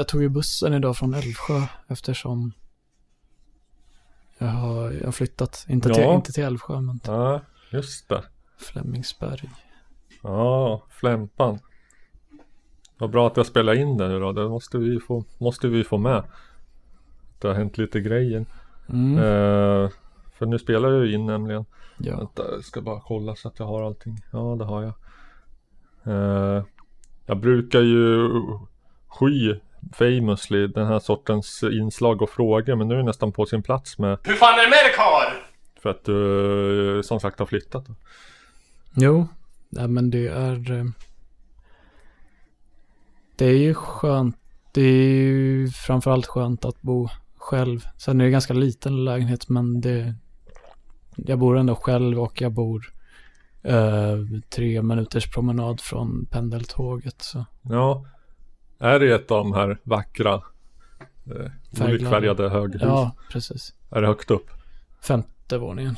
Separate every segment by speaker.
Speaker 1: jag tog ju bussen idag från Älvsjö eftersom jag har, jag har flyttat. Inte, till,
Speaker 2: Ja.
Speaker 1: inte till Älvsjö men till
Speaker 2: Ja, just det.
Speaker 1: Flemingsberg.
Speaker 2: Ja, Flämpan. Vad bra att jag spelar in det nu då. Det måste vi få, måste vi få med. Det har hänt lite grejer.
Speaker 1: Mm.
Speaker 2: Eh, för nu spelar jag ju in nämligen.
Speaker 1: Ja.
Speaker 2: Vänta, jag ska bara kolla så att jag har allting. Ja, det har jag. Eh, jag brukar ju sky famously den här sortens inslag och frågor. Men nu är det nästan på sin plats med.
Speaker 3: Hur fan är det med dig karl?
Speaker 2: För att du som sagt har flyttat. Då.
Speaker 1: Jo, nej, men det är... eh, Det är ju skönt. Det är ju framförallt skönt att bo själv. Sen är det ganska liten lägenhet men det... Jag bor ändå själv och jag bor eh, tre minuters promenad från pendeltåget. Så.
Speaker 2: Ja. Är det ett av de här vackra eh, olikfärgade höghus?
Speaker 1: Ja, precis.
Speaker 2: Är det högt upp?
Speaker 1: Femte våningen.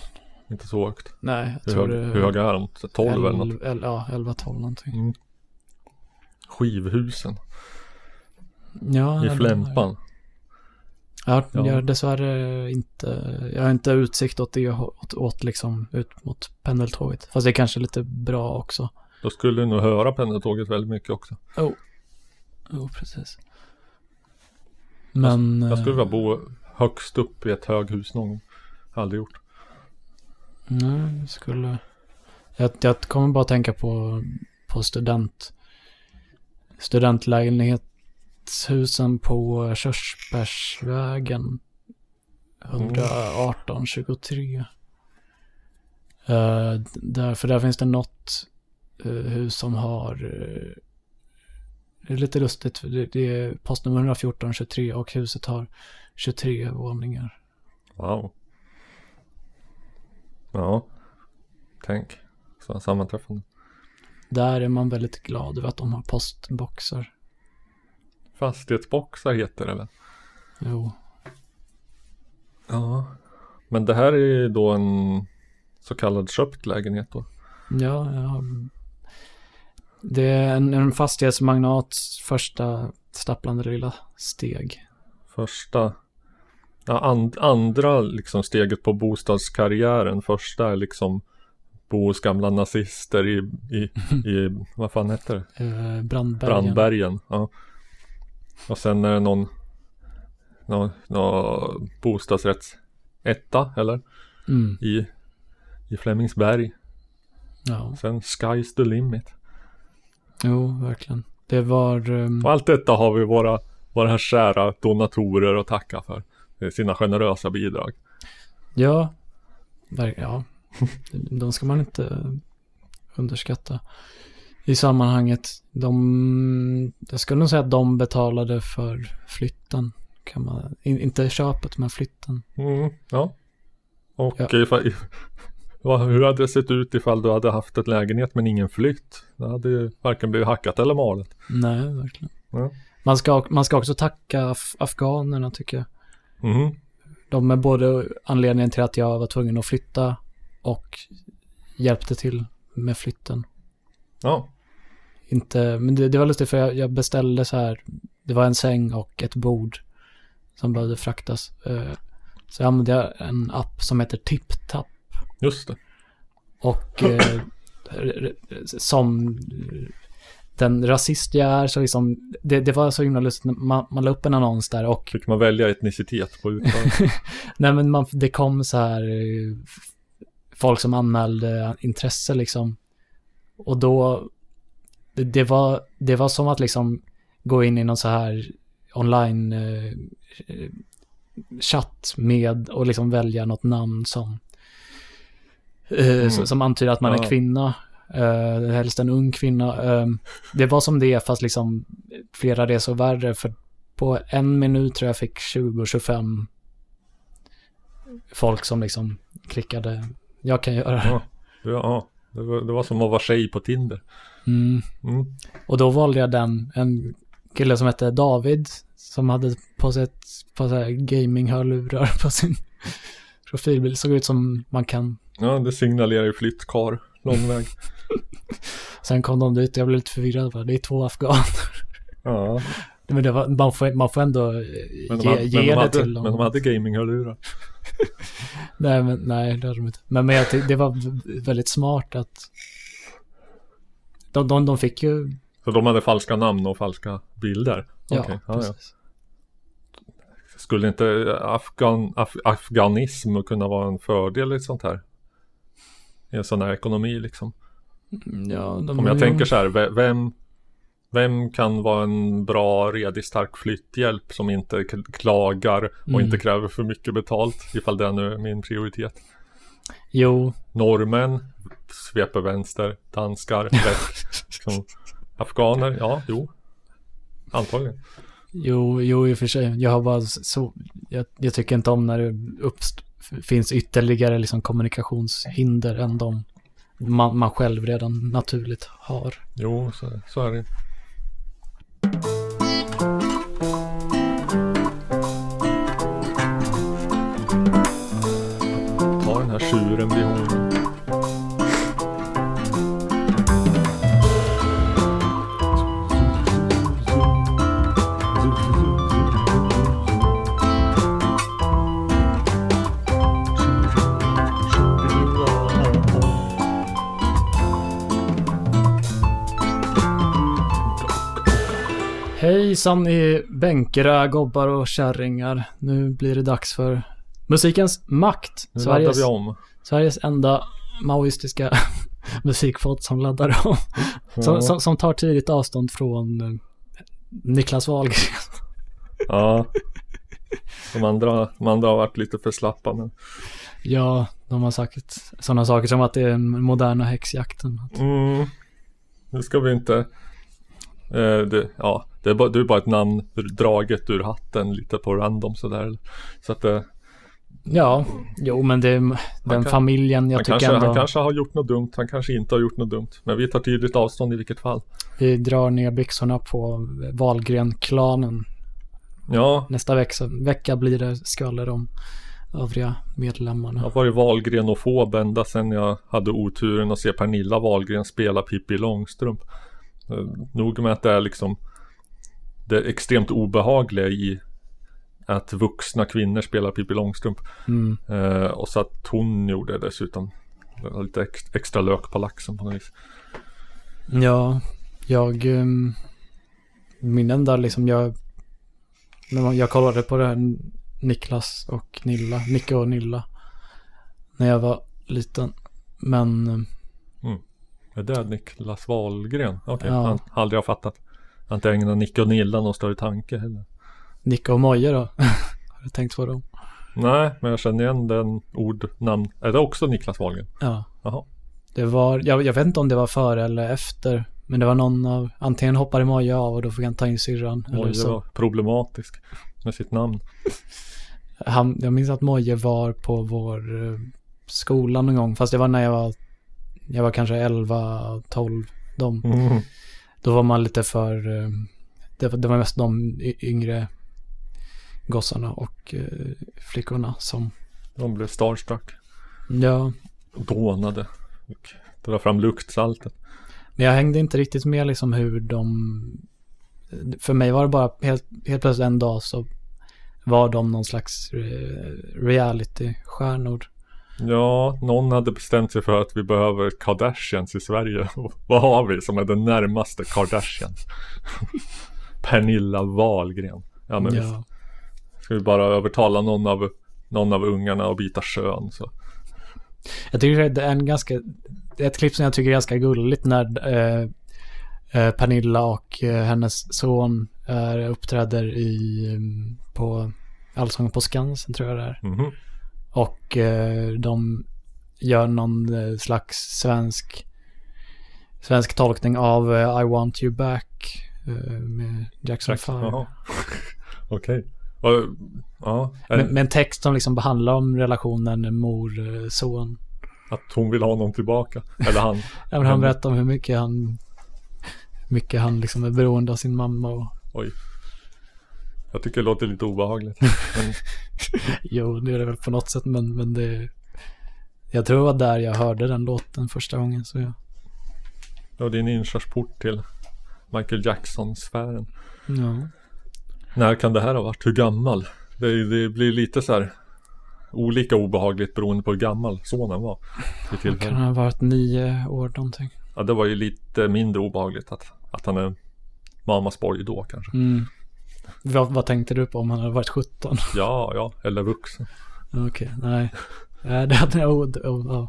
Speaker 2: Inte så högt.
Speaker 1: Nej, jag
Speaker 2: Hur,
Speaker 1: tror
Speaker 2: hög,
Speaker 1: det
Speaker 2: hur höga är de? 12 eller något?
Speaker 1: el- Ja, 11-12 någonting.
Speaker 2: Mm. Skivhusen
Speaker 1: Ja,
Speaker 2: i Flämpan.
Speaker 1: Ja,
Speaker 2: Ja.
Speaker 1: jag dessvärre inte, jag har inte utsikt åt det, åt, åt liksom ut mot pendeltåget. Fast det är kanske lite bra också.
Speaker 2: Då skulle du nog höra pendeltåget väldigt mycket också.
Speaker 1: Jo, precis. Men...
Speaker 2: Jag skulle
Speaker 1: eh,
Speaker 2: vilja bo högst upp i ett höghus någon gång. Aldrig gjort.
Speaker 1: Nej, jag skulle... Jag, jag kommer bara tänka på, på student... Studentlägenhetshusen på Körsbärsvägen. 118 23. Eh, där, för där finns det något eh, hus som har... eh, det är lite lustigt. för Det, det är postnummer 114 23 och huset har 23 våningar.
Speaker 2: Wow. Ja. Tänk. Så sammanträffande.
Speaker 1: Där är man väldigt glad över att de har postboxar.
Speaker 2: Fastighetsboxar heter det väl?
Speaker 1: Jo.
Speaker 2: Ja. Men det här är ju då en så kallad köpt lägenhet då.
Speaker 1: Ja, ja. Det är en, en fastighetsmagnats första stapplande lilla steg.
Speaker 2: Första ja, and, andra liksom steget på bostadskarriären. Första är liksom bo hos gamla nazister i, i, i vad fan heter det?
Speaker 1: Eh, Brandbergen.
Speaker 2: Brandbergen. Ja. Och sen är det någon, någon, någon bostadsrättsetta eller?
Speaker 1: Mm,
Speaker 2: I, i Flemingsberg.
Speaker 1: ja,
Speaker 2: Sen sky's the limit.
Speaker 1: Jo, verkligen. Det var... ehm,
Speaker 2: Och allt detta har vi våra, våra kära donatorer att tacka för. Sina generösa bidrag.
Speaker 1: ja, ja. De ska man inte underskatta. I sammanhanget, de... Jag skulle nog säga att de betalade för flytten. Kan man, in, inte köpet, men flytten.
Speaker 2: Mm, ja. Och
Speaker 1: Ja.
Speaker 2: Ifall, hur hade det sett ut ifall du hade haft ett lägenhet men ingen flytt? Det hade ju varken blivit hackat eller malet.
Speaker 1: Nej, verkligen.
Speaker 2: Ja.
Speaker 1: Man, ska, man ska också tacka af afghanerna tycker jag.
Speaker 2: Mhm.
Speaker 1: De är både anledningen till att jag var tvungen att flytta och hjälpte till med flytten.
Speaker 2: Ja.
Speaker 1: Inte, men det, det var lustigt för jag, jag beställde så här, det var en säng och ett bord som behövde fraktas. Eh, Så använde jag en app som heter TipTap.
Speaker 2: Just det.
Speaker 1: Och eh, som den rasist jag är så liksom, det, det var så himla lustigt, man, man la upp en annons där och
Speaker 2: Fick man välja etnicitet på utförandet?
Speaker 1: Nej men man, det kom så här eh, folk som anmälde intresse liksom. Och då, det, det, var, det var som att liksom gå in i någon så här online eh, eh, chatt med och liksom välja något namn som
Speaker 2: Mm.
Speaker 1: som- antyder att man
Speaker 2: Ja.
Speaker 1: är kvinna. Uh, helst en ung kvinna. Eh, det var som det fast liksom flera resor värre för på en minut tror jag fick 20-25 folk som liksom klickade, jag kan göra det.
Speaker 2: Ja. Ja, det var, det var som att vara tjej på Tinder.
Speaker 1: Mm.
Speaker 2: Mm.
Speaker 1: Och då valde jag den, en kille som hette David, som hade på sig ett par gaming-hörlurar på sin profilbild. Såg ut som man kan.
Speaker 2: Ja, det signalerar ju flyttkar. Lång väg.
Speaker 1: Sen kom de dit och jag blev lite förvirrad. Bara, Det är två afghaner.
Speaker 2: Ja.
Speaker 1: Men det var, man, får, man får ändå eh,
Speaker 2: Men de
Speaker 1: ge,
Speaker 2: hade,
Speaker 1: ge
Speaker 2: men de
Speaker 1: det
Speaker 2: hade,
Speaker 1: till dem.
Speaker 2: men de hade gaminghörlurar.
Speaker 1: Nej, men, nej, det hade de inte. Men, men jag det var väldigt smart att de, de, de fick ju,
Speaker 2: Så de hade falska namn och falska bilder?
Speaker 1: ja,
Speaker 2: ja, ja.
Speaker 1: precis.
Speaker 2: Skulle inte Afghan, Af, afghanism kunna vara en fördel i ett sånt här? I en sån här ekonomi liksom?
Speaker 1: Mm, Ja,
Speaker 2: Om jag tänker så här, ve- vem, vem kan vara en bra, redig, stark flytthjälp som inte klagar och
Speaker 1: Mm.
Speaker 2: inte kräver för mycket betalt ifall det nu är min prioritet?
Speaker 1: Jo,
Speaker 2: Norrmän, sveper vänster, danskar, rätt, liksom, afghaner, ja, jo, antagligen.
Speaker 1: jo, jo i och för sig. Jag har bara så, jag, jag tycker inte om när det uppst, finns ytterligare liksom kommunikationshinder än de man, man själv redan naturligt har.
Speaker 2: Jo, så, så är det.
Speaker 1: Hejsan i bänkera, gobbar och kärringar. Nu blir det dags för musikens makt.
Speaker 2: Nu
Speaker 1: Sveriges,
Speaker 2: vi om.
Speaker 1: Sveriges enda maoistiska musikpodd som laddar om. Som,
Speaker 2: Ja.
Speaker 1: som, som tar tidigt avstånd från eh, Niklas Wahlgren.
Speaker 2: Ja. De andra, de andra har varit lite för slappa men.
Speaker 1: Ja, de har sagt sådana saker som att det är den moderna häxjakten.
Speaker 2: Mm. Nu ska vi inte. Eh, det, ja, det är, bara, det är bara ett namn draget ur hatten lite på random sådär. Så att det,
Speaker 1: Ja, jo men det är den
Speaker 2: kan-
Speaker 1: familjen jag tycker
Speaker 2: kanske,
Speaker 1: ändå
Speaker 2: han kanske har gjort något dumt. Han kanske inte har gjort något dumt. Men vi tar tydligt avstånd i vilket fall.
Speaker 1: vi drar ner byxorna på Wahlgren-klanen.
Speaker 2: Ja,
Speaker 1: Nästa vecka, vecka blir det skvaller om övriga medlemmarna.
Speaker 2: jag har varit Wahlgrenofob ända sedan jag hade oturen att se Pernilla Wahlgren spela Pippi Långstrump. Eh, Nog med att det är liksom det extremt obehagliga i att vuxna kvinnor spelar Pippi Långstrump.
Speaker 1: Mm.
Speaker 2: Eh, och så att hon gjorde dessutom lite ex- extra lök på laxen på något vis.
Speaker 1: Ja, jag... Um, min enda liksom, jag... När man, jag kollade på det här Niklas och Nilla, Nicke och Nilla. När jag var liten. Men um,
Speaker 2: Är det Niklas Wahlgren? Okej,
Speaker 1: Ja.
Speaker 2: han har aldrig har fattat. Har inte ägnat Nicke och Nilla någon större tanke heller.
Speaker 1: Nicke och Moje då? Har du tänkt på dem?
Speaker 2: Nej, men jag känner igen den ordnamn. Är det också Niklas Wahlgren?
Speaker 1: Ja.
Speaker 2: Jaha.
Speaker 1: Det var, jag, jag vet inte om det var före eller efter. Men det var någon av, antingen hoppade Moje av och då fick han ta in syrran. Så.
Speaker 2: var problematisk med sitt namn.
Speaker 1: Han, jag minns att Moje var på vår eh, skola någon gång. Fast det var när jag var, jag var kanske 11, 12. De,
Speaker 2: Mm.
Speaker 1: Då var man lite för, eh, det, var- det var mest de yngre gossarna och eh, flickorna som,
Speaker 2: De blev starstruck.
Speaker 1: ja.
Speaker 2: Dånade. Och dra fram luktsaltet.
Speaker 1: Men jag hängde inte riktigt med liksom hur de, för mig var det bara helt, helt plötsligt en dag så var de någon slags eh, reality-stjärnor.
Speaker 2: Ja, någon hade bestämt sig för att vi behöver Kardashians i Sverige. Vad har vi som är den närmaste Kardashians? Pernilla Wahlgren. Ja, men visst.
Speaker 1: Ja.
Speaker 2: Ska vi bara övertala någon av, någon av ungarna att byta kön så.
Speaker 1: Jag tycker det är en ganska, ett klipp som jag tycker är ganska gulligt när eh, eh, Pernilla och eh, hennes son är, uppträder i, mm, på Allsång på Skansen tror jag det är.
Speaker 2: Mhm.
Speaker 1: Och eh, de gör någon eh, slags svensk, svensk tolkning av eh, I want you back med Jackson 5.
Speaker 2: Jaha. Okej. Och, Ja,
Speaker 1: Med, med en text som liksom behandlar om relationen mor-son.
Speaker 2: att hon vill ha honom tillbaka. Eller han.
Speaker 1: Ja, men han berättar om hur mycket han, mycket han liksom är beroende av sin mamma och
Speaker 2: Oj. Jag tycker det låter lite obehagligt.
Speaker 1: Jo, det är det väl på något sätt men, men det jag tror det var där jag hörde den låten första gången så jag,
Speaker 2: ja, det är en inkörsport till Michael Jackson-sfären.
Speaker 1: ja.
Speaker 2: När kan det här ha varit? Hur gammal? Det, det blir lite så här olika obehagligt beroende på hur gammal sonen var.
Speaker 1: Kan ha varit nio år någonting.
Speaker 2: Ja, det var ju lite mindre obehagligt att, att han är mammas boy då kanske.
Speaker 1: Mm. Vad, vad, tänkte du på om han hade varit 17?
Speaker 2: Ja, ja, eller vuxen.
Speaker 1: Okej, okay, nej. Ja, det hade jag... Oh,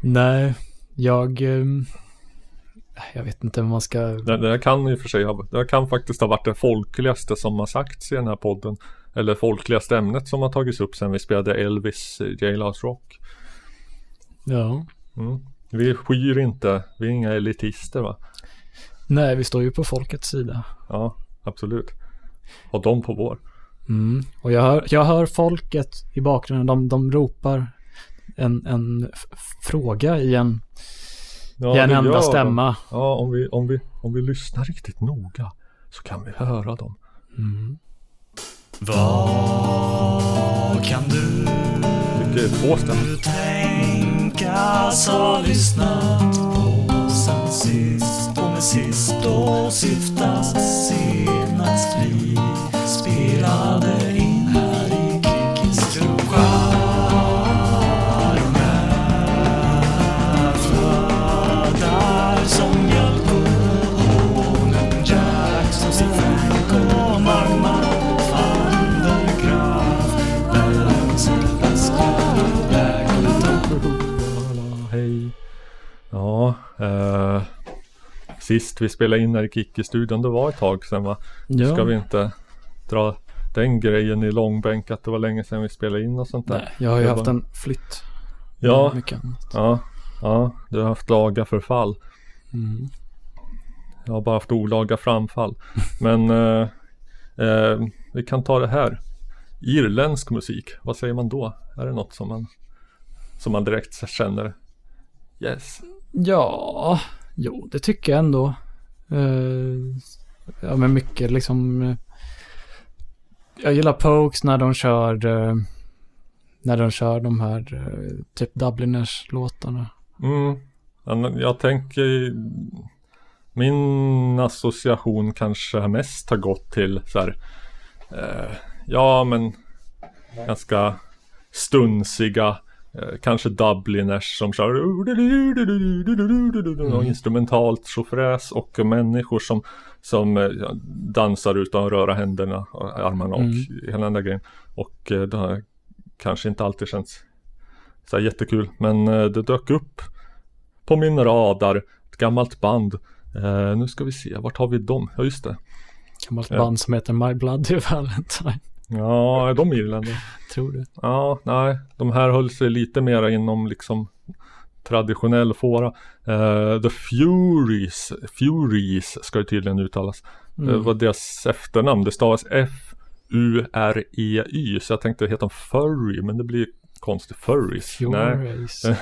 Speaker 1: nej, jag... Um, jag vet inte om man ska...
Speaker 2: Det, det kan i och för sig det kan faktiskt ha varit det folkligaste som har sagts i den här podden. Eller folkligaste ämnet som har tagits upp sen vi spelade Elvis Jailhouse Rock.
Speaker 1: Ja.
Speaker 2: Mm. Vi skyr inte, vi är inga elitister va?
Speaker 1: Nej, vi står ju på folkets sida.
Speaker 2: Ja, absolut. Och de på vår.
Speaker 1: Mm. Och jag hör, jag hör folket i bakgrunden, de, de ropar en, en fråga i en, ja, i en enda stämma.
Speaker 2: Ja, om vi, om, vi, om vi lyssnar riktigt noga så kan vi höra dem.
Speaker 1: Mm. Vad kan du, tänkas ha lyssnat på sen sist och med sist och syftas senast vi
Speaker 2: sist vi spelade in här i Kikki-studion, det var ett tag sedan va? Ja. Ska vi inte dra den grejen i långbänk att det var länge sedan vi spelade in och sånt där. Nej,
Speaker 1: jag har ju jag haft bara... en flytt.
Speaker 2: Ja, ja, ja, du har haft laga förfall.
Speaker 1: Mm.
Speaker 2: Jag har bara haft olaga framfall. Men eh, eh, vi kan ta det här. Irländsk musik, vad säger man då? Är det något som man, som man direkt känner? Yes.
Speaker 1: Ja, jo det tycker jag ändå. Uh, ja men mycket liksom eh, jag gillar Pokes när de kör uh, när de kör de här uh, typ Dubliners låtarna.
Speaker 2: Mm. Jag tänker min association kanske mest har gått till så här uh, ja men ganska stunsiga kanske Dubliners som kör mm. instrumentalt tjofräs och människor som som eh, dansar utan att röra händerna, armarna och mm. hela den där grejen. Och eh, det har kanske inte alltid känts så jättekul. Men eh, det dök upp på min radar, ett gammalt band. Eh, nu ska vi se, vart har vi dem? Ja just det.
Speaker 1: Gammalt band eh. som heter My Bloody Valentine.
Speaker 2: Ja, är de irländare?
Speaker 1: Tror du?
Speaker 2: Ja, nej, de här höll sig lite mer inom liksom traditionell fåra. Uh, the Furies, Furies ska det tydligen uttalas. Mm. Det var deras efternamn, det stavas F-U-R-E-Y. Så jag tänkte heta Furry, men det blir konstigt. Furries.
Speaker 1: Furies.
Speaker 2: Nej.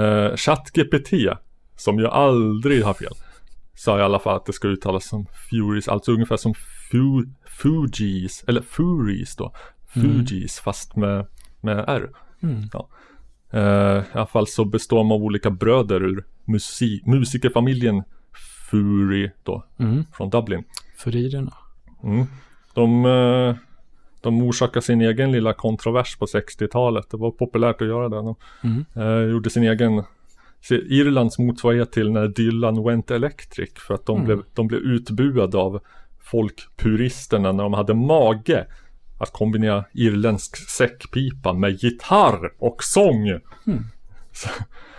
Speaker 2: Uh, ChatGPT, som ju aldrig har fel. Sa i alla fall att det ska uttalas som Furies, alltså ungefär som fu Fugees, eller Furies då. Fugees, mm. fast med, med R.
Speaker 1: Mm.
Speaker 2: Ja. Uh, I alla fall så består de av olika bröder ur musik musikerfamiljen Fury då,
Speaker 1: mm.
Speaker 2: från Dublin.
Speaker 1: Furirerna.
Speaker 2: Mm. De, uh, de orsakade sin egen lilla kontrovers på 60-talet. Det var populärt att göra det. De
Speaker 1: mm.
Speaker 2: uh, gjorde sin egen Irlands motsvarighet till när Dylan went electric för att de, mm. blev, de blev utbuade av folkpuristerna när de hade mage att kombinera irländsk säckpipa med gitarr och sång.
Speaker 1: Mm.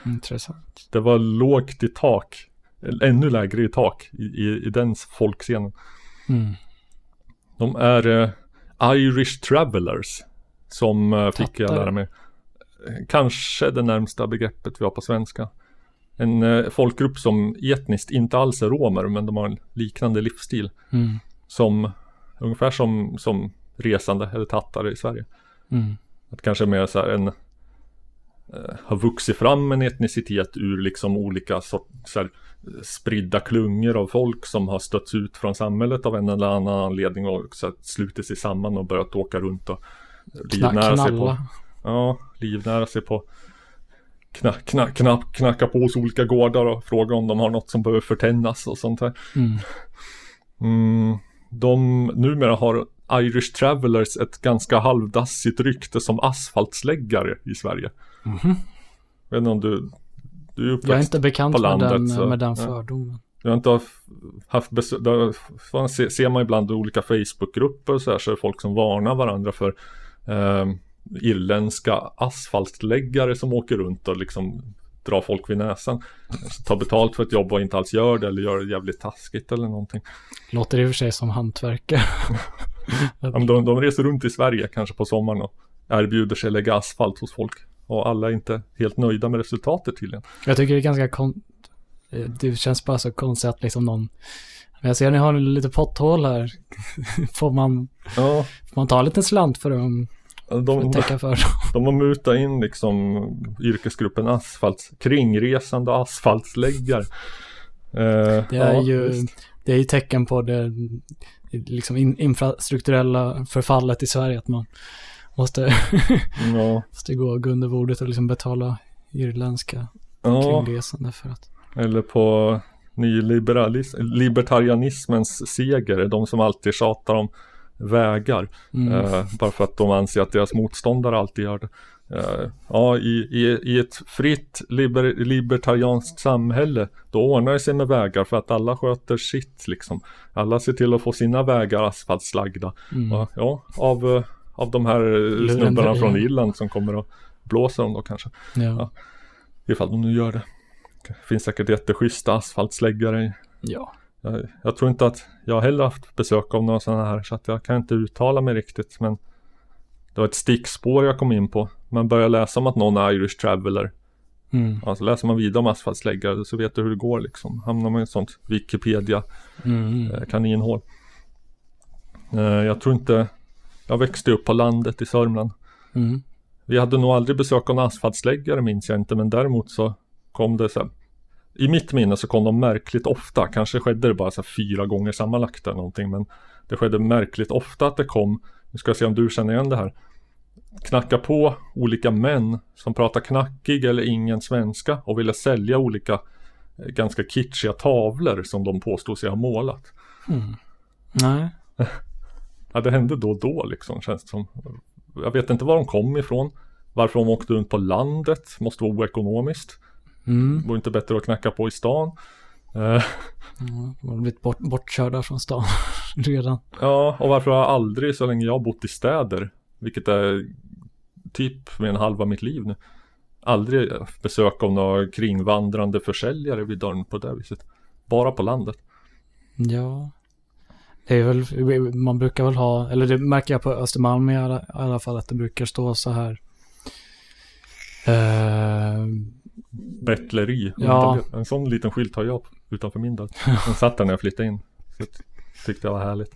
Speaker 1: Intressant.
Speaker 2: Det var lågt i tak. Ännu lägre i tak i, i, i den folkscenen.
Speaker 1: Mm.
Speaker 2: De är eh, Irish Travelers. Som eh, fick jag lära mig. Kanske det närmsta begreppet vi har på svenska. En eh, folkgrupp som etniskt inte alls är romer men de har en liknande livsstil.
Speaker 1: Mm.
Speaker 2: Som ungefär som, som resande eller tattare i Sverige.
Speaker 1: Mm.
Speaker 2: Att kanske mer så här en eh, har vuxit fram en etnicitet ur liksom olika sort, så här, spridda klungor av folk som har stötts ut från samhället av en eller annan anledning och så här, slutit sig samman och börjat åka runt och livnära sig på Ja, livnära sig på knack, knack, knack, knacka på hos olika gårdar och fråga om de har något som behöver förtändas och sånt där.
Speaker 1: Mm.
Speaker 2: Mm, de numera har Irish Travelers ett ganska halvdassigt rykte som asfaltsläggare i Sverige.
Speaker 1: Mhm.
Speaker 2: Jag vet inte om du, du är
Speaker 1: Jag är inte bekant
Speaker 2: på
Speaker 1: med
Speaker 2: landet,
Speaker 1: den,
Speaker 2: så-
Speaker 1: med den fördomen.
Speaker 2: Jag har inte haft- haft besök, ser man ibland i olika Facebookgrupper och så här så är det folk som varnar varandra för eh, irländska asfaltläggare som åker runt och liksom drar folk vid näsan. Alltså, tar betalt för ett jobb och inte alls gör det eller gör det jävligt taskigt eller någonting.
Speaker 1: Låter i och för sig som hantverkare.
Speaker 2: Ja, men de, de reser runt i Sverige kanske på sommaren och erbjuder sig att lägga asfalt hos folk. Och alla är inte helt nöjda med resultatet tydligen.
Speaker 1: Jag tycker det är ganska kon... Det känns bara så konstigt att liksom någon... Men jag ser att ni har lite potthål här. får, man,
Speaker 2: Ja,
Speaker 1: får man ta en liten slant för för
Speaker 2: de,
Speaker 1: att täcka för?
Speaker 2: De har mutat in liksom yrkesgruppen asfalt, kringresande asfaltsläggare. Eh,
Speaker 1: Det är
Speaker 2: ja,
Speaker 1: ju det är ju tecken på det liksom in, infrastrukturella förfallet i Sverige att man måste,
Speaker 2: Ja,
Speaker 1: måste gå, gå under bordet och liksom betala irländska
Speaker 2: ja,
Speaker 1: kringresande för att
Speaker 2: eller på nyliberalism, libertarianismens seger, de som alltid tjatar om vägar.
Speaker 1: mm,
Speaker 2: Eh, bara för att de anser att deras motståndare alltid gör det. Eh, ja, i, i, i ett fritt liber, libertarianskt samhälle då ordnar det sig med vägar för att alla sköter sitt liksom. Alla ser till att få sina vägar asfaltslagda.
Speaker 1: mm.
Speaker 2: Ja, ja av, eh, av de här eh, snubbarna från
Speaker 1: ja.
Speaker 2: Irland som kommer att blåsa dem då kanske.
Speaker 1: ja.
Speaker 2: Ifall de nu gör det. Det finns säkert jätteschyssta asfaltsläggare.
Speaker 1: ja.
Speaker 2: Jag, jag tror inte att jag heller haft besök av några sådana här så att jag kan inte uttala mig riktigt men det var ett stickspår jag kom in på. Man börjar läsa om att någon är Irish Traveller.
Speaker 1: Mm.
Speaker 2: Alltså läser man vidare om asfaltsläggare så vet du hur det går liksom. Hamnar man i ett sånt Wikipedia
Speaker 1: Mm.
Speaker 2: eh, kaninhål. Eh, jag tror inte jag växte upp på landet i Sörmland.
Speaker 1: Mm.
Speaker 2: Vi hade nog aldrig besök av en asfaltsläggare minns jag inte men däremot så kom det så här, I mitt minne så kom de märkligt ofta, kanske skedde det bara så fyra gånger sammanlagt eller någonting men Det skedde märkligt ofta att det kom, nu ska jag se om du känner igen det här Knacka på olika män som pratar knackig eller ingen svenska och ville sälja olika eh, ganska kitschiga tavlor som de påstod sig ha målat.
Speaker 1: Mm. Nej.
Speaker 2: Ja, det hände då och då liksom känns det som. Jag vet inte var de kom ifrån. Varför de åkte runt på landet. Måste vara oekonomiskt.
Speaker 1: Mm.
Speaker 2: Vore inte bättre att knacka på i stan. Eh,
Speaker 1: Ja, de har blivit bort, bortkörda från stan redan.
Speaker 2: ja, och varför har jag aldrig så länge jag har bott i städer. Vilket är typ mer än halva mitt liv nu. Aldrig besök av några kringvandrande försäljare vid dörren på det viset. Bara på landet.
Speaker 1: Ja. Det är väl, man brukar väl ha, eller det märker jag på Östermalm i alla, i alla fall, att det brukar stå så här. Eh,
Speaker 2: Bettleri.
Speaker 1: Ja.
Speaker 2: En sån liten skylt har jag utanför min dörr. Den satt där när jag flyttade in. Så jag tyckte det var härligt.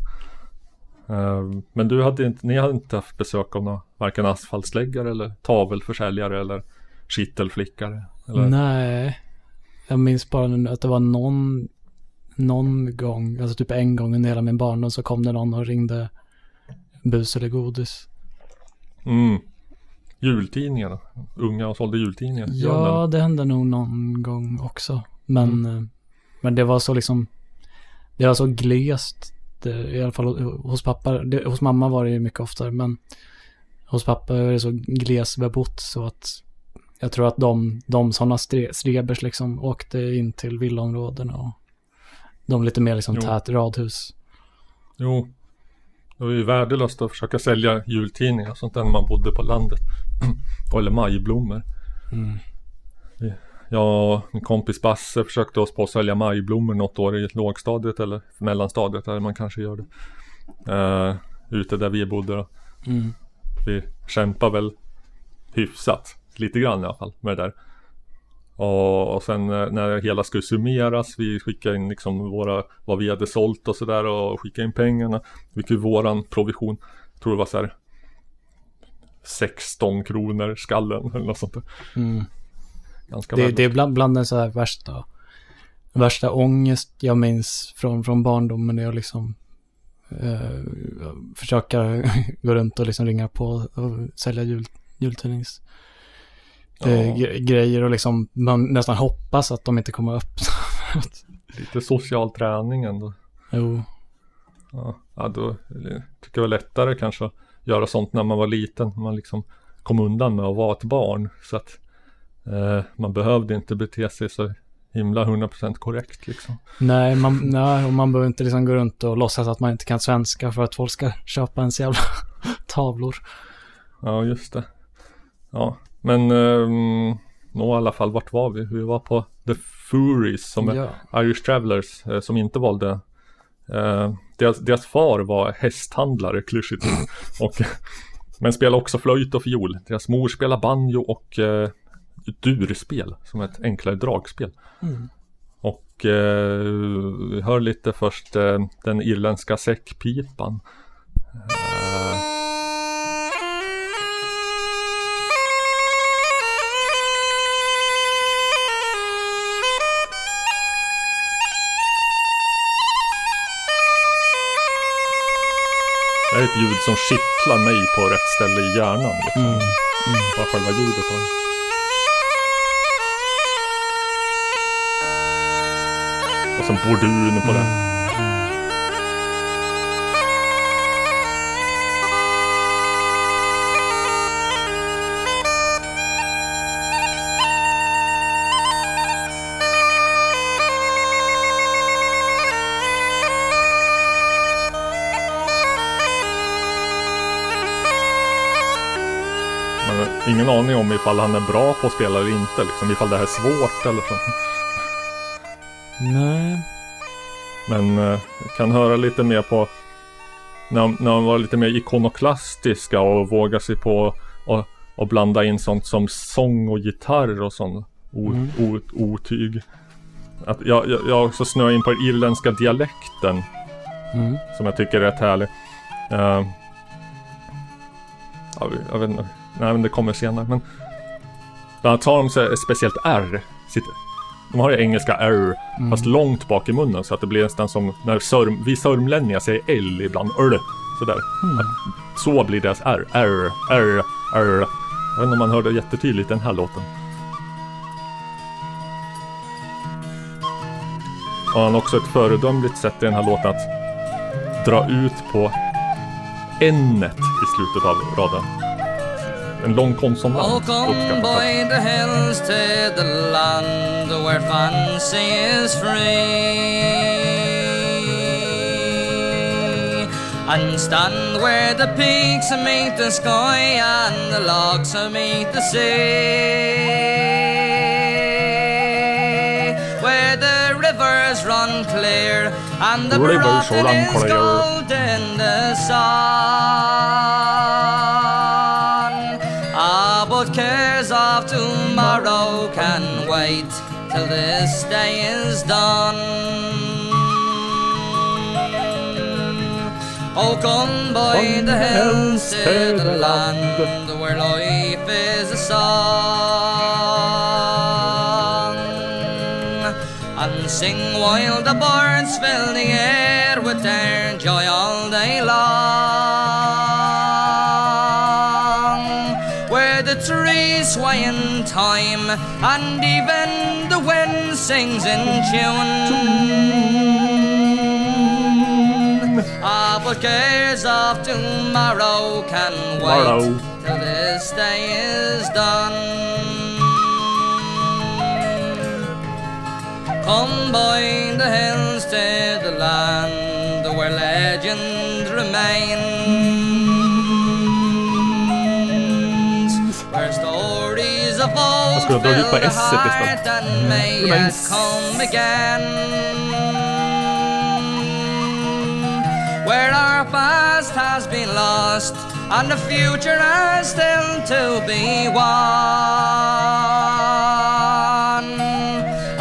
Speaker 2: Eh, Men du hade inte, ni hade inte haft besök av några, varken asfaltsläggare eller tavelförsäljare eller kittelflickare? Eller?
Speaker 1: nej. Jag minns bara att det var någon, någon gång, alltså typ en gång under hela min barndom så kom det någon och ringde bus eller godis.
Speaker 2: Mm. Jultidningarna. Unga och sålde jultidningar.
Speaker 1: Ja, det hände nog någon gång också. Men, eh, men det var så liksom, det var så glest. Det, I alla fall hos pappa, det, hos mamma var det ju mycket oftare, men hos pappa är det så glesbebott så att jag tror att de, de sådana stre, strebers liksom åkte in till villaområdena och de lite mer liksom
Speaker 2: Jo.
Speaker 1: tät radhus.
Speaker 2: Jo. Det var ju värdelöst att försöka sälja jultidningar sånt där när man bodde på landet. Eller majblommor.
Speaker 1: Mm.
Speaker 2: Jag och min kompis Basse försökte oss på att sälja majblommor något år i lågstadiet eller mellanstadiet eller man kanske gör det. Uh, ute där vi bodde då.
Speaker 1: Mm.
Speaker 2: Vi kämpar väl hyfsat. Lite grann i alla fall med det där. Och, och sen eh, när det hela skulle summeras, vi skickade in liksom våra, vad vi hade sålt och sådär och skickade in pengarna. Vi fick ju våran provision, tror det var så här 16 kronor skallen eller något sånt där.
Speaker 1: Mm.
Speaker 2: Ganska
Speaker 1: Det, det är bland, bland den så här värsta, värsta ångest jag minns från, från barndomen. När jag liksom eh, försöka gå runt och liksom ringa på och sälja jul, jultidnings eh,
Speaker 2: Ja.
Speaker 1: gre- grejer och liksom man nästan hoppas att de inte kommer upp.
Speaker 2: Lite social träning ändå.
Speaker 1: jo,
Speaker 2: Ja, ja då tycker jag det var lättare kanske göra sånt när man var liten. Man liksom kom undan med att vara ett barn. Så att eh, man behövde inte bete sig så himla 100% korrekt liksom.
Speaker 1: nej, man, nej, och man behöver inte liksom gå runt och låtsas att man inte kan svenska för att folk ska köpa ens jävla tavlor.
Speaker 2: Ja, just det. Ja, men um, nå i alla fall, vart var vi? Vi var på The Furies som är
Speaker 1: ja.
Speaker 2: Irish Travelers eh, som inte valde eh, deras, deras far var hästhandlare, klyschigt och Men spelade också flöjt och fiol. Deras mor spelade banjo och eh, durspel som ett enklare dragspel.
Speaker 1: Mm.
Speaker 2: Och eh, vi hör lite först eh, den irländska säckpipan. Eh, ett ljud som kittlar mig på rätt ställe i hjärnan. Liksom.
Speaker 1: Mm.
Speaker 2: Bara själva ljudet det. Och sen bordun på den. Man ingen aning om ifall han är bra på att spela eller inte. Liksom, ifall det här är svårt eller så.
Speaker 1: Nej.
Speaker 2: Men eh, kan höra lite mer på när, han- när han var lite mer ikonoklastiska och vågar sig på och, och blanda in sånt som sång och gitarr och sånt o,
Speaker 1: Mm.
Speaker 2: o, otyg. Att jag, jag, jag också snöat in på den irländska dialekten
Speaker 1: Mm.
Speaker 2: som jag tycker är rätt härlig. Uh, jag, jag vet inte, nej men det kommer senare. Men bland annat har de så ett speciellt R. Sitt, de har ju engelska R
Speaker 1: Mm.
Speaker 2: fast långt bak i munnen så att det blir nästan som när sörm, vi sörmlänningar säger L ibland. Öl, sådär.
Speaker 1: Mm.
Speaker 2: Så blir deras R. R, R, R. Jag vet inte om man hörde jättetydligt den här låten. Och han har också ett föredömligt sätt i den här låten att dra ut på n i slutet av raden. En lång konsonant uppskattas.
Speaker 3: by the hills to the land where fancy is free. And stand where the peaks meet the sky and the logs meet the sea. Where the rivers run clear and the
Speaker 2: Rivers run
Speaker 3: is
Speaker 2: clear.
Speaker 3: gold in the sun. But cares of tomorrow can wait till this day is done. Oh, come by the hills to the land where life is a song and sing while the birds fill the air with their joy all day long. Time and even the wind sings in tune. Ah, but cares of tomorrow can wait
Speaker 2: Tomorrow.
Speaker 3: till this day is done. Come by the hills to the land where legend remains. Old
Speaker 2: skulle ha dragit på
Speaker 3: fill
Speaker 2: S istället.
Speaker 3: heart and may yet
Speaker 2: Remains.
Speaker 3: come again. Where our past has been lost and the future has still to be won.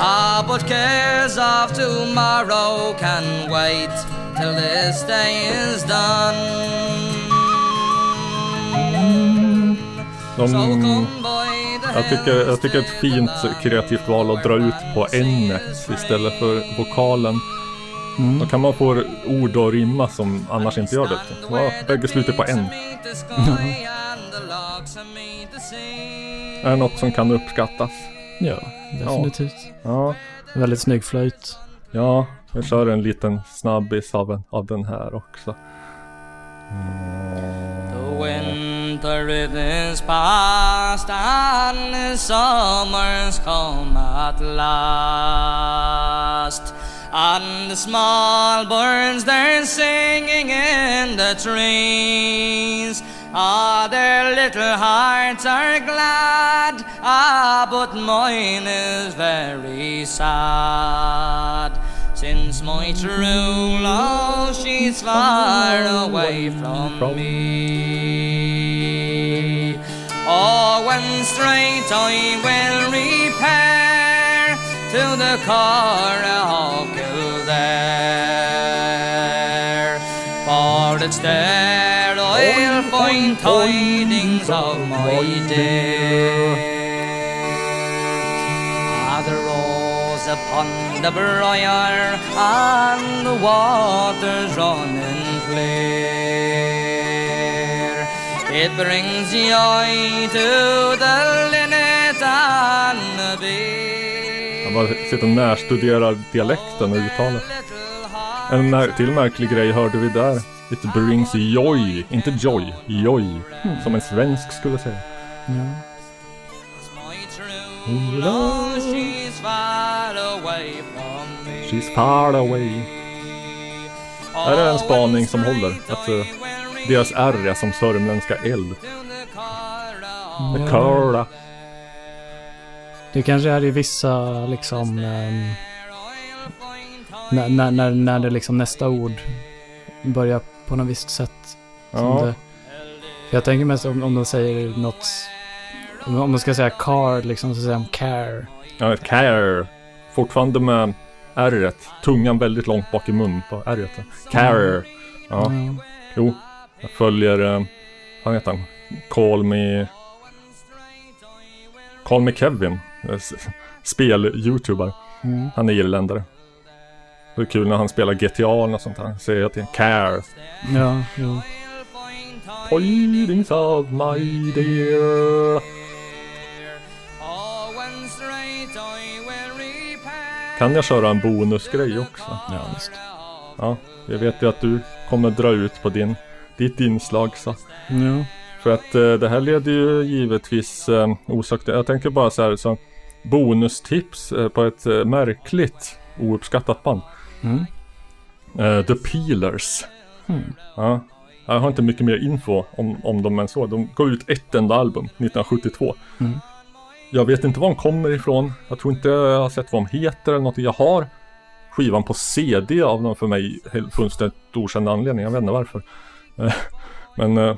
Speaker 3: Ah, but cares of tomorrow can wait till this day is done.
Speaker 2: De, jag, tycker, jag tycker ett fint kreativt val att dra ut på n istället för vokalen.
Speaker 1: Mm.
Speaker 2: Då kan man få ord att rimma som annars inte gör det. Ja, bägge slutar på n. är något som kan uppskattas.
Speaker 1: Ja, definitivt.
Speaker 2: Ja,
Speaker 1: Väldigt snygg flöjt.
Speaker 2: ja jag kör en liten snabbis av, en, av den här också.
Speaker 3: The is past and the summer's come at last. And the small birds they're singing in the trees. Ah, their little hearts are glad, ah, but mine is very sad. Since my true love, she's far away from me. Oh, when straight I will repair to the car of Kildare. For it's there I'll find tidings of my dear. The briar and the waters running clear. It brings joy to the linnet and the bee.
Speaker 2: Jag bara sitter och närstuderar dialekten och uttalet. En mär- till märklig grej hörde vi där. It brings joy, inte joy, joy. Som en svensk skulle säga.
Speaker 1: Ja.
Speaker 3: She's far away from me.
Speaker 2: She's far away. Är det en spaning som håller? Att eh, deras R är som sörmländska. The curla.
Speaker 1: Det kanske är i vissa liksom... ehm, när, när, när, när det liksom nästa ord börjar på något visst sätt.
Speaker 2: Ja.
Speaker 1: det, för jag tänker mest om, om de säger något... Om de ska säga car liksom så säger de care.
Speaker 2: Ja, care. Fortfarande med R. Tungan väldigt långt bak i mun på R. Care. Ja, jo. Jag följer, eh, vad heter han? Call me... Call me Kevin. eh, Spel-youtuber.
Speaker 1: Mm.
Speaker 2: Han är irländare. Det är kul när han spelar GTA eller något sånt där. Säger jag till Care.
Speaker 1: Ja, jo.
Speaker 2: Tidings of my dear. Kan jag köra en bonusgrej också?
Speaker 1: Ja, visst.
Speaker 2: Ja, jag vet ju att du kommer dra ut på din, ditt inslag så.
Speaker 1: Ja.
Speaker 2: För att eh, det här leder ju givetvis eh, osökt. Jag tänker bara så här så bonustips eh, på ett eh, märkligt ouppskattat band.
Speaker 1: Mm.
Speaker 2: Eh, The Peelers.
Speaker 1: Mm.
Speaker 2: Ja. Jag har inte mycket mer info om, om dem än så. De gav ut ett enda album 1972.
Speaker 1: Mm.
Speaker 2: Jag vet inte var de kommer ifrån. Jag tror inte jag har sett vad de heter eller någonting. Jag har skivan på CD av någon för mig fullständigt okänd anledning. Jag vet inte varför. Eh, Men eh,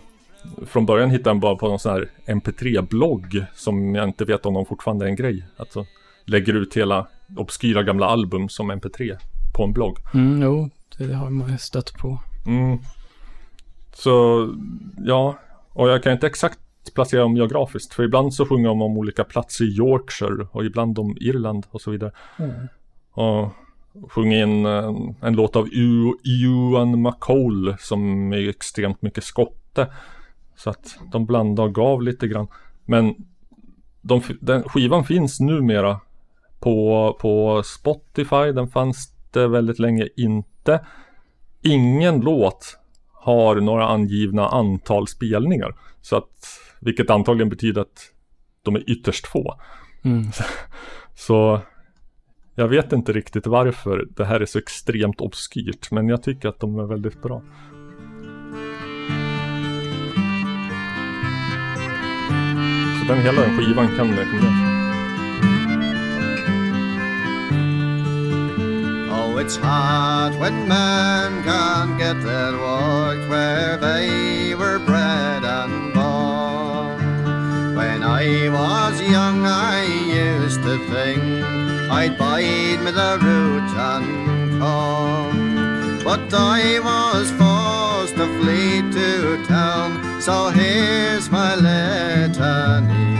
Speaker 2: från början hittade jag den bara på någon sån här MP3-blogg som jag inte vet om de fortfarande är en grej. Alltså lägger ut hela obskyra gamla album som MP3 på en blogg.
Speaker 1: Mm, jo, det har man stött på.
Speaker 2: Mm. Så ja, och jag kan inte exakt placera dem geografiskt. För ibland så sjunger de om olika platser i Yorkshire och ibland om Irland och så vidare. Och sjunger in en, en låt av Ewan McCall som är extremt mycket skotte. Så att de blandade och gav lite grann. Men de, den, skivan finns numera på, på Spotify. Den fanns det väldigt länge inte. Ingen låt har några angivna antal spelningar. Så att, vilket antagligen betyder att de är ytterst få.
Speaker 1: Mm.
Speaker 2: Så jag vet inte riktigt varför det här är så extremt obskyrt. Men jag tycker att de är väldigt bra. Så den hela den skivan kan rekommenderas.
Speaker 4: It's hard when men can't get their work where they were bred and born. When I was young, I used to think I'd bide me the root and come. But I was forced to flee to town, so here's my litany.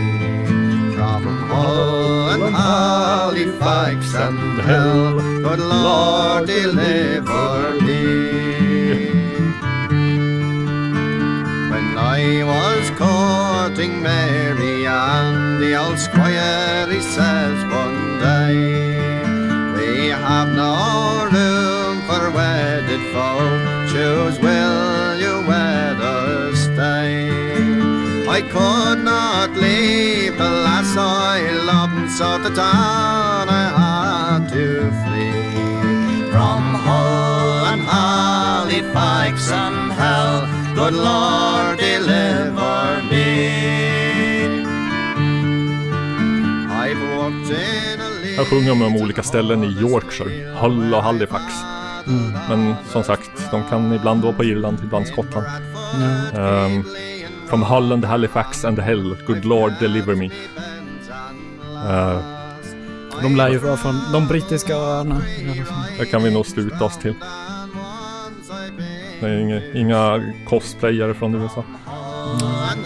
Speaker 4: Hull and Halifax and Hill, good Lord deliver me. When I was courting Mary Ann, the old squire he says one day, We have no room for wedded folk, choose will I could not leave the lass I loved, so to town I had to flee. From Hull and Halifax and hell, good Lord deliver me. I've walked in a
Speaker 2: Här sjunger de om olika ställen i Yorkshire, Hull och Halifax. Men som sagt, de kan ibland vara på Irland, ibland Skottland.
Speaker 1: Ja.
Speaker 2: Um, from Hull and Halifax and Hell, good Lord deliver me. Uh,
Speaker 1: De lär ju vara från de brittiska öarna
Speaker 2: det kan vi nog sluta oss till. Det är inga, inga cosplayare från USA.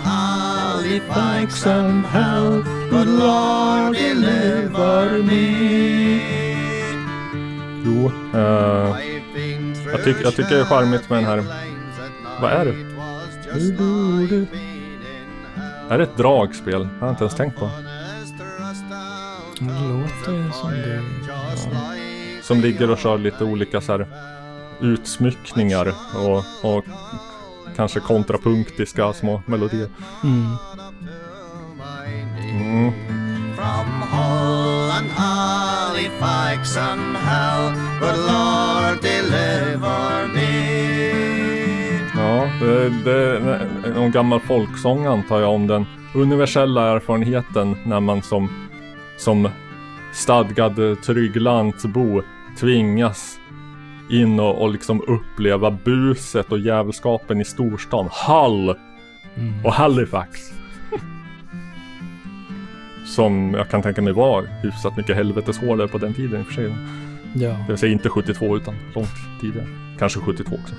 Speaker 4: Halifax and hell, good Lord deliver me.
Speaker 2: Jo, eh,
Speaker 4: Jag,
Speaker 2: tyck- jag tycker det är charmigt med den här- Vad är det? Är det ett dragspel? Jag har inte ens tänkt på.
Speaker 1: Det låter som det.
Speaker 2: Som ligger och kör lite olika så här utsmyckningar och, och kanske kontrapunktiska små melodier.
Speaker 1: Mm.
Speaker 2: Mm.
Speaker 4: Lord deliver me.
Speaker 2: Ja, det, det är någon gammal folksång antar jag om den universella erfarenheten när man som, som stadgad trygglantbo tvingas in och, och liksom uppleva buset och jävelskapen i storstan. Hull och Halifax. Som jag kan tänka mig var hyfsat mycket helveteshålare på den tiden i och för sig.
Speaker 1: Ja.
Speaker 2: Det vill säga inte 72 utan långt tidigare. Kanske 72 också.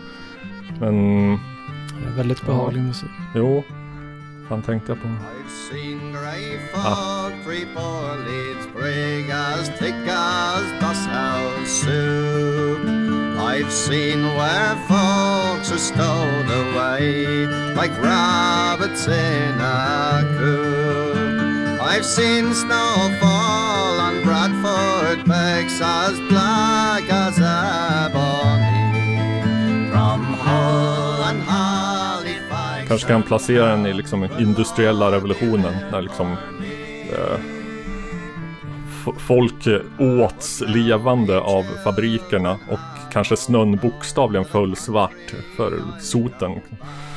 Speaker 2: Men
Speaker 1: Det är väldigt behaglig musik.
Speaker 2: Jo, fan tänkte jag på.
Speaker 4: I've seen grey fog creep o'er Leeds brig as thick as Busshouse soup. I've seen where folks are stowed away like rabbits in a coop. I've seen snow fall on Bradford banks as black as ebony.
Speaker 2: Kanske kan placera den i liksom industriella revolutionen. När liksom eh, folk åts levande av fabrikerna och kanske snön bokstavligen föll svart för soten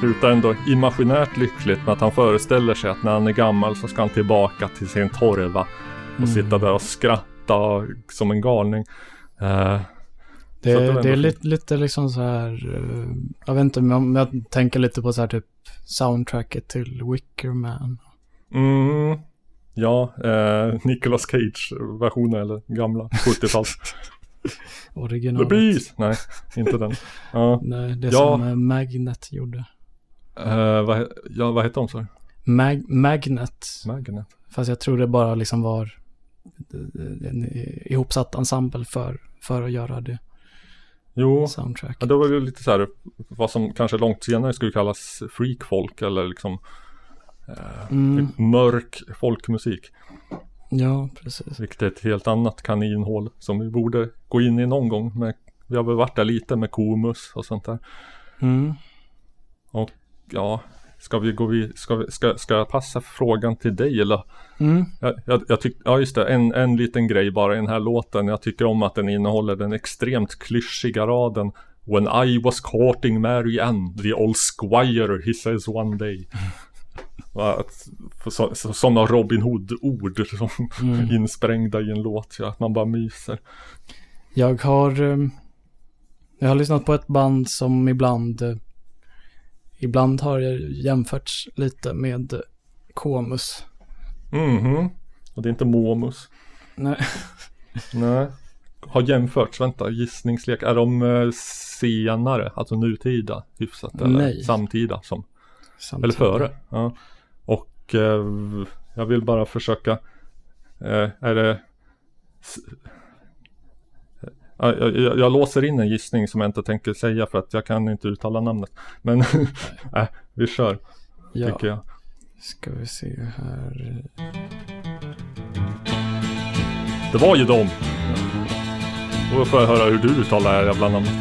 Speaker 2: slutar ändå imaginärt lyckligt med att han föreställer sig att när han är gammal så ska han tillbaka till sin torva och sitta där och skratta som en galning. Eh,
Speaker 1: Det,
Speaker 2: det var
Speaker 1: det är lite, lite liksom så här. eh, Jag vet inte om jag tänker lite på så här typ soundtracket till Wicker Man.
Speaker 2: Mm, ja, eh, Nicolas Cage-versionen eller gamla 70-tals. The
Speaker 1: Originalet.
Speaker 2: Bees! Nej, inte den. Ja,
Speaker 1: Nej, det
Speaker 2: Ja.
Speaker 1: som Magnet gjorde.
Speaker 2: Eh, vad, ja, vad heter de så?
Speaker 1: Mag Magnet.
Speaker 2: Magnet?
Speaker 1: Fast jag tror det bara liksom var en ihopsatt ensemble för, för att göra det
Speaker 2: Jo,
Speaker 1: soundtrack.
Speaker 2: ja, då var det lite så här vad som kanske långt senare skulle kallas freakfolk eller liksom
Speaker 1: Mm,
Speaker 2: mörk folkmusik.
Speaker 1: ja, precis.
Speaker 2: Vilket är ett helt annat kaninhål som vi borde gå in i någon gång. Med, vi har väl varit där lite med Komus och sånt där.
Speaker 1: Mm.
Speaker 2: Ja, ska vi gå vid, ska, vi, ska, ska jag passa frågan till dig eller?
Speaker 1: Mm.
Speaker 2: Jag, jag, jag tyck, ja just det, en, en liten grej bara i den här låten. Jag tycker om att den innehåller den extremt klyschiga raden When I was courting Mary Ann, the old squire, he says one day. Sådana Robin Hood-ord som insprängda i en låt, så att man bara myser.
Speaker 1: Jag har, eh, jag har lyssnat på ett band som ibland, eh, ibland har jag jämförts lite med Komus.
Speaker 2: Mhm. Och det är inte Momus.
Speaker 1: Nej.
Speaker 2: Nej. Har jämförts, vänta, gissningslek. Är de eh, senare, alltså nutida hyfsat? Eller
Speaker 1: Nej.
Speaker 2: samtida som, eller
Speaker 1: Samtidigt.
Speaker 2: före? Ja. Och eh, jag vill bara försöka, eh, är det jag, jag, jag låser in en gissning som jag inte tänker säga för att jag kan inte uttala namnet. Men äh, vi kör,
Speaker 1: Ja,
Speaker 2: tycker jag.
Speaker 1: ska vi se här.
Speaker 2: Det var ju dem! Då får jag höra hur du uttalar det här jävla namnet.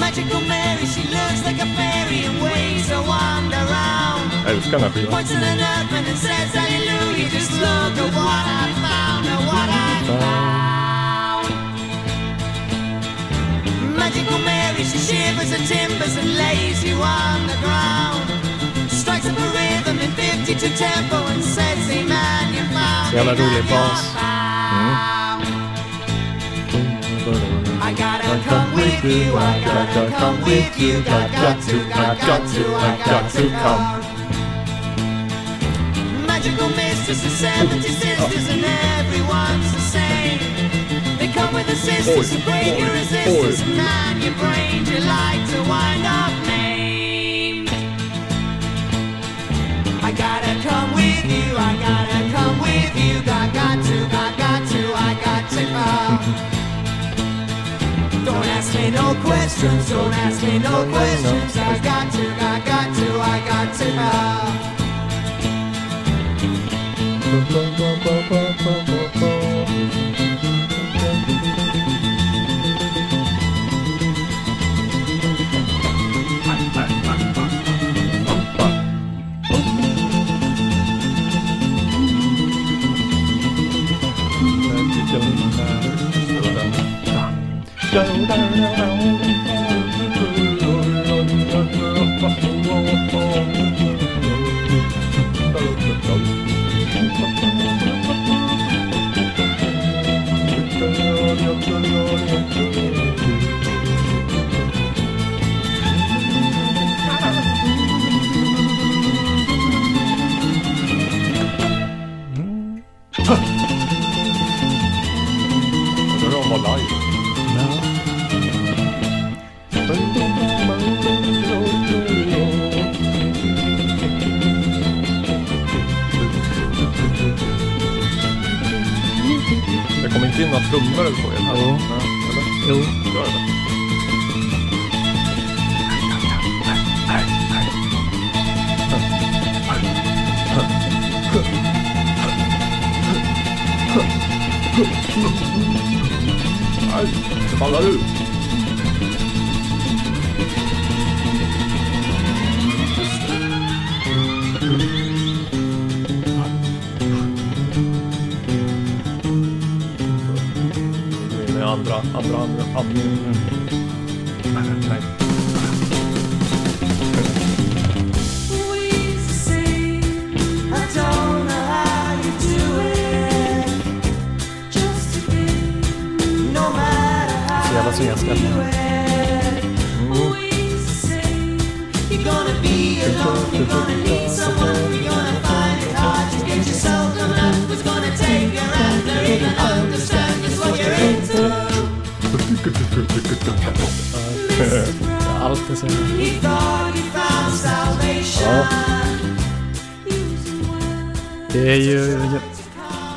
Speaker 5: Magical Mary, she looks like a fairy and waves a wander round.
Speaker 2: Jag älskar den här skivan.
Speaker 5: Points to the earthman and says, Hallelujah, just look at what I found, at what I found. Magical Mary, she shivers the timbers and lays you on the ground. Strikes up a rhythm in 52 tempo and says, Hey man, you found
Speaker 1: jävla rolig
Speaker 5: you're
Speaker 1: bas.
Speaker 5: found." I gotta come with you, I gotta come with you, got, got to, got, got to, I got to come. Magical mistress and seventy sisters and everyone's the same. Come with assistance to break your resistance and man your brain you like to wind up named. I gotta come with you, I gotta come with you, got, got to, got, got to, I got to come. Don't ask me no questions, don't ask me no questions. I got to, I got to, I got to know.
Speaker 2: Undrar Några trummor eller så? Eller?
Speaker 1: Jo.
Speaker 2: Eller?
Speaker 1: Jo.
Speaker 2: Gör det? Nej, det ballar ut. Andra, andra, andra, andra. Nej.
Speaker 1: Så jävla svenska.
Speaker 5: Mm. You're
Speaker 1: Allt är så
Speaker 5: salvation.
Speaker 1: Det är ju...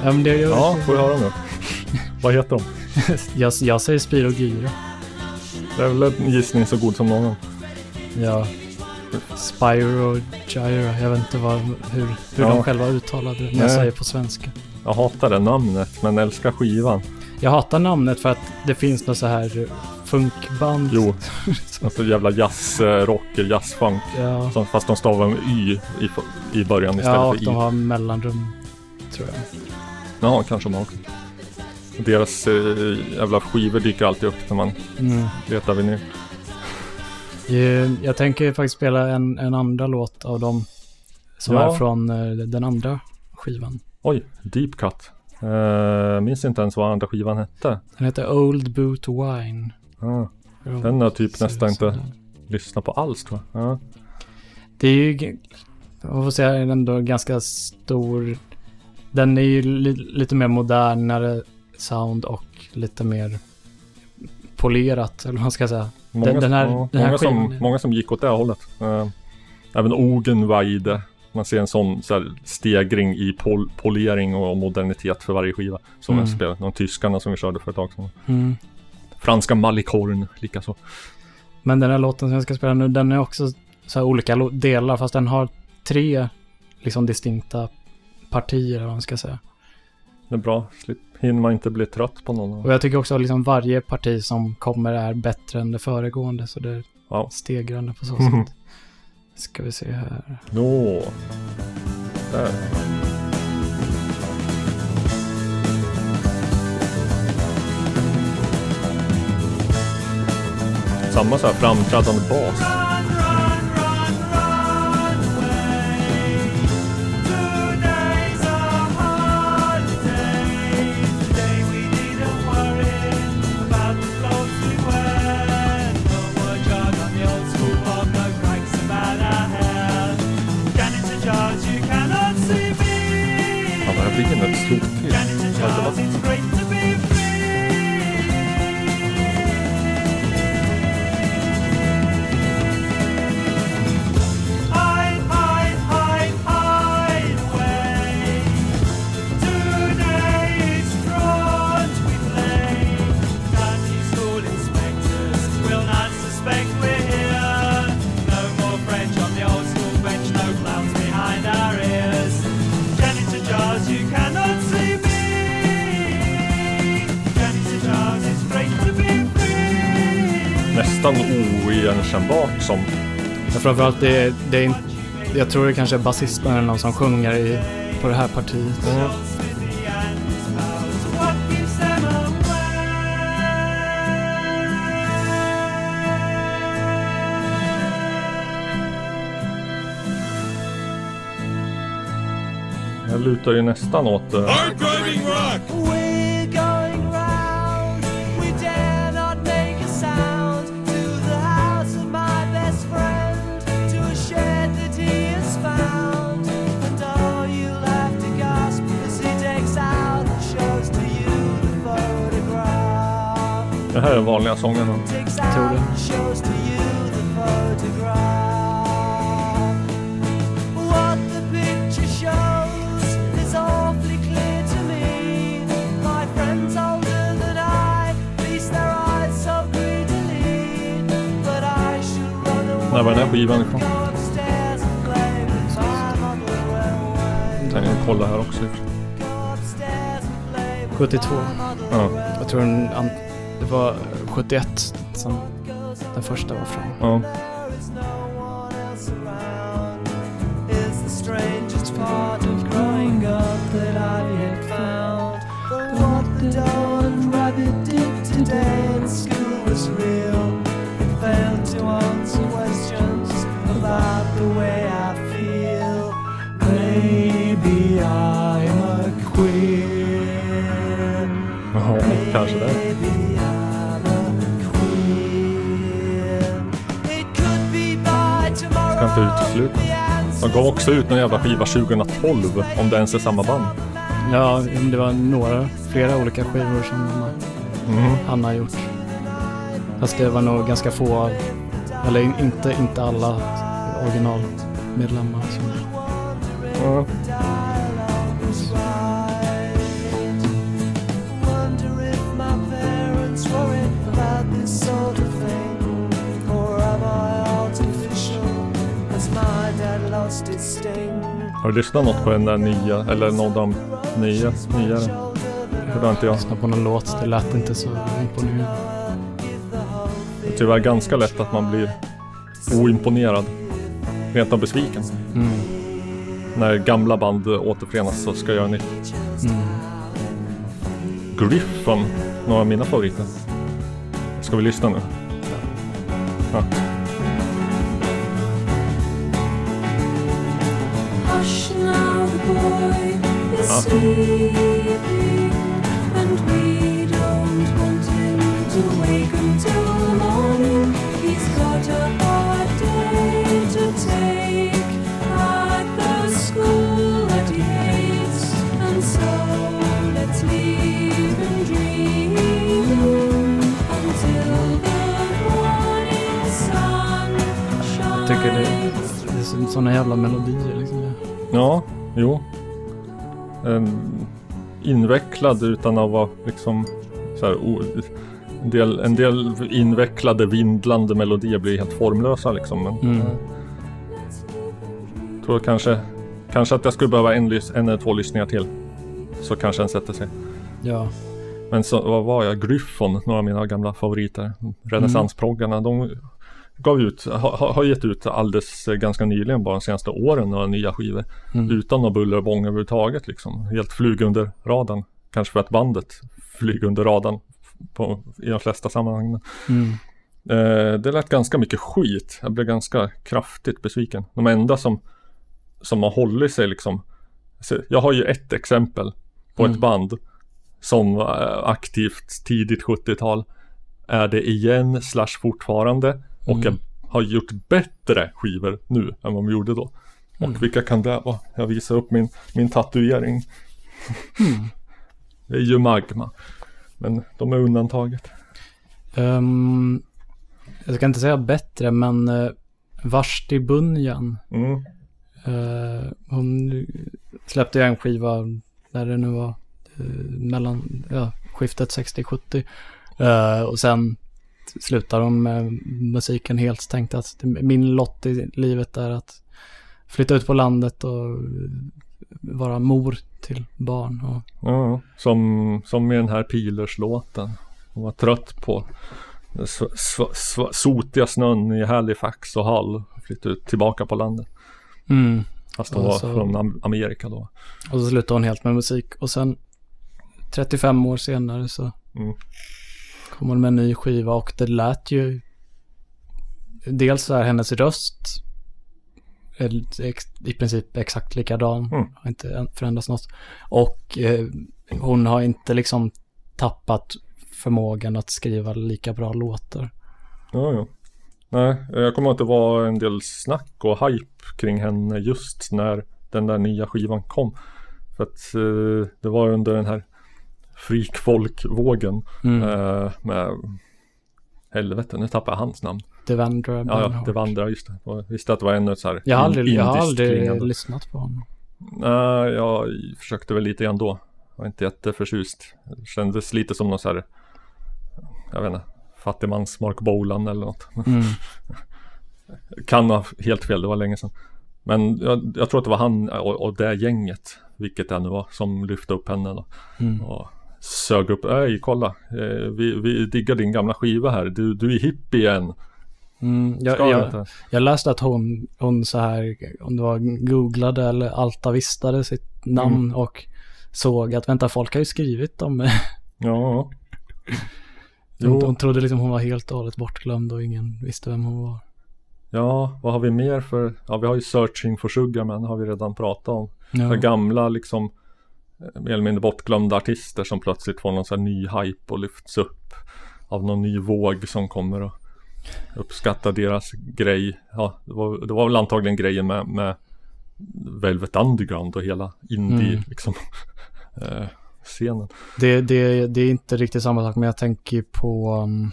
Speaker 1: Ja, men det är ju...
Speaker 2: Ja, får jag höra nu. Vad heter de?
Speaker 1: jag, jag säger Spyro Gyra.
Speaker 2: Det är väl en gissning så god som någon.
Speaker 1: Ja. Spyro Gyra. Jag vet inte vad, hur, hur
Speaker 2: Ja.
Speaker 1: de själva uttalade det när jag säger på svenska.
Speaker 2: Jag hatar det namnet men älskar skivan.
Speaker 1: Jag hatar namnet för att det finns något så här eh, funkband.
Speaker 2: Jo, alltså jävla jazzrock, jazzfunk.
Speaker 1: Ja,
Speaker 2: Fast de stavar med Y i, i början istället
Speaker 1: ja
Speaker 2: för I.
Speaker 1: de har mellanrum. Tror jag.
Speaker 2: Ja, kanske de har också. Deras eh, jävla skivor dyker alltid upp när man
Speaker 1: Mm.
Speaker 2: letar vinyl.
Speaker 1: Eh, Jag tänker faktiskt spela en, en andra låt av dem. Som
Speaker 2: Ja.
Speaker 1: är från eh, den andra skivan.
Speaker 2: Oj, Deep Cut. Uh, minns inte ens vad andra skivan hette.
Speaker 1: Den heter Old Boot Wine.
Speaker 2: Den har typ nästan inte- lyssna på alls tror jag. Ja.
Speaker 1: Det är ju, jag får säga, ändå ganska stor. Den är ju li, lite mer modernare sound och lite mer polerat, eller vad man ska säga.
Speaker 5: Många,
Speaker 1: Den- den här-
Speaker 5: ja,
Speaker 1: den här
Speaker 5: många, som,
Speaker 1: skivan-
Speaker 5: många som gick åt det hållet. Eh, även Ogenweide. Man ser en sån så här, stegring i pol polering och modernitet för varje skiva. Som
Speaker 1: Mm.
Speaker 5: jag spelat. De tyskarna som vi körde för ett tag sedan.
Speaker 1: Mm.
Speaker 5: Franska Malikorn likaså.
Speaker 1: Men den här låten som jag ska spela nu, den är också så här olika delar, fast den har tre liksom distinkta partier, eller vad man ska säga.
Speaker 5: Det är bra. Slip, hinner man inte bli trött på någon.
Speaker 1: Och jag tycker också att liksom varje parti som kommer är bättre än det föregående, så det är
Speaker 5: Ja.
Speaker 1: stegrande på så sätt. Ska vi se här.
Speaker 5: Nå. Där. Samma så här framträdande bas. Ja, det här slog till. Nästan oigenkännbart som
Speaker 1: Ja, framförallt det, är- det är inte, jag tror det kanske är basisten eller någon som sjunger i, på det här partiet.
Speaker 2: Away?
Speaker 5: Jag lutar ju nästan åt eh,
Speaker 2: so greedily. But I should run away.
Speaker 5: När var den här skivan ifrån? Jag kolla här också.
Speaker 2: Go upstairs and play with
Speaker 1: 72.
Speaker 2: time on the
Speaker 5: Ja.
Speaker 1: Jag tror den, an- det var eh, 71 som den första var från.
Speaker 5: Ja. Gav också ut någon jävla skiva 2012, om det ens är samma band.
Speaker 1: Ja, det var några, flera olika skivor som
Speaker 5: Mhm.
Speaker 1: han har gjort. Fast det var nog ganska få eller in- inte, inte alla originalmedlemmar. Som,
Speaker 5: Har du lyssnat något på den där nya, eller någon av de nya, nyare? Har inte jag.
Speaker 1: lyssna på någon låt, det lät inte så imponerande.
Speaker 5: Det är tyvärr ganska lätt att man blir oimponerad. Rent av besviken.
Speaker 1: Mm.
Speaker 5: När gamla band återförenas så ska jag göra nytt.
Speaker 1: Mm.
Speaker 5: Griffon, några av mina favoriter. Ska vi lyssna nu? Ja.
Speaker 6: Jag
Speaker 1: tycker det, det är sådana jävla melodier liksom.
Speaker 2: Ja, jo. En, invecklad utan att vara liksom så här, en, del, en del invecklade vindlande melodier blir helt formlösa liksom. Men
Speaker 1: Mm.
Speaker 2: jag tror kanske, kanske att jag skulle behöva en, en eller två lyssningar till. Så kanske den sätter sig.
Speaker 1: Ja.
Speaker 2: Men så, vad var jag? Gryphon, några av mina gamla favoriter. Renässansproggarna. De gav ut, har, har gett ut alldeles eh, ganska nyligen, bara de senaste åren, några nya skivor.
Speaker 1: Mm.
Speaker 2: Utan något buller och bång överhuvudtaget liksom. Helt flyg under radarn. Kanske för att bandet flyger under radarn på, i de flesta sammanhang.
Speaker 1: Mm.
Speaker 2: Eh, det lät ganska mycket skit. Jag blev ganska kraftigt besviken. De enda som, som har hållit sig liksom. Jag har ju ett exempel på
Speaker 1: Mm.
Speaker 2: ett band som var aktivt tidigt 70-tal. Är det igen slash fortfarande och
Speaker 1: Mm.
Speaker 2: jag har gjort bättre skivor nu än vad de gjorde då.
Speaker 1: Mm.
Speaker 2: Och vilka kan det vara? Jag visar upp min, min tatuering. Det är ju Magma. Men de är undantaget.
Speaker 1: Ehm, jag ska inte säga bättre, men uh, Vashti Bunyan.
Speaker 2: Mm.
Speaker 1: eh, hon släppte ju en skiva när det nu var eh, mellan ja, skiftet 60-70. Eh, och sen slutade hon med musiken helt. Tänkte att min lott i livet är att flytta ut på landet och vara mor till barn. Och,
Speaker 2: Ja, som, som med den här Pilers-låten. Hon var trött på den sv- sv- sv- sotiga snön i Halifax och Hull. Flyttade ut tillbaka på landet.
Speaker 1: mm.
Speaker 2: Fast hon var från Am- Amerika då.
Speaker 1: Och så slutade hon helt med musik. Och sen 35 år senare så
Speaker 2: Mm.
Speaker 1: Kom hon med en ny skiva och det lät ju... Dels så är hennes röst i princip exakt likadan.
Speaker 2: Mm.
Speaker 1: Har inte än- förändrats något. Och eh, hon har inte liksom tappat förmågan att skriva lika bra låtar.
Speaker 2: Ja, ja. Nej, jag kommer att det var en del snack och hype kring henne just när den där nya skivan kom. För att eh, det var under den här freak-folk-vågen
Speaker 1: Mm.
Speaker 2: eh, med Helvete, nu tappar jag hans namn.
Speaker 1: Devendra
Speaker 2: Ja, ja, vandrar just det. Jag visste att det var ett så här
Speaker 1: Jag har aldrig, jag har aldrig lyssnat på honom.
Speaker 2: Nej, jag försökte väl lite grann då. Jag var inte jätteförtjust. Det kändes lite som någon så här, jag vet inte, fattigmans Mark Bolan eller något.
Speaker 1: Mm.
Speaker 2: Kan ha helt fel, det var länge sedan. Men jag, jag tror att det var han och, och det gänget, vilket det nu var, som lyfte upp henne då.
Speaker 1: Mm.
Speaker 2: Och sög upp, ej kolla, eh, vi, vi diggar din gamla skiva här, du, du är hippie igen.
Speaker 1: Mm, jag, jag, jag läste att hon, hon så här, om det var googlade eller altavistade sitt namn
Speaker 2: Mm.
Speaker 1: och såg att vänta, folk har ju skrivit om.
Speaker 2: Ja.
Speaker 1: Hon,
Speaker 2: Jo.
Speaker 1: hon trodde liksom hon var helt och hållet bortglömd och ingen visste vem hon var.
Speaker 2: Ja, vad har vi mer för? Ja, vi har ju Searching for Sugar men har vi redan pratat om.
Speaker 1: Ja.
Speaker 2: Så gamla liksom mer eller mindre bortglömda artister som plötsligt får någon sån här ny hype och lyfts upp av någon ny våg som kommer och uppskattar deras grej. Ja, det var, det var väl antagligen grejen med, med Velvet Underground och hela indie
Speaker 1: Mm.
Speaker 2: liksom eh, scenen.
Speaker 1: Det, det, det är inte riktigt samma sak, men jag tänker på... Um,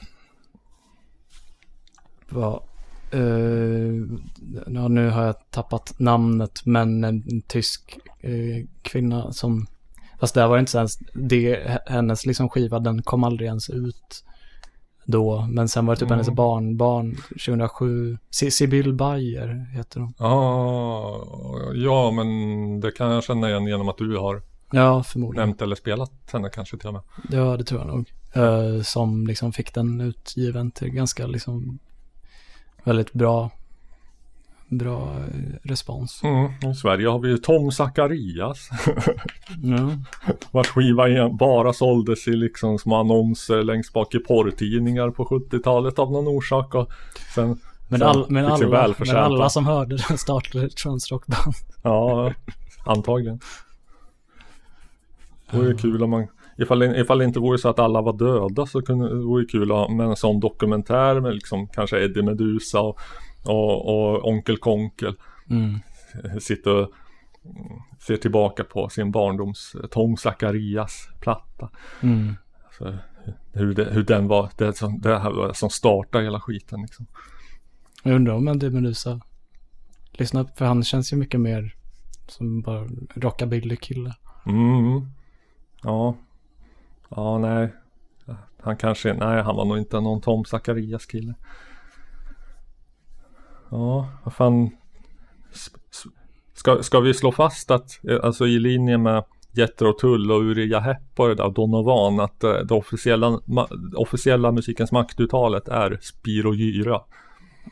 Speaker 1: vad, eh, ja, nu har jag tappat namnet, men en, en tysk eh, kvinna som... Fast det var inte ens... Det, hennes liksom skiva, den kom aldrig ens ut då. Men sen var det typ
Speaker 2: Mm.
Speaker 1: hennes barnbarn 2007. Si- Sibyl Bayer heter hon.
Speaker 2: Ja, ja men det kan jag känna igen genom att du har
Speaker 1: Ja, förmodligen.
Speaker 2: nämnt eller spelat henne kanske till och med.
Speaker 1: Ja, det tror jag nog. Eh, som liksom fick den utgiven till ganska liksom väldigt bra, bra eh, respons.
Speaker 2: Mm, I Sverige har vi ju Tom Zacharias.
Speaker 1: Ja.
Speaker 2: Vars skiva bara såldes i liksom små annonser längst bak i porrtidningar på 70-talet av någon orsak. Och sen,
Speaker 1: Men, all, men, alla, men alla som hörde den startade ett transrockband.
Speaker 2: Ja, antagligen. Det vore kul om man Ifall, det- ifall det inte vore så att alla var döda så kunde, det vore ju kul att ha med en sån dokumentär med liksom kanske Eddie Meduza och, och, och Onkel Konkel
Speaker 1: Mm.
Speaker 2: sitter och ser tillbaka på sin barndoms Tom Zacharias platta.
Speaker 1: Mm.
Speaker 2: Så, hur, det, hur den var, det som, det här var som startar hela skiten liksom.
Speaker 1: Jag undrar om Eddie Meduza lyssna för han känns ju mycket mer som bara rockabilly-kille.
Speaker 2: Mm. Ja. Ja, nej. Han kanske, nej han var nog inte någon Tom Zacharias kille. Ja, vad fan. Ska, ska vi slå fast att, eh, alltså i linje med Jethro Tull och Uriah Heep och det där Donovan, att eh, det officiella, officiella musikens maktuttalet är Spiro Gyra.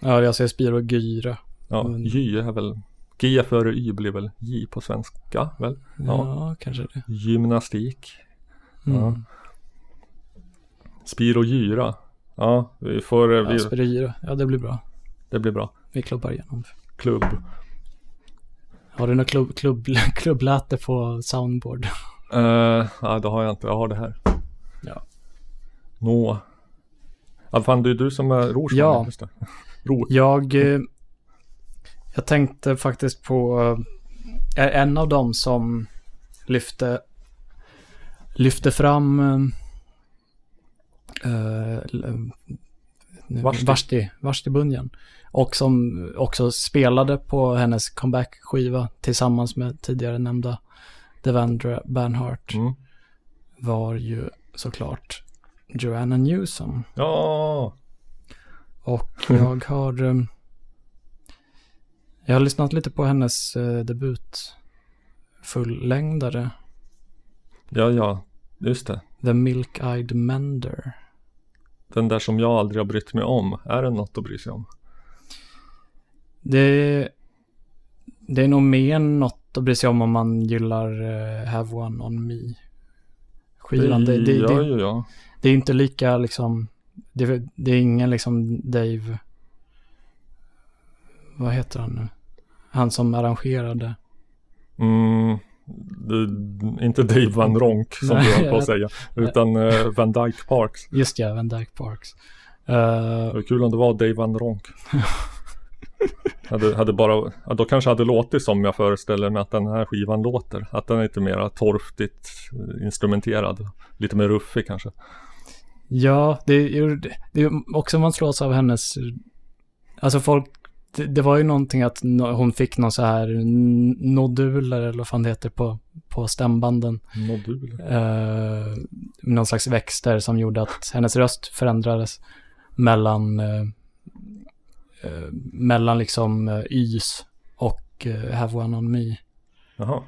Speaker 1: Ja, jag säger Spiro Gyra.
Speaker 2: Ja,
Speaker 1: Mm.
Speaker 2: Gy är väl, G före Y blir väl J på svenska, väl?
Speaker 1: Ja,
Speaker 2: Ja.
Speaker 1: kanske det.
Speaker 2: Gymnastik.
Speaker 1: Mm.
Speaker 2: Ja. Spiro Gyra. Ja, vi får, eh,
Speaker 1: Ja,
Speaker 2: vi,
Speaker 1: Spiro Gyra. Ja, det blir bra.
Speaker 2: det blir bra.
Speaker 1: Vi klubbar igenom.
Speaker 2: Klubb.
Speaker 1: Har du något klubb, klubb, klubbläte på soundboard?
Speaker 2: Uh, ja, det har jag inte. Jag har det här.
Speaker 1: Ja.
Speaker 2: Nå. Ja, fan det är du som är Rosman.
Speaker 1: Ja.
Speaker 2: Just det. Ro.
Speaker 1: Jag, eh, jag tänkte faktiskt på eh, en av dem som lyfte, lyfte fram
Speaker 2: Vashti.
Speaker 1: Vashti, Vashti Bunyan. Och som också spelade på hennes comeback-skiva tillsammans med tidigare nämnda Devendra Banhart
Speaker 2: Mm.
Speaker 1: var ju såklart Joanna Newsom.
Speaker 2: Ja.
Speaker 1: Och jag har... eh, Jag har lyssnat lite på hennes eh, debut fullängdare.
Speaker 2: Ja, ja. Just det.
Speaker 1: The Milk-Eyed Mender.
Speaker 2: Den där som jag aldrig har brytt mig om. Är det något att bry sig om?
Speaker 1: Det, det är nog mer något att bry sig om om man gillar eh, Have One On Me. Skivan. Det, det,
Speaker 2: ja,
Speaker 1: det,
Speaker 2: ja, ja.
Speaker 1: det är inte lika liksom... Det, det är ingen liksom Dave... Vad heter han nu? Han som arrangerade.
Speaker 2: Mm, inte Dave Van Ronk som du höll på att säga. Utan eh, Van Dyke Parks.
Speaker 1: Just ja, Van Dyke Parks. Eh,
Speaker 2: Det var kul om det var Dave Van Ronk. hade, hade bara, ja, då kanske hade låtit som jag föreställer mig att den här skivan låter. Att den är lite mer torftigt eh, instrumenterad. Lite mer ruffig kanske.
Speaker 1: Ja, det är, det är också man slås av hennes... Alltså folk... Det, det var ju någonting att hon fick någon så här noduler eller vad fan det heter på, på stämbanden.
Speaker 2: Modul.
Speaker 1: Eh, någon slags växter som gjorde att hennes röst förändrades mellan... Eh, eh, mellan liksom eh, ys och eh, Have One On Me.
Speaker 2: Jaha.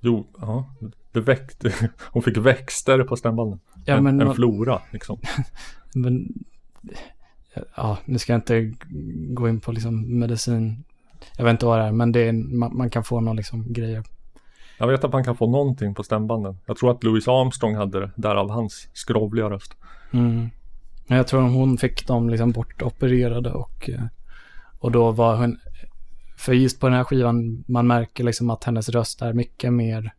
Speaker 2: Jo, ja. Det väckte, hon fick växter på stämbanden.
Speaker 1: Ja,
Speaker 2: en,
Speaker 1: men,
Speaker 2: en flora liksom.
Speaker 1: men ja, nu ska jag inte gå in på liksom medicin. Jag vet inte vad det är, men det är, man, man kan få någon liksom grejer.
Speaker 2: Jag vet att man kan få någonting på stämbanden. Jag tror att Louis Armstrong hade det, därav hans skrovliga röst.
Speaker 1: Mm. Men jag tror hon fick dem liksom bortopererade och, eh, och då var hon, för just på den här skivan, man märker liksom att hennes röst är mycket mer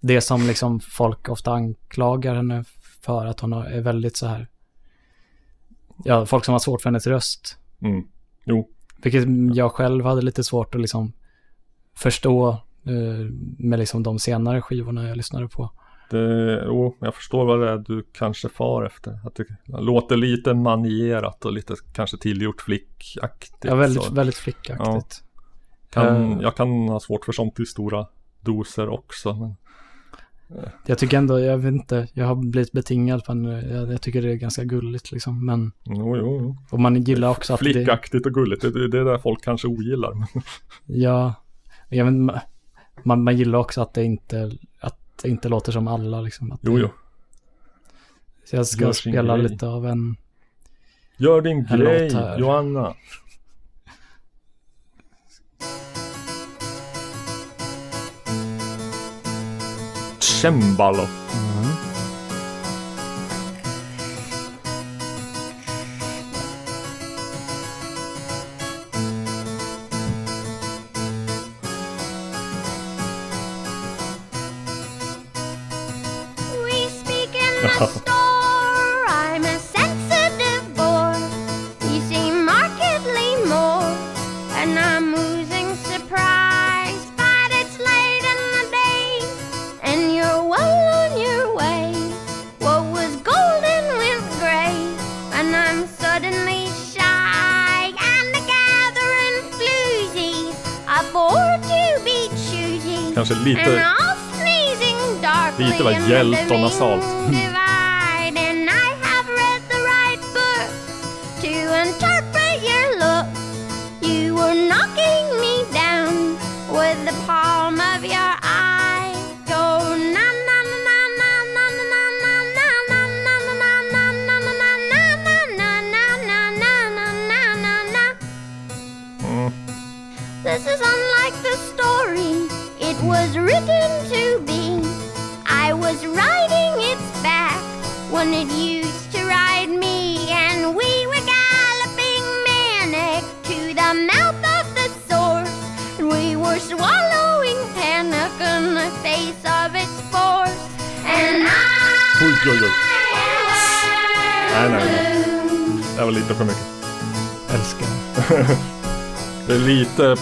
Speaker 1: det som liksom folk ofta anklagar henne för att hon är väldigt så här, ja, folk som har svårt för hennes röst.
Speaker 2: Mm. Jo,
Speaker 1: Vilket jag själv hade lite svårt att liksom förstå eh, med liksom de senare skivorna jag lyssnade på.
Speaker 2: Det, jo, jag förstår vad det är du kanske far efter. Att det låter lite manierat och lite kanske tillgjort flickaktigt.
Speaker 1: Ja, väldigt,
Speaker 2: så.
Speaker 1: väldigt flickaktigt.
Speaker 2: Kan,
Speaker 1: Eh.
Speaker 2: Jag kan ha svårt för sånt i stora doser också. Men,
Speaker 1: Jag tycker ändå, jag vet inte, jag har blivit betingad på en, jag, jag tycker det är ganska gulligt liksom. Men,
Speaker 2: jo, jo, jo.
Speaker 1: och man gillar också att det,
Speaker 2: Flickaktigt och gulligt, det, det, är det folk kanske ogillar. Men,
Speaker 1: ja, jag vet, man, man gillar också att det inte, att det inte låter som alla liksom. Att
Speaker 2: jo, jo.
Speaker 1: Så jag ska
Speaker 2: Gör
Speaker 1: spela lite av en,
Speaker 2: Gör din
Speaker 1: En
Speaker 2: grej. Johanna. Cembalo.
Speaker 7: We I'm a sensitive boy. You seem markedly more. And I'm losing surprise. But it's late in the day. And you're well on your way. What was golden with gray. And I'm suddenly shy. And the gathering floozy. A bore to be
Speaker 2: choosy. Lite vad hjältarna sa.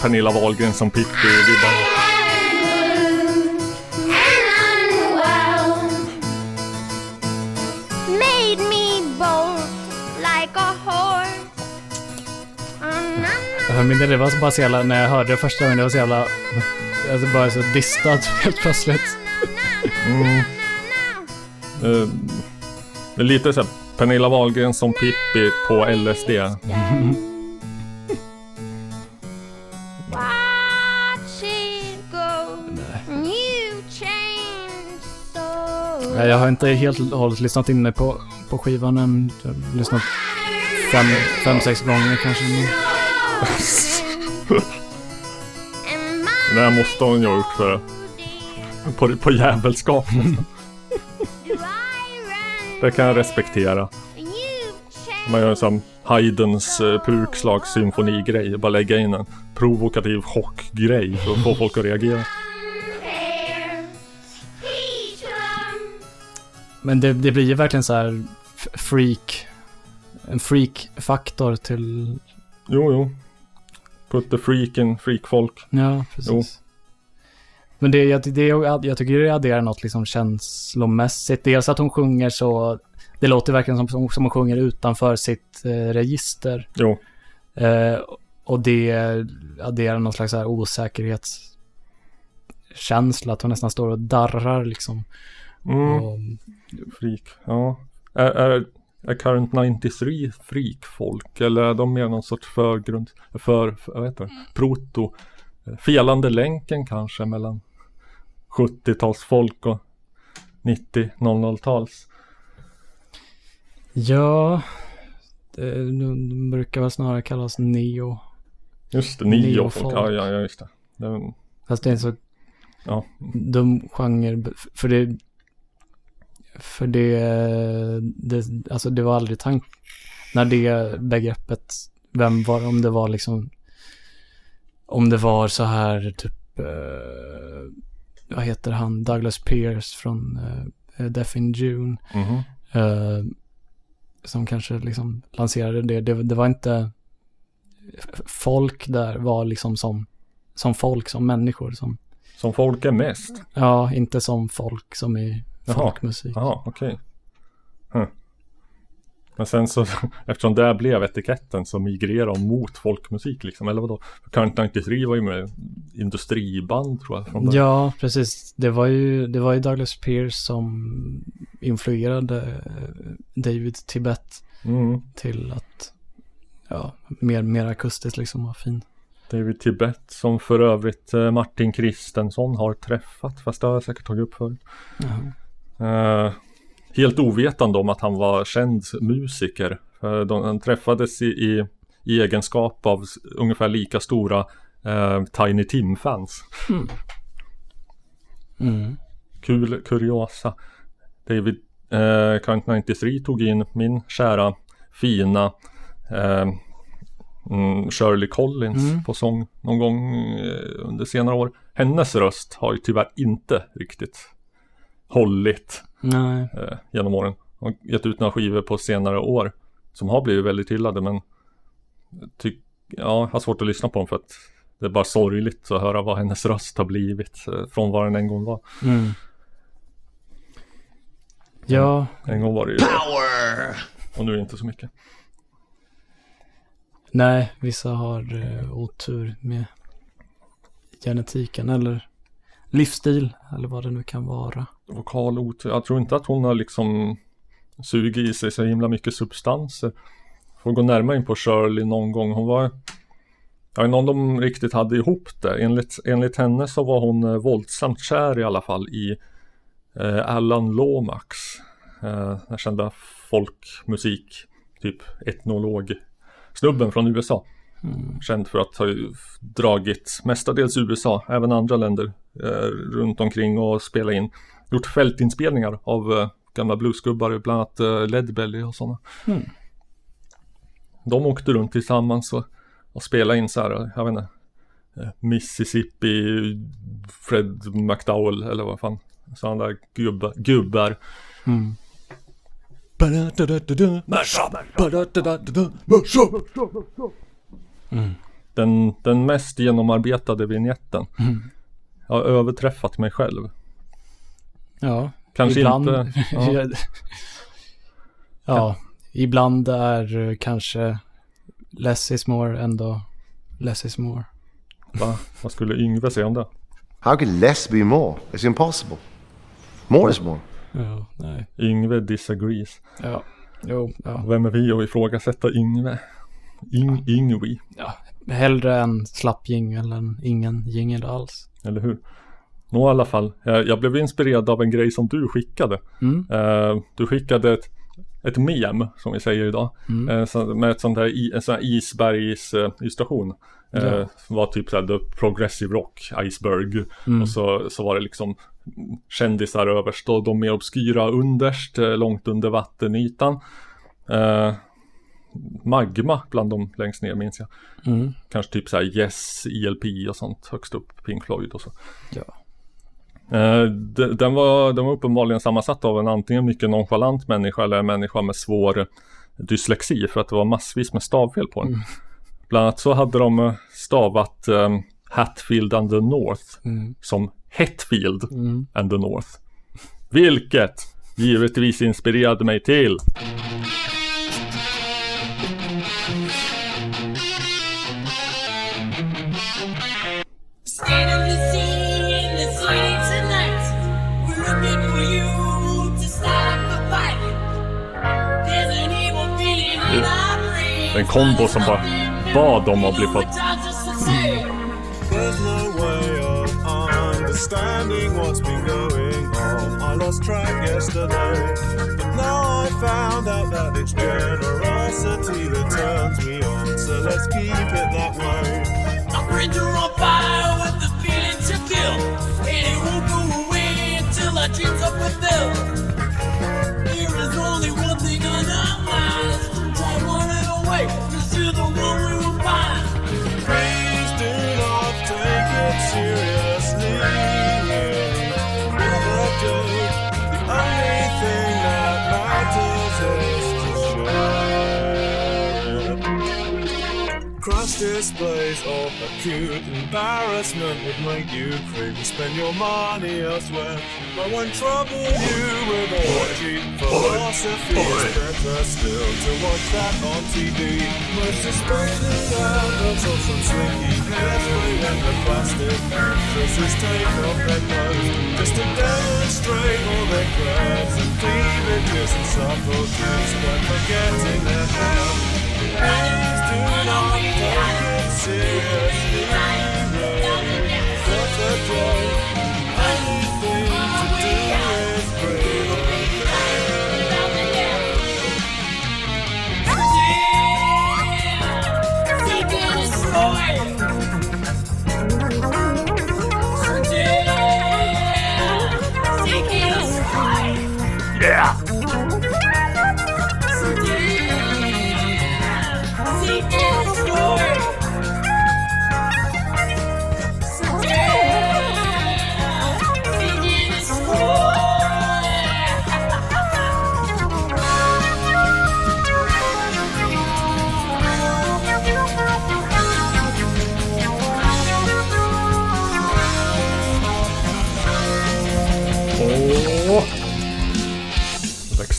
Speaker 2: Pernilla Wahlgren som Pippi-vibbar.
Speaker 7: and unwell made me bolt like a horse.
Speaker 1: Jag minns det var bara så jävla, när jag hörde det första gången, det var så jävla, alltså bara så distad helt plötsligt.
Speaker 2: Det är lite så här Pernilla Wahlgren som Pippi på LSD.
Speaker 7: Watch
Speaker 1: har inte helt och hållet lyssnat in mig på, på skivan än. Jag har lyssnat fem, fem sex gånger kanske.
Speaker 2: Det här måste hon ju ha gjort för, på, på jävelskap. Det kan jag respektera. Man gör som Haydns uh, purkslagssymfonigrej. Bara lägga in en provokativ chockgrej för att få folk att reagera.
Speaker 1: Men det, det blir ju verkligen så här freak. En freak-faktor till...
Speaker 2: Jo, jo. Put the freak in freakfolk.
Speaker 1: Ja, precis. Men det, jag, det, jag, jag tycker det adderar något liksom känslomässigt. Dels att hon sjunger så... Det låter verkligen som, som, som hon sjunger utanför sitt eh, register.
Speaker 2: Jo.
Speaker 1: Eh, och det adderar någon slags osäkerhetskänsla. Att hon nästan står och darrar liksom.
Speaker 2: Mm.
Speaker 1: Och,
Speaker 2: Freak. Ja. Är, är, är Current 93 freakfolk? Eller är de mer någon sorts förgrund? För, för vad heter det? Proto? Felande länken kanske mellan 70-talsfolk och 90-00-tals?
Speaker 1: ja, det, de brukar väl snarare kallas neo.
Speaker 2: Just det,
Speaker 1: Neofolk.
Speaker 2: folk. Ja, ja, ja, just det. det.
Speaker 1: Fast det är en så
Speaker 2: Ja.
Speaker 1: dum genre. För det... För det... det alltså det var aldrig tank... När det begreppet... Vem var om det var liksom... Om det var så här typ... eh, vad heter han? Douglas Pierce från uh, Death in June.
Speaker 2: Mhm.
Speaker 1: eh, som kanske liksom lanserade det. det. Det var inte... Folk där var liksom som... Som folk, som människor. Som,
Speaker 2: Som folk är mest?
Speaker 1: Ja, inte som folk som i
Speaker 2: Jaha.
Speaker 1: folkmusik.
Speaker 2: Jaha, okej. Huh. Men sen så, eftersom det blev etiketten så migrerar de mot folkmusik liksom, eller vadå? Current 93 var ju med industriband tror jag. Från.
Speaker 1: Ja, precis. Det var ju, det var ju Douglas Pierce som influerade eh, David Tibet
Speaker 2: Mm.
Speaker 1: till att, ja, mer, mer akustiskt liksom vara fin.
Speaker 2: David Tibet som för övrigt eh, Martin Kristensson har träffat, fast det har jag säkert tagit upp förut. Eh, helt ovetande om att han var känd musiker. För de, de träffades i, i, i egenskap av ungefär lika stora eh, Tiny Tim-fans.
Speaker 1: Mm.
Speaker 2: Kul kuriosa. David eh, Current 93 tog in min kära fina eh, mm, Shirley Collins på sång någon gång eh, under senare år. Hennes röst har ju tyvärr inte riktigt hållit
Speaker 1: Nej,
Speaker 2: eh, genom åren. Hon har gett ut några skivor på senare år som har blivit väldigt hyllade men ty- ja, jag har svårt att lyssna på dem för att det är bara sorgligt att höra vad hennes röst har blivit eh, från vad den en gång var.
Speaker 1: mm. Ja,
Speaker 2: En gång var det ju Power! Och nu är det inte så mycket.
Speaker 1: nej, vissa har eh, otur med genetiken eller livsstil eller vad det nu kan vara.
Speaker 2: vokal otur. Jag tror inte att hon har liksom sugit i sig så himla mycket substanser. Får gå närmare in på Shirley någon gång. Hon var jag vet inte om de riktigt hade ihop det. Enligt, enligt henne så var hon eh, våldsamt kär i alla fall i eh, Alan Lomax. Eh, den kända folkmusik, typ etnolog. Snubben från USA. Känd för att ha dragit mestadels USA, även andra länder runt omkring och spela in. Gjort fältinspelningar av eh, gamla bluesgubbar, bland annat eh, Led Belly och sådana.
Speaker 1: Mm.
Speaker 2: De åkte runt tillsammans och, och spelade in så här, jag vet inte, eh, Mississippi, Fred McDowell eller vad fan, sådana där gubbar. gubbar.
Speaker 1: Mm.
Speaker 2: Den, den mest genomarbetade vignetten. Jag har överträffat mig själv.
Speaker 1: Ja,
Speaker 2: Kanske
Speaker 1: ibland,
Speaker 2: inte. Ja.
Speaker 1: ja. ibland är eh, kanske less is more ändå less is more.
Speaker 2: Va? Vad skulle Yngve säga om det?
Speaker 8: How could less be more? It's impossible. More is more.
Speaker 1: Ja, nej.
Speaker 2: Yngve disagrees.
Speaker 1: Ja, jo, ja.
Speaker 2: Vem är vi att ifrågasätta Yngve? Yng, Yngvi,
Speaker 1: ja. Hellre en slapp jingel än ingen jingel alls.
Speaker 2: Eller hur? Nå i alla fall, jag, blev inspirerad av en grej som du skickade.
Speaker 1: Mm.
Speaker 2: Eh, du skickade ett, ett mem, som vi säger idag,
Speaker 1: Mm.
Speaker 2: eh, så, med ett sånt här, en sån här isbergsillustration. Eh,
Speaker 1: Ja.
Speaker 2: var typ såhär the progressive rock, iceberg.
Speaker 1: Mm.
Speaker 2: Och så, så var det liksom kändisar överst och de mer obskyra underst, långt under vattenytan. Magma bland dem längst ner minns jag.
Speaker 1: Mm.
Speaker 2: Kanske typ såhär Yes, ELP och sånt högst upp, Pink Floyd och så.
Speaker 1: Ja.
Speaker 2: Eh, de- den, var, den var uppenbarligen sammansatt av en antingen mycket nonchalant människa eller en människa med svår dyslexi för att det var massvis med stavfel på den.
Speaker 1: Mm.
Speaker 2: Bland annat så hade de eh, stavat um, Hatfield and the North
Speaker 1: Mm.
Speaker 2: som Hetfield
Speaker 1: Mm.
Speaker 2: and the North. Vilket givetvis inspirerade mig till
Speaker 9: Mm.
Speaker 2: en kombo som bara bad om att bli fått
Speaker 10: There's of understanding what's been going on. I lost track yesterday, but now I found out that it's generosity that turns me on. So let's keep it that way.
Speaker 9: A printer on fire our dreams are fulfilled. There is only one thing on our minds. Try it away, cause you're the one we will find.
Speaker 10: Please do not take it seriously. Displays of acute embarrassment would make you crave and spend your money elsewhere. I won't trouble you with all cheap philosophy. It's better still to watch that on TV. Most especially that there's also some slinky hairspray when the plastic actresses take off their clothes just to demonstrate all their curves and cleavages and subtleties, but forgetting their hair. Such a
Speaker 2: day.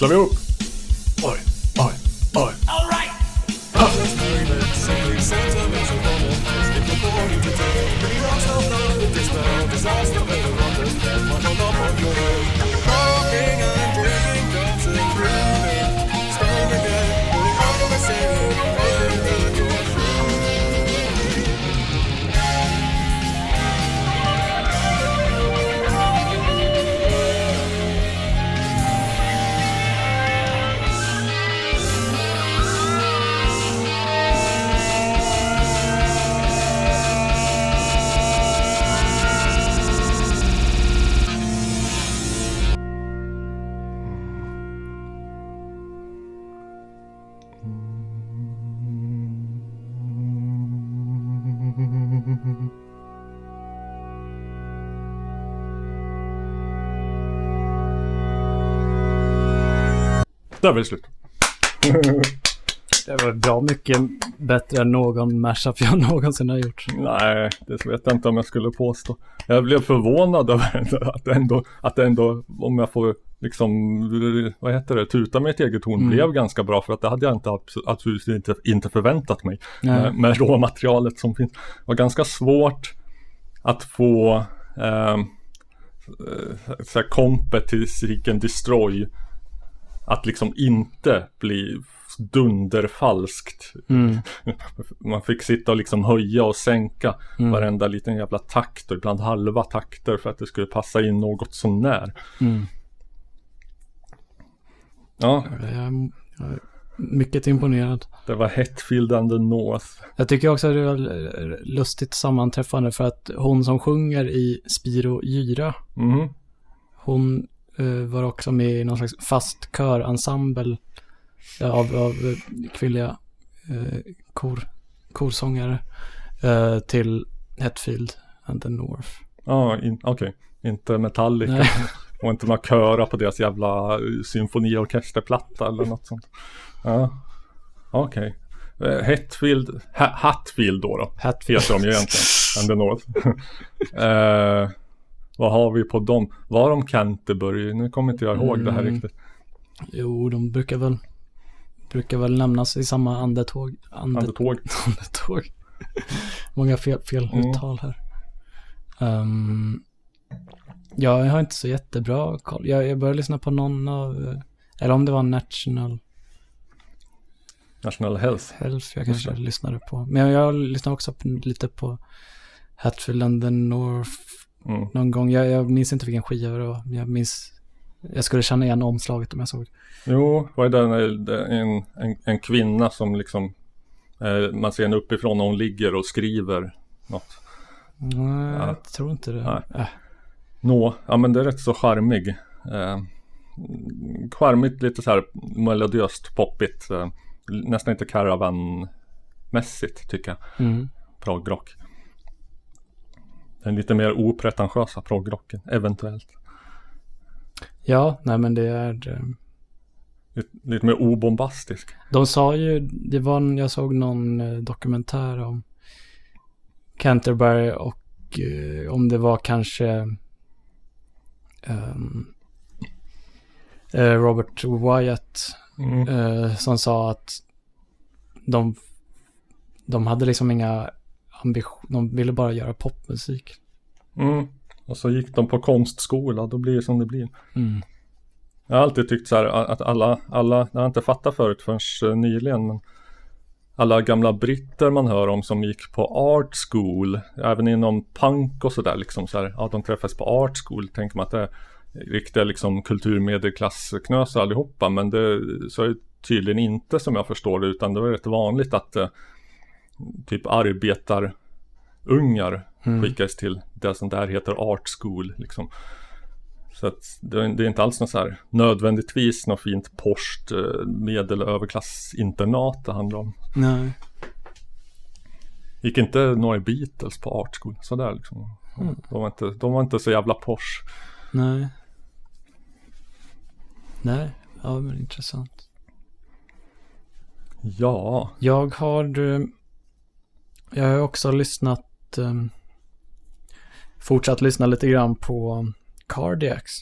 Speaker 2: Då Där var det slut.
Speaker 1: Det var bra mycket bättre än någon mashup jag någonsin har gjort.
Speaker 2: Nej, det vet jag inte om jag skulle påstå. Jag blev förvånad över att det ändå, att det ändå, om jag får liksom, vad heter det, tuta med ett eget horn,
Speaker 1: Mm.
Speaker 2: blev ganska bra. För att det hade jag inte, abs- absolut inte, inte förväntat mig.
Speaker 1: Nej.
Speaker 2: Med, med råmaterialet som finns. Det var ganska svårt att få ehm, eh, kompet till Seek Destroy att liksom inte bli dunderfalskt.
Speaker 1: Mm.
Speaker 2: Man fick sitta och liksom höja och sänka
Speaker 1: Mm.
Speaker 2: varenda liten jävla takt och ibland halva takter för att det skulle passa in något sånär.
Speaker 1: Mm.
Speaker 2: Ja,
Speaker 1: Jag jag mycket imponerad.
Speaker 2: det var Hetfield and the North.
Speaker 1: Jag tycker också att det var lustigt sammanträffande för att hon som sjunger i Spiro Gyra,
Speaker 2: Mhm.
Speaker 1: hon var också med i någon slags fast körensemble eh, av, av eh, kvinnliga eh, kor, korsångare eh, till Hetfield and the North.
Speaker 2: Ja, in, okej. Inte Metallica.
Speaker 1: Nej.
Speaker 2: Och inte några köra på deras jävla eh, symfoniorkesterplatta eller något sånt. Ja, okej. Eh, Hetfield, ha, Hatfield då då.
Speaker 1: Hatfield.
Speaker 2: Heter de ju egentligen. And the North. eh, vad har vi på dem? Var de Canterbury? Nu kommer inte jag ihåg det här
Speaker 1: Mm.
Speaker 2: riktigt.
Speaker 1: Jo, de brukar väl brukar väl nämnas i samma andetåg. Andet,
Speaker 2: Andetåg.
Speaker 1: andetåg. Många fel, fel
Speaker 2: Mm.
Speaker 1: uttal här. Ehm, ja, jag har inte så jättebra koll. Jag, jag började lyssna på någon av, eller om det var National
Speaker 2: National Health.
Speaker 1: Health jag kanske
Speaker 2: det.
Speaker 1: lyssnade på. Men jag, jag lyssnade också på, lite på Hatfield and the North
Speaker 2: Mm.
Speaker 1: någon gång. Jag, jag minns inte vilken skiva det var. Jag minns, jag skulle känna igen omslaget om jag såg.
Speaker 2: Jo, vad är det? när det är En, en, en kvinna som liksom eh, Man ser henne uppifrån när hon ligger och skriver något.
Speaker 1: Nej,
Speaker 2: Ja.
Speaker 1: jag tror inte det.
Speaker 2: Nej.
Speaker 1: Äh,
Speaker 2: Nå, ja men det är rätt så charmig. Eh, charmigt, lite så här melodiöst, poppigt. Eh, nästan inte caravan-mässigt tycker jag.
Speaker 1: mm.
Speaker 2: Progrock. Den lite mer opretentiösa progrocken, eventuellt.
Speaker 1: Ja, nej men det är... eh,
Speaker 2: Lite, lite mer obombastisk.
Speaker 1: De sa ju, det var, en- jag såg någon eh, dokumentär om Canterbury och eh, om det var kanske ehm, eh, Robert Wyatt
Speaker 2: Mm.
Speaker 1: eh, som sa att de, de hade liksom inga ambitioner, de ville bara göra popmusik.
Speaker 2: Mm. Och så gick de på konstskola, då blir det som det blir.
Speaker 1: Mm.
Speaker 2: Jag har alltid tyckt så här att alla, alla, jag har inte fattat förut förrän eh, nyligen, men alla gamla britter man hör om som gick på art school, även inom punk och sådär liksom så här, ja de träffas på art school, tänker man att det är riktiga liksom kulturmedelklassknösar allihopa, men det så är det tydligen inte som jag förstår det, utan det var rätt vanligt att eh, typ arbetarungar
Speaker 1: Mm.
Speaker 2: skickades till det som där heter art school liksom. Så att det är, inte alls något så här nödvändigtvis något fint porscht eh, medelöverklassinternat det handlar om.
Speaker 1: Nej.
Speaker 2: Gick inte några Beatles på art school sådär liksom.
Speaker 1: Mm.
Speaker 2: De, var inte, de var inte så jävla posh.
Speaker 1: Nej. Nej, ja men intressant.
Speaker 2: Ja,
Speaker 1: Jag har, eh, jag har också lyssnat, eh, fortsatt lyssna lite grann på Cardiacs.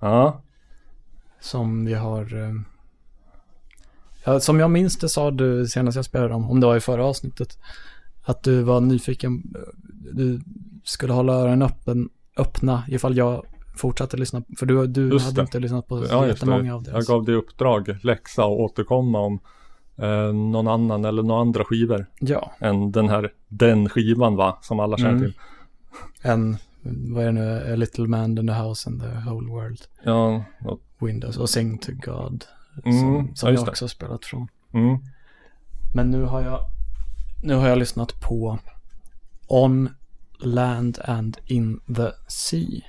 Speaker 2: ja,
Speaker 1: Som vi har, ja, som jag minns det sa du senast jag spelade dem, om det var i förra avsnittet. Att du var nyfiken, eh, du skulle hålla öronen öppen, öppna ifall jag fortsatte lyssna. För du, du hade inte lyssnat på
Speaker 2: ja
Speaker 1: jättemånga
Speaker 2: det.
Speaker 1: av
Speaker 2: Jag
Speaker 1: deras.
Speaker 2: gav dig uppdrag, läxa och återkomma om eh, någon annan eller några andra skivor
Speaker 1: Ja,
Speaker 2: än den här, den skivan va, som alla känner
Speaker 1: Mm.
Speaker 2: till.
Speaker 1: en, vad är det nu, A Little Man in the House and the Whole World.
Speaker 2: Ja, och,
Speaker 1: Windows och Sing to God.
Speaker 2: Mm,
Speaker 1: Som, som
Speaker 2: ja,
Speaker 1: jag också har spelat från.
Speaker 2: mm,
Speaker 1: Men nu har jag, nu har jag lyssnat på On Land and in the Sea.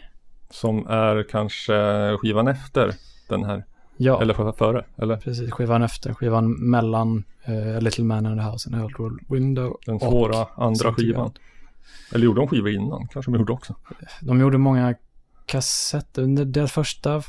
Speaker 2: som är kanske skivan efter den här,
Speaker 1: Ja,
Speaker 2: eller för- före, eller?
Speaker 1: precis. Skivan efter, skivan mellan A Little Man in the House and Whole World Window.
Speaker 2: Den svåra andra skivan. Eller gjorde de skivor innan? Kanske de gjorde också.
Speaker 1: De gjorde många kassetter. Deras första,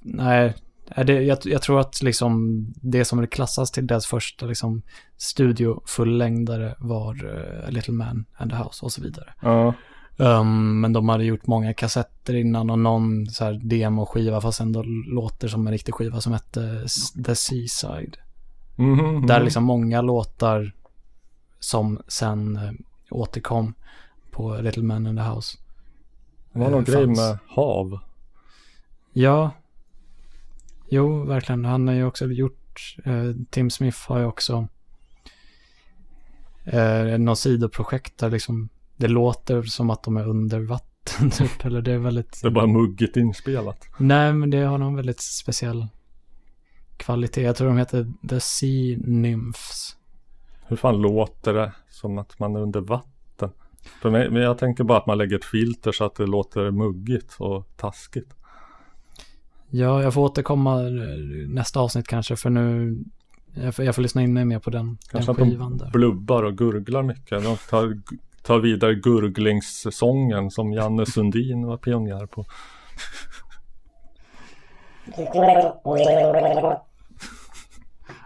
Speaker 1: nej, Är det, jag, jag tror att liksom det som klassas till deras första liksom studiofullängdare var uh, Little Man and the House och så vidare.
Speaker 2: Ja,
Speaker 1: Um, men de hade gjort många kassetter innan och någon så här demoskiva fast ändå låter som en riktig skiva som hette The Seaside.
Speaker 2: Mhm,
Speaker 1: Där är
Speaker 2: mhm.
Speaker 1: liksom många låtar som sen eh, återkom på Little Man in the House.
Speaker 2: Det var någon
Speaker 1: eh,
Speaker 2: grej med hav.
Speaker 1: Ja. Jo, verkligen. Han har ju också gjort, eh, Tim Smith har ju också eh, något sidoprojekt där liksom det låter som att de är under vatten typ. Eller det är väldigt,
Speaker 2: Det är bara muggigt inspelat.
Speaker 1: nej men det har någon väldigt speciell kvalitet. Jag tror de heter The Sea Nymphs.
Speaker 2: Hur fan låter det som att man är under vatten? För mig, men jag tänker bara att man lägger ett filter så att det låter muggigt och taskigt.
Speaker 1: Ja, jag får återkomma nästa avsnitt kanske för nu jag får, jag får lyssna in mig mer på den,
Speaker 2: Kanske
Speaker 1: den
Speaker 2: att
Speaker 1: skivan
Speaker 2: de
Speaker 1: där.
Speaker 2: blubbar och gurglar mycket. De tar, tar vidare gurglingssången som Janne Sundin var pionjär på.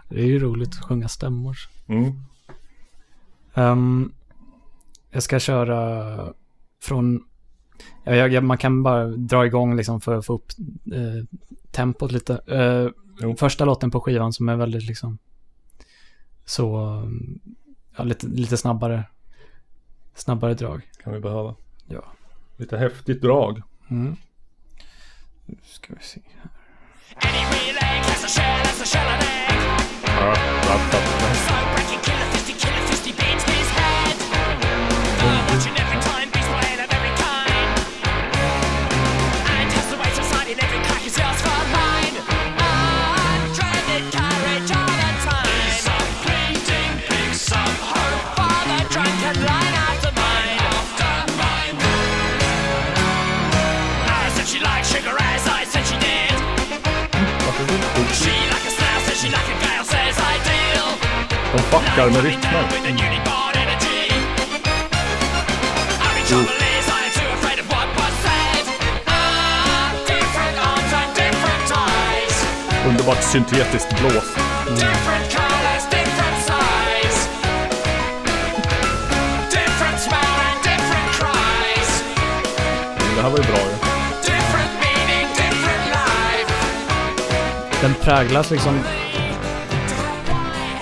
Speaker 1: Det är ju roligt att sjunga stämmor.
Speaker 2: Mm.
Speaker 1: Ehm, jag ska köra från... Ja, jag, jag, man kan bara dra igång liksom för att få upp eh, tempot lite. Eh, första låten på skivan som är väldigt liksom... Så... um, Ja, lite, lite snabbare. Snabbare drag.
Speaker 2: Kan vi behöva.
Speaker 1: Ja.
Speaker 2: Lite häftigt drag.
Speaker 1: Mm. Nu ska vi se här.
Speaker 2: Ja,
Speaker 9: different size. Different smell and different cries.
Speaker 2: Det här var ju bra ju.
Speaker 1: Den präglas liksom...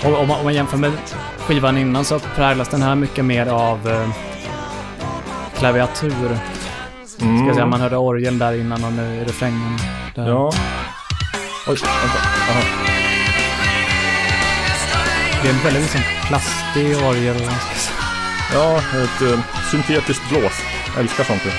Speaker 1: Om, om, man, om man jämför med skivan innan så präglas den här mycket mer av eh, klaviatur. Ska jag säga, man hörde orgeln där innan och nu är refrängen där.
Speaker 2: Ja. Oj, vänta. Aha.
Speaker 1: Det är en väldigt liksom plastig orgel.
Speaker 2: Ja, ett eh, syntetiskt blås. Jag älskar sånt. ju.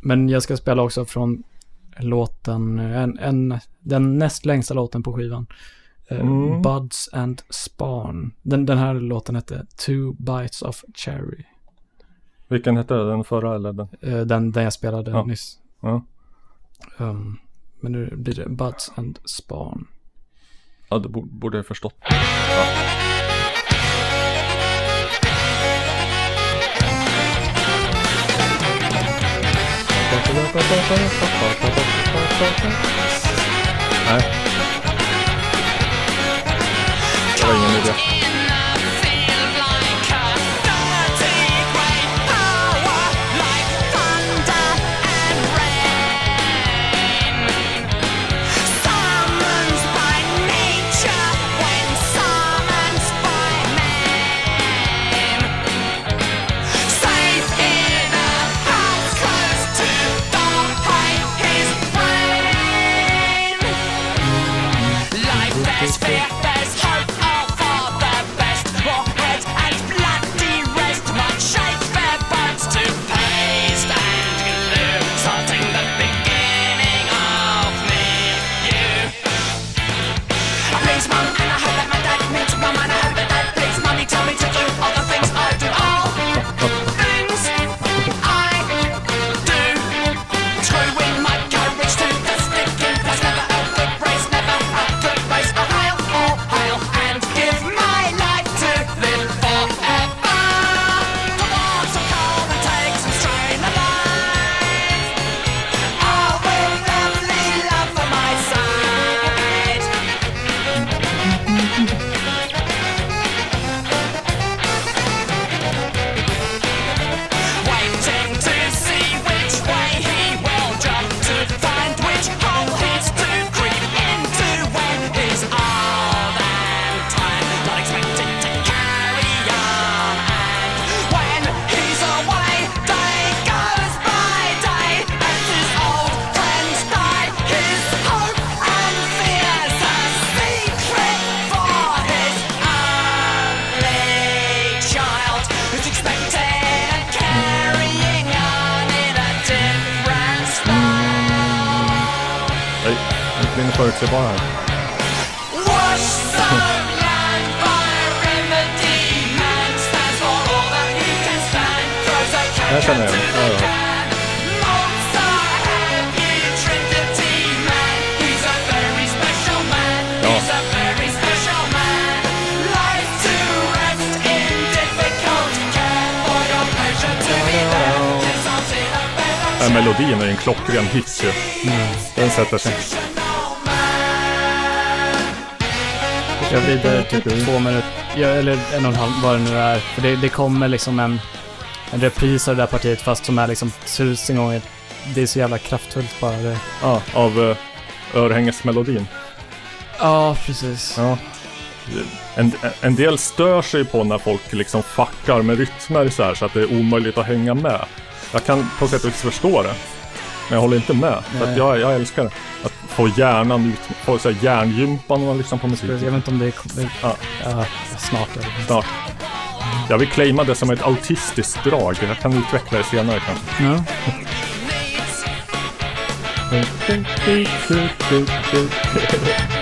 Speaker 1: Men jag ska spela också från låten, en, en, den näst längsta låten på skivan. Eh,
Speaker 2: Mm.
Speaker 1: Buds and Spawn. Den, den här låten hette Two Bites of Cherry.
Speaker 2: Vilken hette? Den förra eller den?
Speaker 1: Eh, Den, den jag spelade
Speaker 2: Ja.
Speaker 1: nyss.
Speaker 2: Ja.
Speaker 1: Um, men nu blir det Buds and Spawn.
Speaker 2: Ja, det bo- borde jag förstått. Nej. Det klockren hit ju. Den sätter sig.
Speaker 1: Vi kör vidare typ två minuter, ja, eller en och en halv, vad det nu är. För det, det kommer liksom en, en repris av det där partiet fast som är liksom tusen gånger. Det är så jävla kraftfullt bara det.
Speaker 2: Ja, av uh, örhängesmelodin.
Speaker 1: Ja, precis.
Speaker 2: Ja. En, en del stör sig på när folk liksom fuckar med rytmer så här så att det är omöjligt att hänga med. Jag kan på sätt och vis förstå det. Men jag håller inte med. För jag, jag älskar det. Att få hjärnan ut, få så här hjärngympa när man lyssnar på musik.
Speaker 1: Jag vet inte om det kommer...
Speaker 2: Ja.
Speaker 1: Ja, snart.
Speaker 2: Snart. Jag vill claima det som ett autistiskt drag. Jag kan utveckla det senare kanske.
Speaker 1: Ja.
Speaker 2: Det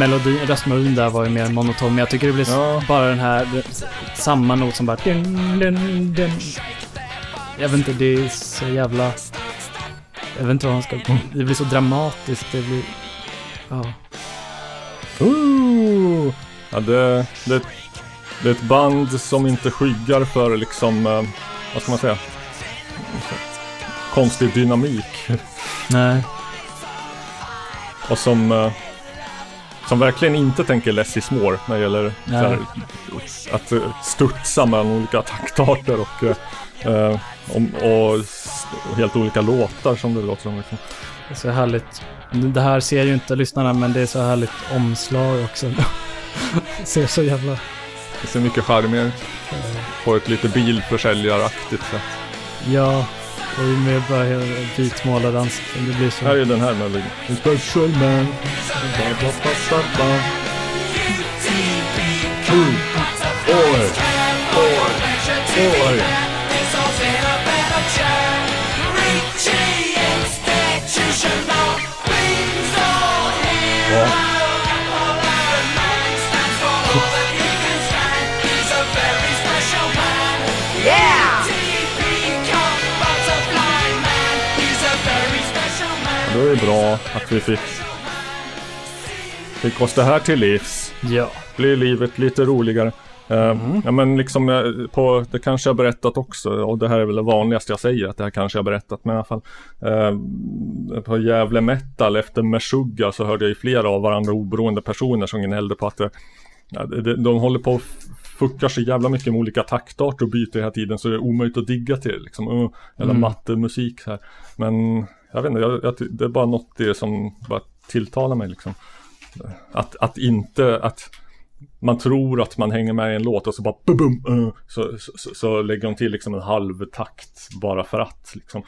Speaker 1: Melodin, röstmelodin där var ju mer monoton, men jag tycker det blir
Speaker 2: Ja.
Speaker 1: bara den här, det- samma not som bara... Dun, dun, dun. Jag vet inte, det är så jävla... Jag vet inte vad man ska... Det blir så dramatiskt, det blir... Ja.
Speaker 2: Ooh. Ja, det, det, det är ett band som inte skyggar för liksom, eh, vad ska man säga? Konstig dynamik.
Speaker 1: Nej.
Speaker 2: Och som, eh, som verkligen inte tänker less is more när det gäller här, att eh, studsa mellan olika taktarter och, eh, eh, och, s- helt olika låtar som det låter som. Liksom.
Speaker 1: Det är så härligt. Det här ser ju inte lyssnarna, men det är så härligt omslag också. Det ser så jävla...
Speaker 2: Det ser mycket charmigare ut. På ett lite bilförsäljaraktigt sätt.
Speaker 1: Ja, och mer bara vitmålad ansikten. Det blir så...
Speaker 2: Här är den här melodin. Special man. Oj, oj, oj. Ja. Bra att vi fick, fick oss det här till livs.
Speaker 1: Ja.
Speaker 2: Blir livet lite roligare. Eh,
Speaker 1: Mm.
Speaker 2: Ja men liksom eh, på, det kanske jag berättat också och det här är väl det vanligaste jag säger att det här kanske jag berättat men i alla fall eh, På Gävle Metal efter Meshuggah så hörde jag ju flera av varandra oberoende personer som gnällde på att det, ja, de, de håller på och fuckar så jävla mycket med olika taktarter och byter hela tiden så det är omöjligt att digga till det liksom. Uh, jävla
Speaker 1: Mm.
Speaker 2: mattemusik här. Men jag vet inte, jag, jag, det är bara något i det som bara tilltalar mig liksom. Att, att inte, att man tror att man hänger med i en låt och så bara bum, bum, uh, så, så, så, lägger de till liksom en halv takt bara för att liksom.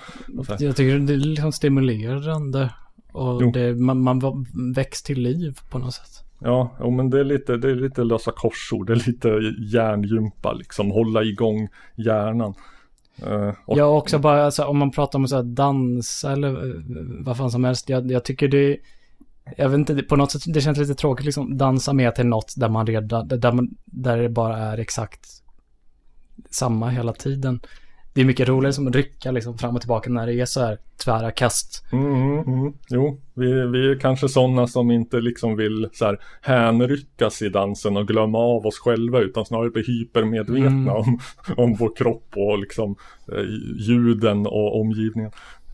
Speaker 1: Jag tycker det är liksom stimulerande. Och det, man, man väcks till liv på något sätt.
Speaker 2: Ja, jo, men det är, lite, det är lite lösa korsord. Det är lite hjärngympa liksom. Hålla igång hjärnan. Uh,
Speaker 1: jag också bara alltså, om man pratar om så här dans eller eh, vad fan som helst. Jag, jag tycker det, jag vet inte, på något sätt, det känns lite tråkigt liksom dansa med till något där man redan, där, man, där det bara är exakt samma hela tiden. Det är mycket roligare som att rycka liksom fram och tillbaka när det är så här tvära kast.
Speaker 2: Mm, mm, mm. Jo, vi, vi är kanske sådana som inte liksom vill så här hänryckas i dansen och glömma av oss själva utan snarare bli hypermedvetna
Speaker 1: Mm.
Speaker 2: om, om vår kropp och liksom eh, ljuden och omgivningen.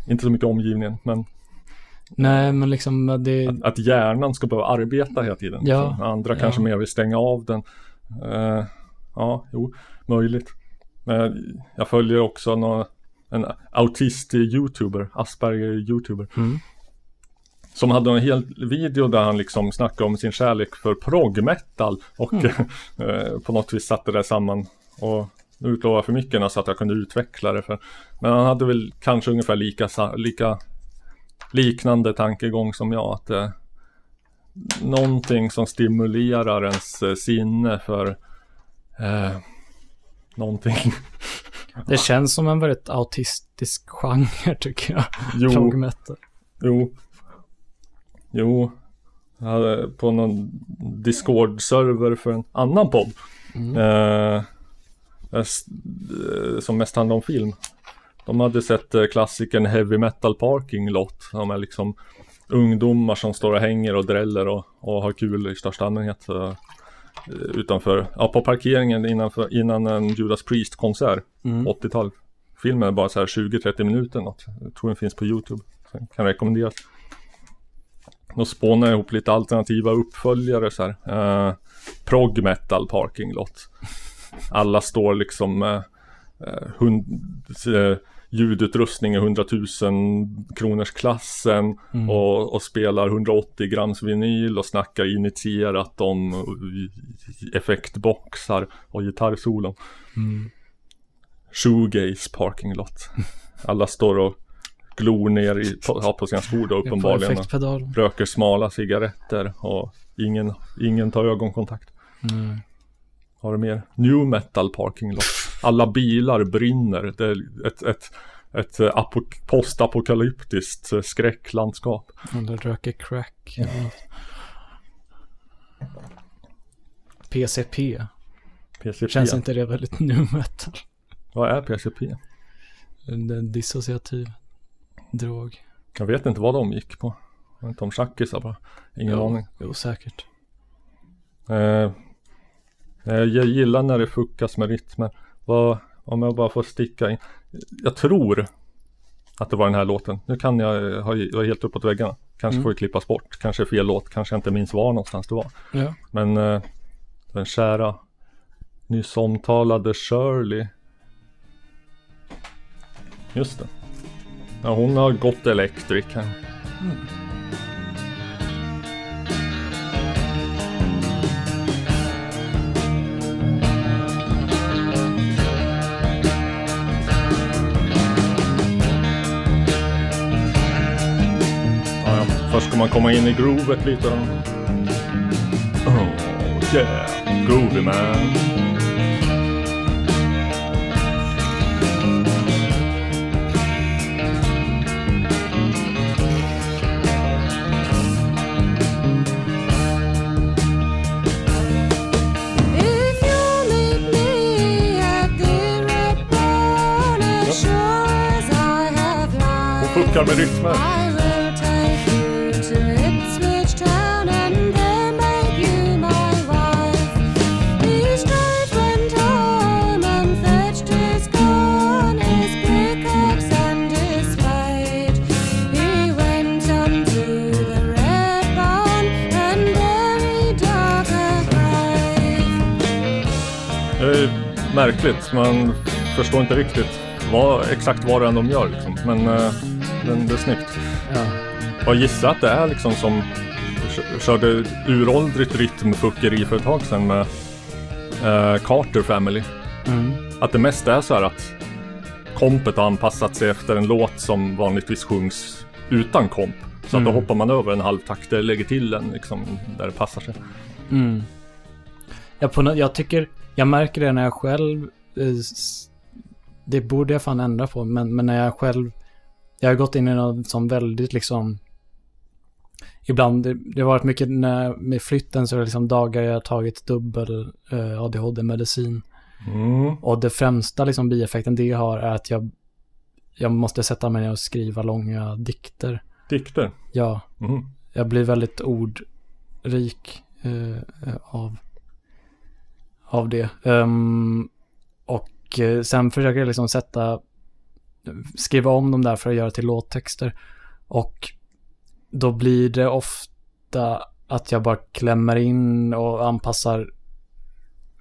Speaker 2: Inte så mycket omgivningen, men
Speaker 1: Nej, men liksom det,
Speaker 2: att, att hjärnan ska behöva arbeta hela tiden.
Speaker 1: Ja,
Speaker 2: Så Andra
Speaker 1: ja.
Speaker 2: kanske mer vill stänga av den. Eh, ja, jo, möjligt. Men jag följer också någon, en autist-youtuber, Asperger-youtuber.
Speaker 1: Mm.
Speaker 2: Som hade en hel video där han liksom snackade om sin kärlek för prog-metal och
Speaker 1: Mm.
Speaker 2: eh, på något vis satte det samman. Och nu utlovar jag för mycket så att jag kunde utveckla det. För, men han hade väl kanske ungefär lika, lika liknande tankegång som jag. Att eh, någonting som stimulerar ens eh, sinne för eh, någonting.
Speaker 1: det känns som en väldigt autistisk genre tycker jag.
Speaker 2: Jo.
Speaker 1: Prog metal.
Speaker 2: Jo. Jo. Jag hade på någon Discord-server för en annan podd. Eh, jag s- eh, som mest handlar om film. De hade sett eh, klassikern Heavy Metal Parking Lot. Som är liksom ungdomar som står och hänger och dräller och, och har kul i största allmänhet. Eh, utanför, ja på parkeringen innanför, innan en Judas Priest-konsert. 80-tal. Filmen är bara så här 20-30 minuter något. Jag tror den finns på YouTube. Så kan rekommenderas. Då spånar jag ihop lite alternativa uppföljare så här. Eh, prog metal parking lot. Alla står liksom med eh, hund, eh, ljudutrustning i 100 000 kronors klassen och, och spelar 180 grams vinyl och snackar initierat om effektboxar och gitarrsolon. Shoegaze parking lot. Alla står och glor ner i, på, på sina skor då uppenbarligen. och. Röker smala cigaretter och ingen, ingen tar ögonkontakt.
Speaker 1: Mm.
Speaker 2: Har du mer? New metal parking lot. Alla bilar brinner. Det är ett, ett, ett eh, apok- postapokalyptiskt eh, skräcklandskap.
Speaker 1: Eller röker crack. PCP.
Speaker 2: PCP.
Speaker 1: Känns inte det väldigt nu metal?
Speaker 2: Vad är PCP?
Speaker 1: En dissociativ drog.
Speaker 2: Jag vet inte vad de gick på. Jag vet inte om tjackisar bara. Ingen
Speaker 1: Jo,
Speaker 2: aning.
Speaker 1: Jo, säkert.
Speaker 2: Eh, eh, jag gillar när det fuckas med rytmen. Vad, om jag bara får sticka in. Jag tror att det var den här låten. Nu kan jag ha jag är helt uppåt väggarna. Kanske
Speaker 1: Mm.
Speaker 2: får det klippas bort. Kanske fel låt. Kanske jag inte minns var någonstans det var.
Speaker 1: Ja.
Speaker 2: Men eh, den kära nyss omtalade Shirley. Just det. Ja, hon har gått Electric här. Ska man komma in i groovet lite. då. Oh yeah, groovy man.
Speaker 5: If you meet me
Speaker 2: Det är märkligt, man förstår inte riktigt vad, exakt vad det är de gör liksom. Men eh, den, det är snyggt.
Speaker 1: Ja.
Speaker 2: Jag gissar att det är liksom som kö- körde uråldrigt rytmfuckeri för ett tag sedan med eh, Carter Family.
Speaker 1: Mm.
Speaker 2: Att det mest är så här att kompet har anpassat sig efter en låt som vanligtvis sjungs utan komp. Så att då
Speaker 1: Mm.
Speaker 2: hoppar man över en halvtakt, eller lägger till den liksom där det passar sig.
Speaker 1: Mm. Jag, på, jag tycker, jag märker det när jag själv, det borde jag fan ändra på, men, men när jag själv, jag har gått in i något som väldigt liksom, ibland, det, det har varit mycket när, med flytten så är det liksom dagar jag har tagit dubbel eh, ADHD-medicin.
Speaker 2: Mm.
Speaker 1: Och det främsta liksom bieffekten det har är att jag, jag måste sätta mig ner och skriva långa dikter.
Speaker 2: Dikter.
Speaker 1: Ja,
Speaker 2: Mm.
Speaker 1: jag blir väldigt ordrik eh, eh, av, av det. Ehm, och eh, sen försöker jag liksom sätta, skriva om dem där för att göra till låttexter. Och då blir det ofta att jag bara klämmer in och anpassar,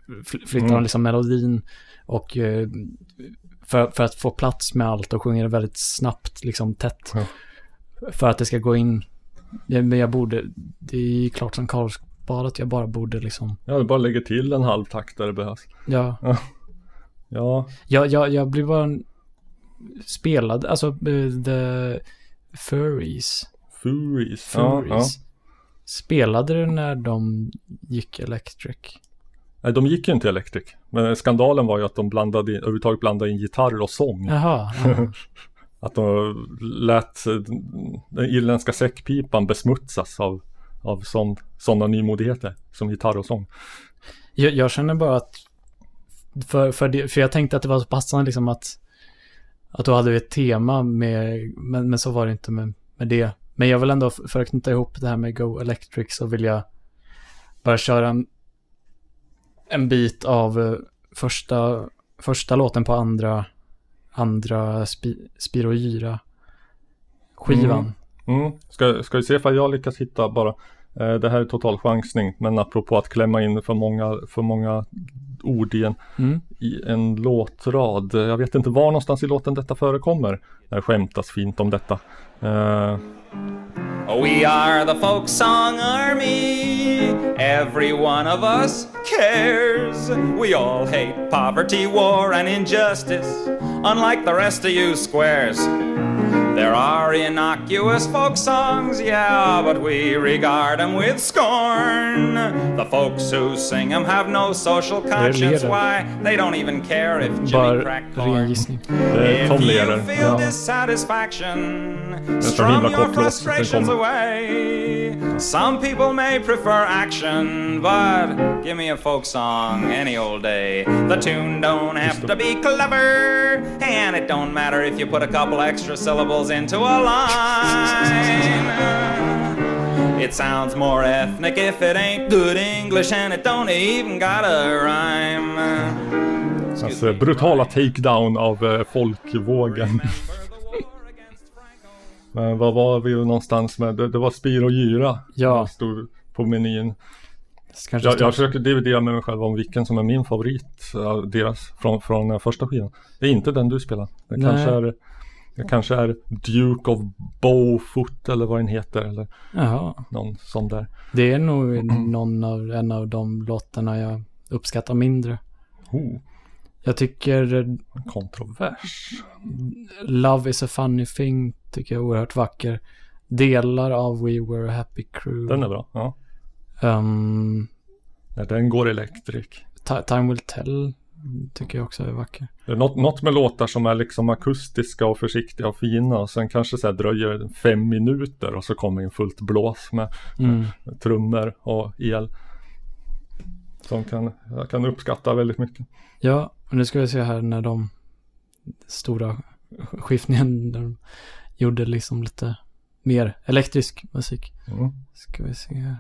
Speaker 1: fl- flyttar
Speaker 2: Mm.
Speaker 1: liksom melodin. Och eh, för, för att få plats med allt och sjunger det väldigt snabbt, liksom tätt.
Speaker 2: Ja.
Speaker 1: För att det ska gå in. Men jag borde, det är ju klart som Karlsbad att jag bara borde liksom,
Speaker 2: Ja, du bara lägger till en halvtakt där det behövs.
Speaker 1: ja.
Speaker 2: Ja,
Speaker 1: Jag, jag, jag blir bara en- spelad, alltså eh, the furries.
Speaker 2: Furies. Ja, ja.
Speaker 1: Furries. Spelade du när de gick electric?
Speaker 2: Nej, de gick ju inte Electric. Men skandalen var ju att de blandade in, överhuvudtaget blandade in gitarr och sång.
Speaker 1: Jaha. ja.
Speaker 2: Att de lät eh, den irländska säckpipan besmutsas av, av sådana nymodigheter som gitarr och sång.
Speaker 1: Jag, jag känner bara att, för, för, det, för jag tänkte att det var så passande liksom att, att då hade vi ett tema med, men, men så var det inte med, med det. Men jag vill ändå, för att knyta ihop det här med Go Electric så vill jag bara köra en, en bit av eh, första, första låten på andra, andra spi, Spirogyra skivan.
Speaker 2: Mm. Ska, ska vi se ifall jag lyckas hitta bara. Eh, det här är total chansning. Men apropå att klämma in för många, för många ord i en,
Speaker 1: Mm.
Speaker 2: i en låtrad. Jag vet inte var någonstans i låten detta förekommer. När det skämtas fint om detta. Eh,
Speaker 11: We are the folk song army. Every one of us cares. We all hate poverty, war, and injustice, unlike the rest of you squares. There are innocuous folk songs, yeah, but we regard them with scorn. The folks who sing them have no social conscience. Why? They don't even care if Jimmy
Speaker 1: Bara
Speaker 11: cracked
Speaker 1: ren
Speaker 11: corn.
Speaker 1: gissning.
Speaker 2: det är
Speaker 11: If you feel dissatisfaction,
Speaker 2: så
Speaker 11: strum your
Speaker 2: kort låt, den
Speaker 11: frustrations away. Some people may prefer action, but give me a folk song any old day. The tune don't have to be clever, and it don't matter if you put a couple extra syllables into a line. It sounds more ethnic if it ain't good English, and it don't even got a rhyme.
Speaker 2: Alltså brutala takedown av eh, folkvågen. Men vad var vi någonstans med? Det, det var Spir och Gyra.
Speaker 1: Ja.
Speaker 2: som Stod på menyn.
Speaker 1: Kanske
Speaker 2: Jag, jag försöker dividera med mig själv om vilken som är min favorit av deras från, från den första skivan. Det är inte den du spelar. Det
Speaker 1: Nej.
Speaker 2: kanske är det kanske är Duke of Bowfoot eller vad den heter eller
Speaker 1: Jaha.
Speaker 2: någon sån där.
Speaker 1: Det är nog någon av, en av de låtarna jag uppskattar mindre.
Speaker 2: Oh,
Speaker 1: Jag tycker
Speaker 2: en kontrovers.
Speaker 1: Love is a funny thing tycker jag är oerhört vacker. Delar av We were a happy crew.
Speaker 2: Den är bra. Ja.
Speaker 1: Um,
Speaker 2: När den går elektrik.
Speaker 1: Ti- Time will tell tycker jag också är vacker.
Speaker 2: Det är något, något med låtar som är liksom akustiska och försiktiga och fina och sen kanske så här dröjer fem minuter och så kommer en fullt blås med,
Speaker 1: Mm.
Speaker 2: med trummor och el. Som kan, jag kan uppskatta väldigt mycket.
Speaker 1: Ja, och nu ska vi se här när de stora skiftningen där de gjorde liksom lite mer elektrisk musik.
Speaker 2: Mm.
Speaker 1: Ska vi se här.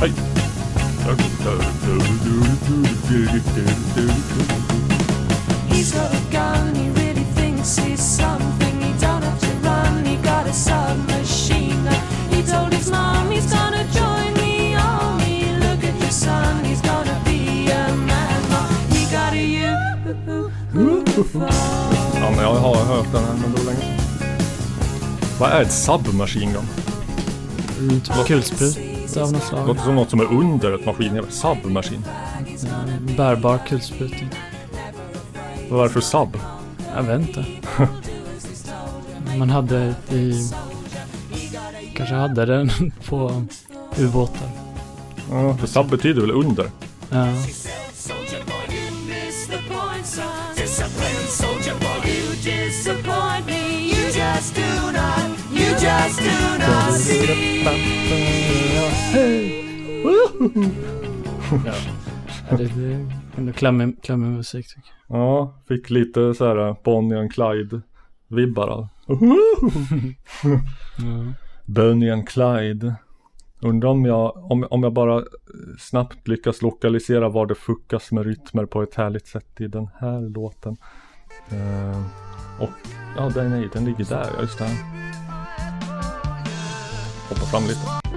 Speaker 2: Hej!
Speaker 5: He's got a gun, he really thinks he's something. He don't have to run, he got a submachine gun. He told his mom he's gonna join the army. Look at your son, he's gonna be a man. He got a uniform.
Speaker 2: Ja, men jag har hört den här men det var länge. Vad är ett submachine gun?
Speaker 1: Mm, typ kulsprut av något
Speaker 2: Det
Speaker 1: slag.
Speaker 2: låter som något som är under ett maskin. Submachine.
Speaker 1: Bärbar kulspruta.
Speaker 2: Vad var det för sub?
Speaker 1: Jag vet inte. Man hade i... Kanske hade den på ubåtar.
Speaker 2: Ja, för sub betyder väl under?
Speaker 1: Ja.
Speaker 9: Just do not see.
Speaker 1: Ja, det är ändå klämmig, klämmig musik tycker jag.
Speaker 2: Ja, fick lite så här Bonnie and Clyde-vibbar av.
Speaker 1: Ja.
Speaker 2: Bonnie and Clyde. Undrar om jag, om, om jag bara eh, snabbt lyckas lokalisera var det fuckas med rytmer på ett härligt sätt i den här låten. Eh, och ja, den, nej, den ligger där, ja just det. Hoppa fram lite.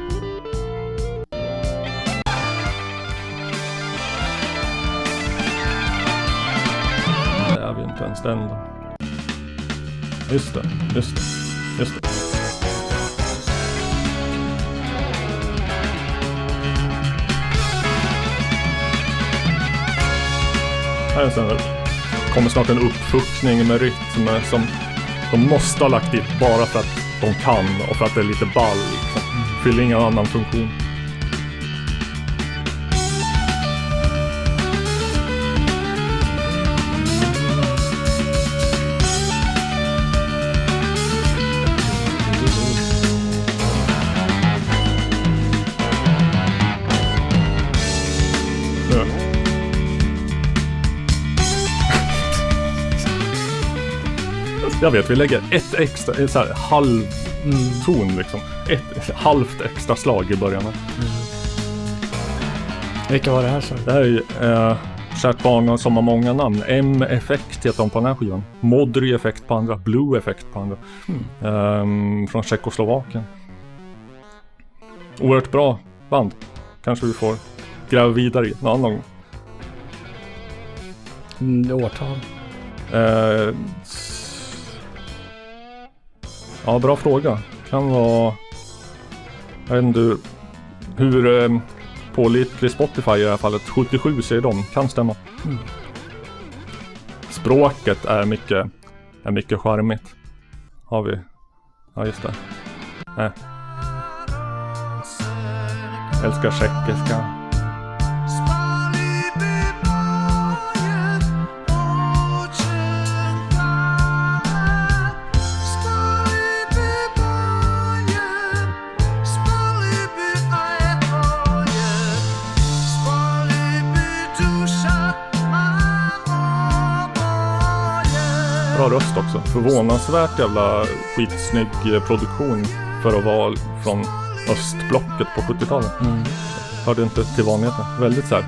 Speaker 2: Anställda. Just det, just det, just det. Här är en kommer snart en uppfuckning med rytm som de måste ha lagt dit bara för att de kan och för att det är lite ball. Liksom. Fyller ingen annan funktion. Jag vet, vi lägger ett extra, ett så här halv ton liksom. Ett halvt extra slag i början. här.
Speaker 1: Vilka var det här du?
Speaker 2: Det här är ju eh, Kärt barn som har många namn. M-effekt heter de på den här skivan. Modry effekt på andra. Blue effekt på andra. Ehm, från Tjeckoslovakien. Oerhört bra band. Kanske vi får gräva vidare i någon annan gång.
Speaker 1: Mm, årtal.
Speaker 2: Eh, ja, bra fråga. Kan vara... Jag vet inte hur, eh, pålitlig Spotify i det här fallet. 77 säger de. Kan stämma.
Speaker 1: Mm.
Speaker 2: Språket är mycket, är mycket charmigt. Har vi. Ja, just det. Nej. Älskar tjeckiska. Bra röst också. Förvånansvärt jävla skitsnygg eh, produktion för att vara från östblocket på 70-talet.
Speaker 1: Mm.
Speaker 2: Hörde inte till vanligheten. Väldigt så här.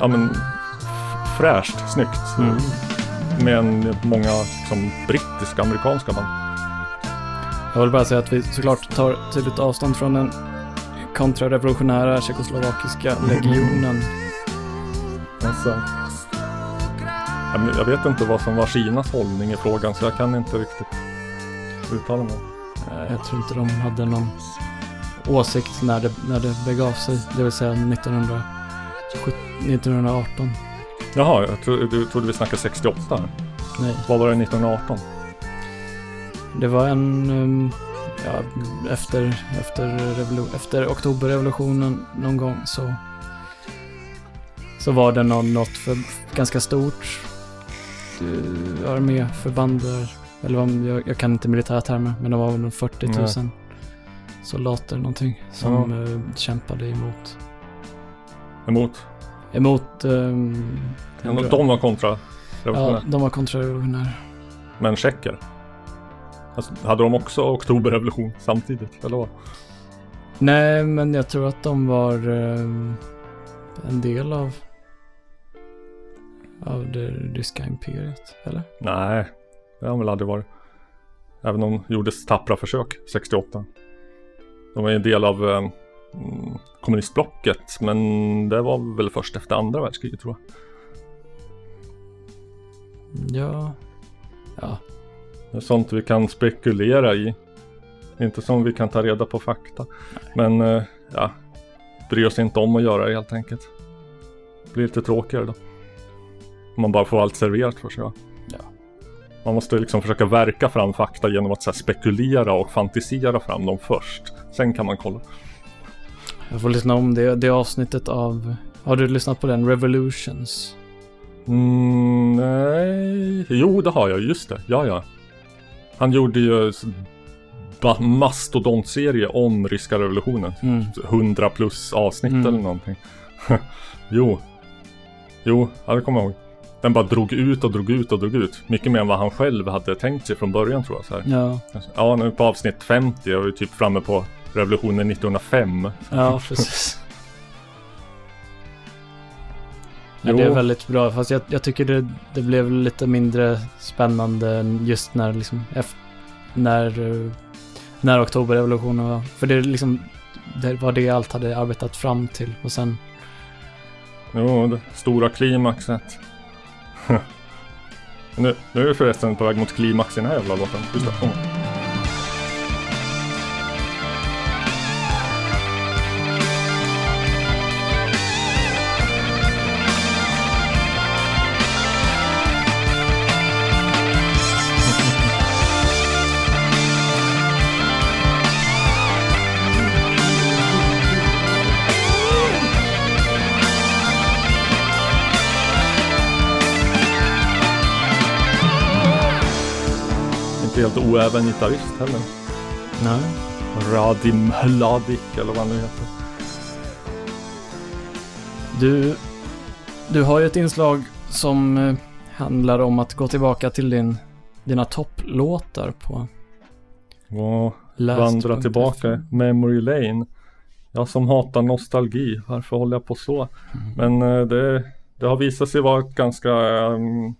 Speaker 2: Ja men fräscht, snyggt.
Speaker 1: Mm.
Speaker 2: Med många liksom, brittiska, amerikanska band.
Speaker 1: Jag vill bara säga att vi såklart tar tydligt avstånd från den kontrarevolutionära tjeckoslovakiska legionen.
Speaker 2: Alltså, jag, vet inte vad som var Kinas hållning i frågan så jag kan inte riktigt uttala mig.
Speaker 1: Eh, Jag tror inte de hade någon åsikt när det, när det begav sig. Det vill säga 1970, 1918.
Speaker 2: Jaha, jag tro, du trodde vi snackade 68. här.
Speaker 1: Nej,
Speaker 2: Vad var det 1918?
Speaker 1: det var en... um, Ja, efter, efter, efter oktoberrevolutionen någon gång så... Så var det någon, något för, ganska stort uh, arméförband där. Eller vad, jag, jag kan inte militära termer, men det var väl 40 000
Speaker 2: Nej.
Speaker 1: soldater någonting som eh, kämpade emot.
Speaker 2: Emot?
Speaker 1: Emot... Um,
Speaker 2: De, de var kontra
Speaker 1: ja, de var kontrarevolutionära.
Speaker 2: Men tjecker? Alltså, hade de också oktoberrevolution samtidigt? Eller vad?
Speaker 1: Nej, men jag tror att de var ehm, en del av av det ryska imperiet, eller?
Speaker 2: Nej, det har de väl aldrig varit. Även om de gjorde tappra försök 68. De var ju en del av eh, mm, kommunistblocket men det var väl först efter andra världskriget tror jag.
Speaker 1: Ja. Ja.
Speaker 2: Det är sånt vi kan spekulera i. Inte som vi kan ta reda på fakta. Men eh, ja, bry oss inte om att göra det helt enkelt. Det blir lite tråkigare då. Man bara får allt serverat för sig.
Speaker 1: Ja.
Speaker 2: Man måste liksom försöka verka fram fakta genom att så här, spekulera och fantisera fram dem först. Sen kan man kolla.
Speaker 1: Jag får lyssna om det, det avsnittet av... Har du lyssnat på den? Revolutions?
Speaker 2: Mm, nej, jo det har jag, just det. Ja, ja. Han gjorde ju mastodontserie om ryska revolutionen.
Speaker 1: Mm.
Speaker 2: 100 plus avsnitt
Speaker 1: Mm.
Speaker 2: eller någonting. jo. Jo, ja, det kommer jag ihåg. Den bara drog ut och drog ut och drog ut. Mycket mer än vad han själv hade tänkt sig från början tror jag. Så här.
Speaker 1: Ja,
Speaker 2: Ja, nu på avsnitt 50 är vi typ framme på revolutionen 1905.
Speaker 1: ja precis. Ja, det är väldigt bra, fast jag, jag tycker det, det blev lite mindre spännande än just när liksom, efter, när, eh, när oktoberrevolutionen var. För det är liksom, det var det allt hade arbetat fram till och sen,
Speaker 2: Jo, det stora klimaxet. nu, nu är vi förresten på väg mot klimax i den här jävla låten. Just det. Mm. Inte oäven gitarrist heller.
Speaker 1: nej.
Speaker 2: Radim Hladik eller vad han nu heter.
Speaker 1: Du, du har ju ett inslag som eh, handlar om att gå tillbaka till din, dina topplåtar på Last
Speaker 2: vandra tillbaka. Memory Lane. Jag som hatar nostalgi, varför håller jag på så? Men eh, det, det har visat sig vara ett ganska ehm,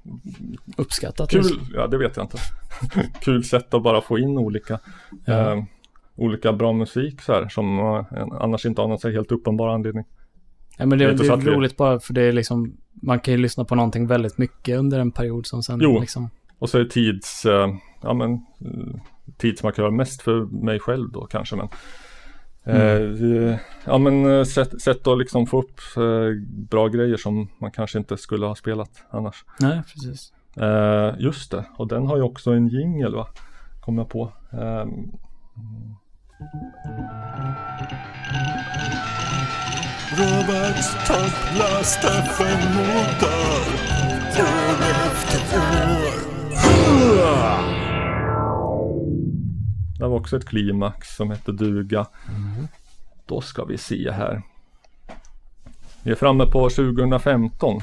Speaker 1: Uppskattat.
Speaker 2: kul, ja det vet jag inte. kul sätt att bara få in olika
Speaker 1: Ja.
Speaker 2: ehm, olika bra musik så här som eh, annars inte har någon så helt uppenbar anledning.
Speaker 1: Ja, men det,
Speaker 2: Det
Speaker 1: det är
Speaker 2: att vi-
Speaker 1: roligt bara för det är liksom, man kan ju lyssna på någonting väldigt mycket under en period som sen
Speaker 2: Jo.
Speaker 1: liksom,
Speaker 2: Och så är tids, eh, ja men eh, tidsmarkör mest för mig själv då kanske men eh, Ja men eh, sätt, sätt att liksom få upp eh, bra grejer som man kanske inte skulle ha spelat annars.
Speaker 1: nej precis.
Speaker 2: Eh, just det, och den har ju också en jingel va? Kom jag på. Ehm,
Speaker 10: Roberts toppläste FM-låtar år efter år.
Speaker 2: Det var också ett klimax som hette duga. Då ska vi se här. Vi är framme på 2015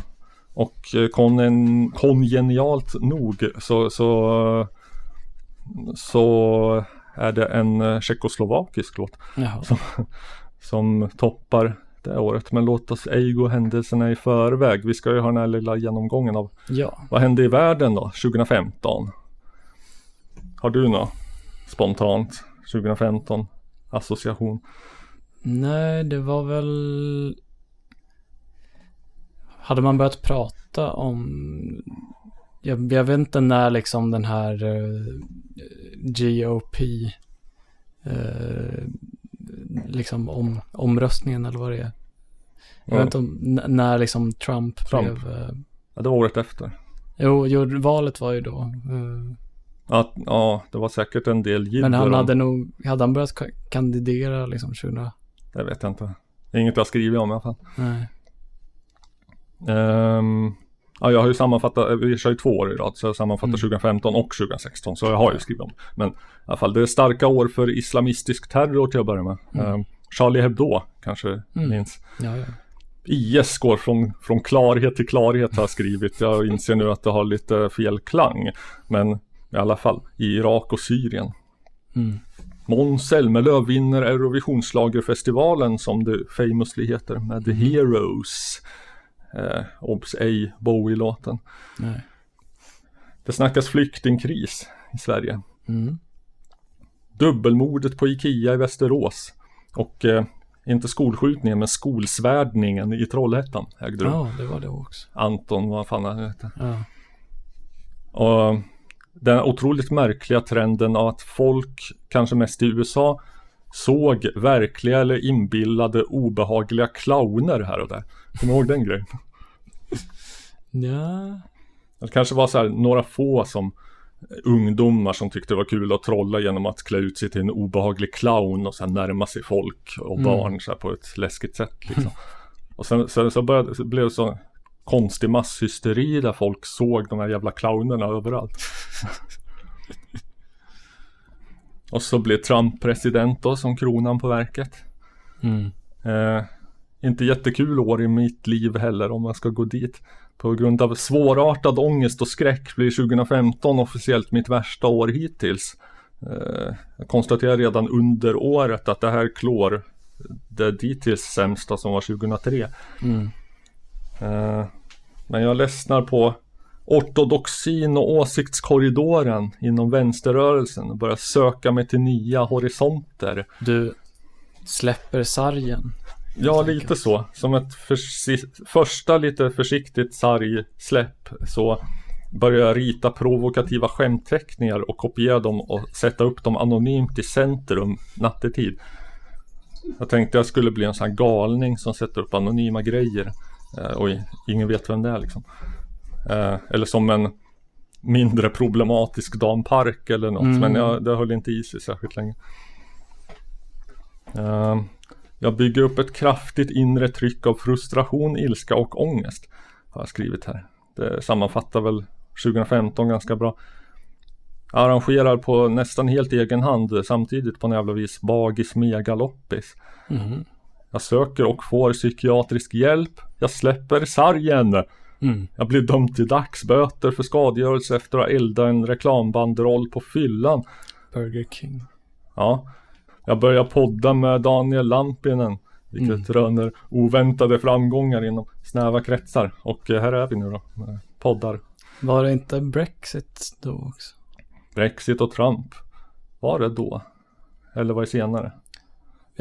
Speaker 2: och eh, kongenialt nog så, så, så är det en eh, tjeckoslovakisk låt
Speaker 1: Jaha.
Speaker 2: som, som toppar det året. Men låt oss ej gå händelserna i förväg. Vi ska ju ha den här lilla genomgången av
Speaker 1: Ja.
Speaker 2: vad hände i världen då 2015? Har du något spontant 2015 association?
Speaker 1: Nej, det var väl... Hade man börjat prata om... Jag, jag vet inte när liksom den här eh, GOP... eh, liksom om, omröstningen eller vad det är. Jag
Speaker 2: Ja.
Speaker 1: vet inte om, när liksom Trump,
Speaker 2: Trump.
Speaker 1: blev... eh,
Speaker 2: Ja, det var året efter.
Speaker 1: jo, jo, valet var ju då. eh,
Speaker 2: Ja, ja det var säkert en del jubel.
Speaker 1: men han
Speaker 2: om-
Speaker 1: hade nog... Hade han börjat ka- kandidera liksom 2000?
Speaker 2: Det vet jag inte. Inget jag skrivit om i alla fall.
Speaker 1: Nej.
Speaker 2: Ehm, ja, jag har ju sammanfattat, vi kör ju två år i rad, så jag sammanfattar
Speaker 1: Mm.
Speaker 2: 2015 och 2016, så jag har ju skrivit om. Men i alla fall, det är starka år för islamistisk terror till att börja med.
Speaker 1: Mm.
Speaker 2: Ehm, Charlie Hebdo kanske
Speaker 1: Mm.
Speaker 2: minns.
Speaker 1: Ja, ja.
Speaker 2: IS går från, från klarhet till klarhet har jag skrivit. Jag inser nu att det har lite fel klang. Men i alla fall, i Irak och Syrien.
Speaker 1: Mm.
Speaker 2: Måns Zelmerlöw vinner Eurovisionsschlagerfestivalen som det famously heter med The Heroes. Eh, obs ej Bowie-låten. Det snackas flyktingkris i Sverige.
Speaker 1: Mm.
Speaker 2: Dubbelmordet på Ikea i Västerås. Och eh, inte skolskjutningen men skolsvärdningen i Trollhättan ägde rum.
Speaker 1: Ja, det var det också.
Speaker 2: Anton, vad fan han heter.
Speaker 1: Ja.
Speaker 2: Och den otroligt märkliga trenden av att folk, kanske mest i USA, såg verkliga eller inbillade obehagliga clowner här och där. Kommer du ihåg den grejen?
Speaker 1: Ja.
Speaker 2: Det kanske var så här några få som ungdomar som tyckte det var kul att trolla genom att klä ut sig till en obehaglig clown och sen närma sig folk och
Speaker 1: Mm.
Speaker 2: barn så här på ett läskigt sätt liksom. Och sen, sen så började, så blev det så konstig masshysteri där folk såg de här jävla clownerna överallt. och så blev Trump president då som kronan på verket.
Speaker 1: Mm.
Speaker 2: Eh, inte jättekul år i mitt liv heller om man ska gå dit. På grund av svårartad ångest och skräck blir 2015 officiellt mitt värsta år hittills. Eh, jag konstaterade redan under året att det här klår det dittills sämsta som var 2003.
Speaker 1: Mm.
Speaker 2: Eh, men jag ledsnar på ortodoxin och åsiktskorridoren inom vänsterrörelsen och börjar söka mig till nya horisonter.
Speaker 1: Du släpper sargen.
Speaker 2: Ja, lite så. Som ett första lite försiktigt sargsläpp så började jag rita provokativa skämtteckningar och kopiera dem och sätta upp dem anonymt i centrum nattetid. Jag tänkte jag skulle bli en sån här galning som sätter upp anonyma grejer. Eh, och ingen vet vem det är liksom. Eh, eller som en mindre problematisk Dan Park eller något.
Speaker 1: Mm.
Speaker 2: Men jag, det höll inte i sig särskilt länge. Eh, jag bygger upp ett kraftigt inre tryck av frustration, ilska och ångest. Har jag skrivit här. Det sammanfattar väl 2015 ganska bra. Jag arrangerar på nästan helt egen hand samtidigt på en jävla vis bagis megaloppis.
Speaker 1: Mm.
Speaker 2: Jag söker och får psykiatrisk hjälp. Jag släpper sargen.
Speaker 1: Mm.
Speaker 2: Jag blir dömd till dagsböter för skadegörelse efter att ha eldat en reklambanderoll på fyllan.
Speaker 1: Burger King.
Speaker 2: Ja. Jag börjar podda med Daniel Lampinen. Vilket röner oväntade framgångar inom snäva kretsar. Och eh, här är vi nu då. med Poddar.
Speaker 1: Var det inte Brexit då också?
Speaker 2: Brexit och Trump. Var det då? Eller var det senare?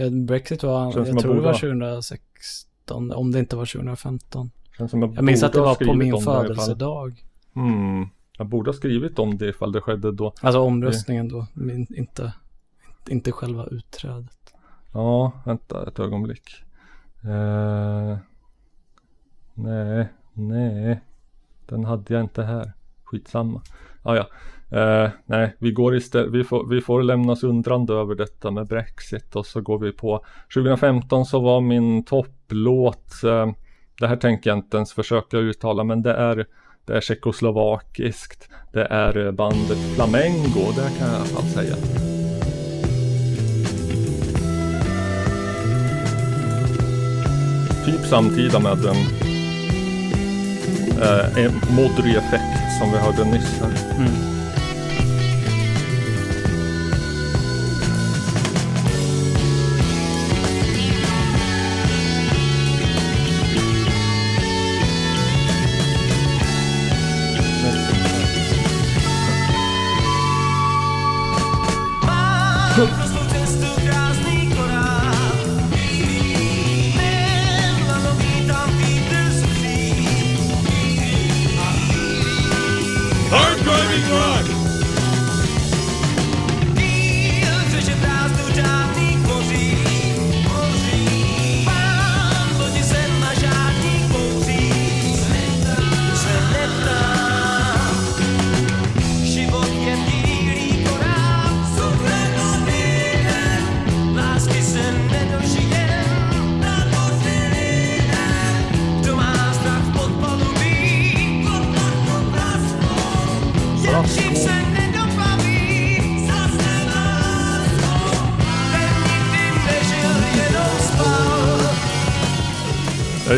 Speaker 1: Ja, Brexit var,
Speaker 2: Känns
Speaker 1: jag tror det var
Speaker 2: ha-
Speaker 1: 2016, om det inte var 2015.
Speaker 2: Känns som jag,
Speaker 1: Jag minns att det var på min födelsedag.
Speaker 2: Hmm. Jag borde ha skrivit om det ifall det skedde då.
Speaker 1: Alltså omröstningen då, men inte, inte själva utträdet.
Speaker 2: Ja, vänta ett ögonblick. Eh, nej, nej. Den hade jag inte här. Skitsamma. Ah, ja. Eh, nej, vi går istället, vi får, vi får lämnas undrande över detta med Brexit och så går vi på 2015 så var min topplåt eh, Det här tänker jag inte ens försöka uttala men det är Det är tjeckoslovakiskt Det är bandet Flamengo, det kan jag i alla fall säga Typ samtida med den eh, en Modry effekt som vi hörde nyss här. Mm.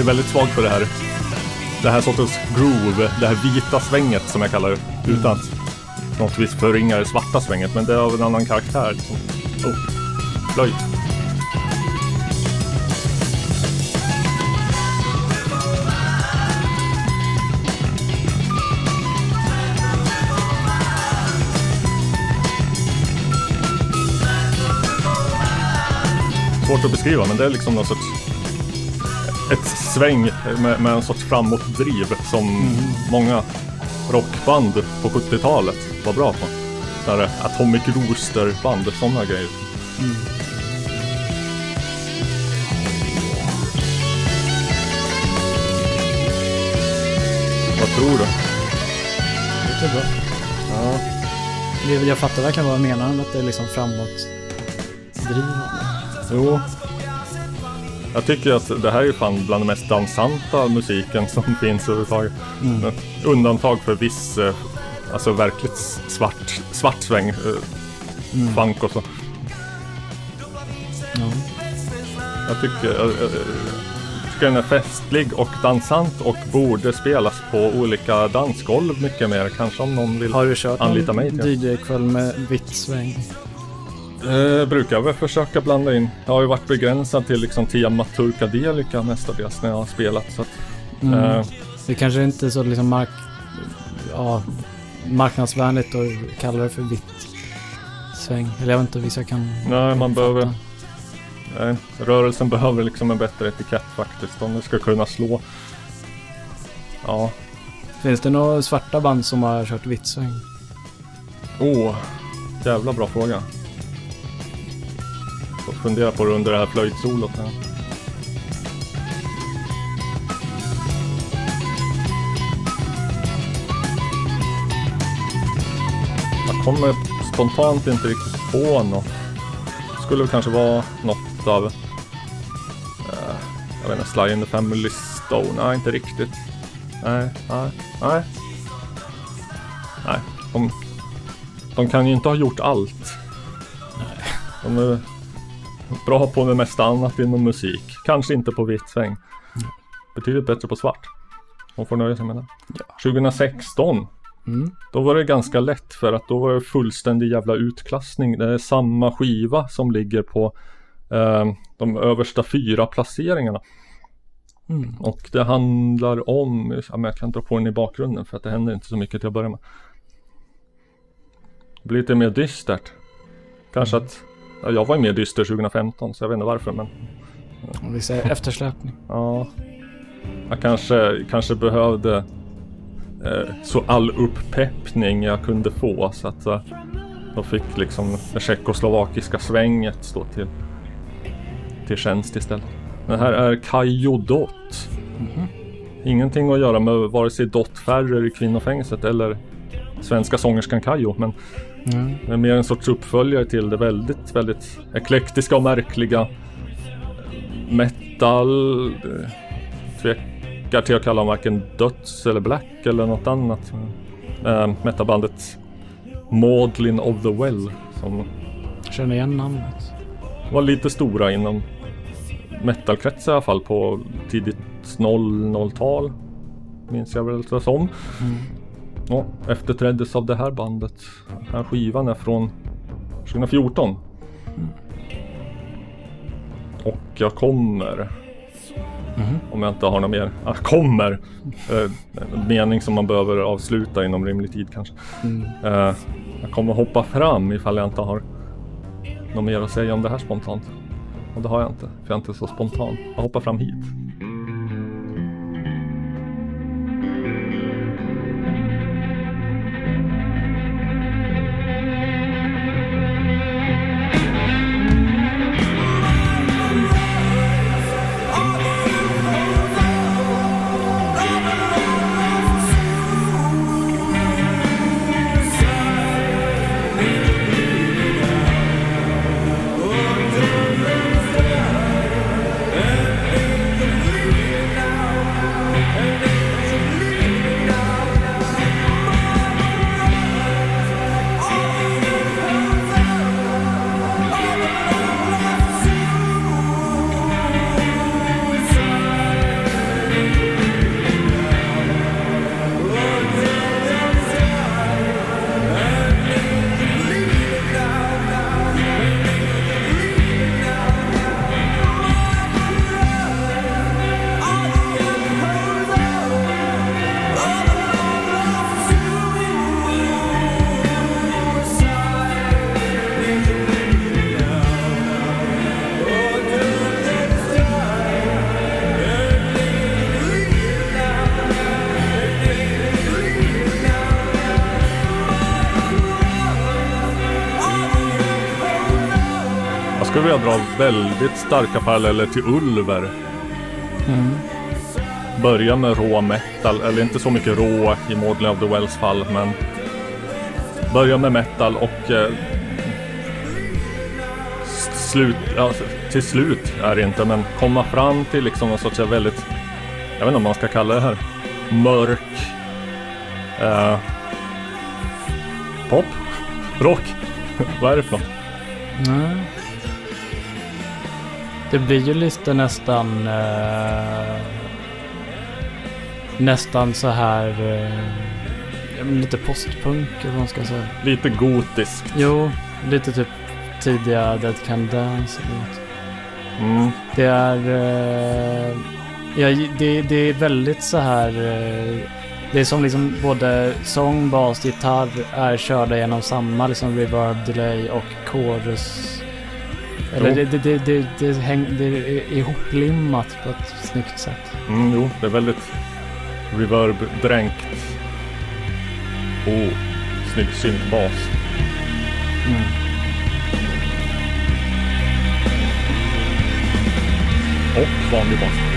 Speaker 2: Är väldigt svag för det här. Det här sortens groove, det här vita svänget som jag kallar det. Utan att något vis förringa det svarta svänget, men det är av en annan karaktär. Liksom. Oh, flöjt. Svårt att beskriva, men det är liksom någon sorts sväng med, med en sorts framåtdriv som många rockband på 70-talet var bra på. Sådär Atomic Rooster-band, sådana grejer. Jag Vad tror du?
Speaker 1: Det är bra.
Speaker 2: Ja.
Speaker 1: Det- Jag fattar verkligen vad jag menar med att det är liksom framåt drivande.
Speaker 2: Jo. Jag tycker att det här är fan bland den mest dansanta musiken som finns överhuvudtaget.
Speaker 1: Mm.
Speaker 2: Undantag för viss, eh, alltså verkligt svart, svart sväng, eh,
Speaker 1: Mm.
Speaker 2: funk och så.
Speaker 1: Ja.
Speaker 2: Jag tycker, jag, jag, jag tycker den är festlig och dansant och borde spelas på olika dansgolv mycket mer. Kanske om någon vill
Speaker 1: Har du kört
Speaker 2: anlita
Speaker 1: någon
Speaker 2: mig.
Speaker 1: DJ-kväll med vitt sväng?
Speaker 2: Eh, brukar jag väl försöka blanda in. Jag har ju varit begränsad till liksom tema turkadelica mestadels när jag har spelat. Så att,
Speaker 1: Mm.
Speaker 2: eh,
Speaker 1: Det kanske inte är så liksom mark... Ja, marknadsvänligt att kalla det för vitt sväng. Eller jag vet inte, vissa kan...
Speaker 2: nej, man behöver, nej, rörelsen behöver liksom en bättre etikett faktiskt om det ska kunna slå. Ja,
Speaker 1: Finns det några svarta band som har kört vitt sväng?
Speaker 2: åh, jävla bra fråga. Fundera på det under det här flöjtsolot. Här. Jag kommer spontant inte riktigt på något. Det skulle kanske vara något av eh, jag vet inte, Sly in the Family Stone. Nej, inte riktigt. Nej, nej, nej. Nej, de, de kan ju inte ha gjort allt. De är bra på det mesta annat inom musik. Kanske inte på vitt sväng. Betydligt bättre på svart. De får nöja sig med det. 2016
Speaker 1: Mm.
Speaker 2: då var det ganska lätt för att då var det fullständig jävla utklassning. Det är samma skiva som ligger på eh, de översta fyra placeringarna.
Speaker 1: Mm.
Speaker 2: Och det handlar om, ja, men jag kan dra på den i bakgrunden för att det händer inte så mycket till att börja med. Det blir lite mer dystert. Kanske att, ja, jag var ju mer dyster 2015 så jag vet inte varför men
Speaker 1: Om vi säger eftersläpning.
Speaker 2: ja. Jag kanske, kanske behövde eh, så all upppeppning jag kunde få så att eh, jag fick liksom det tjeckoslovakiska svänget stå till, till tjänst istället. Det här är Kajo Dot. Ingenting att göra med vare sig Dot Ferrer i kvinnofängelset eller svenska sångerskan Kajo men
Speaker 1: Mm.
Speaker 2: det är mer en sorts uppföljare till det väldigt, väldigt eklektiska och märkliga metal. eh, Tvekar till att kalla dem varken döds eller black eller något annat. Äh, metalbandet Maudlin of the Well som
Speaker 1: Känner igen namnet.
Speaker 2: var lite stora inom metalkretsar i alla fall på tidigt 00-tal. Minns jag väl som. Ja, efterträddes av det här bandet. Den här skivan är från 2014. Och jag kommer, om jag inte har något mer, jag kommer. Eh, en mening som man behöver avsluta inom rimlig tid kanske.
Speaker 1: Mm.
Speaker 2: Eh, jag kommer hoppa fram ifall jag inte har något mer att säga om det här spontant. Och det har jag inte, för jag är inte så spontan. Jag hoppar fram hit. Väldigt starka paralleller till Ulver.
Speaker 1: Mm.
Speaker 2: börja med rå metal, eller inte så mycket rå i Maudley of the Wells fall, men börja med metal och eh, slut, ja, till slut är det inte, men komma fram till liksom någon sorts väldigt, jag vet inte om man ska kalla det här, mörk eh, pop, rock, vad är det för något?
Speaker 1: Mm. Det blir ju lite nästan... eh, nästan så här... eh, lite postpunk eller vad man ska säga.
Speaker 2: Lite gotiskt.
Speaker 1: Jo, lite typ tidiga Dead Can Dance eller något.
Speaker 2: Mm.
Speaker 1: Det är... eh, ja, det, det är väldigt så här... eh, det är som liksom både sång, bas, gitarr är körda genom samma liksom reverb, delay och chorus. Eller det, det, det, det, häng, det är ihoplimmat på ett snyggt sätt.
Speaker 2: Mm, jo, det är väldigt reverb-dränkt. Oh, snygg syntbas.
Speaker 1: Mm.
Speaker 2: Och vanlig bas.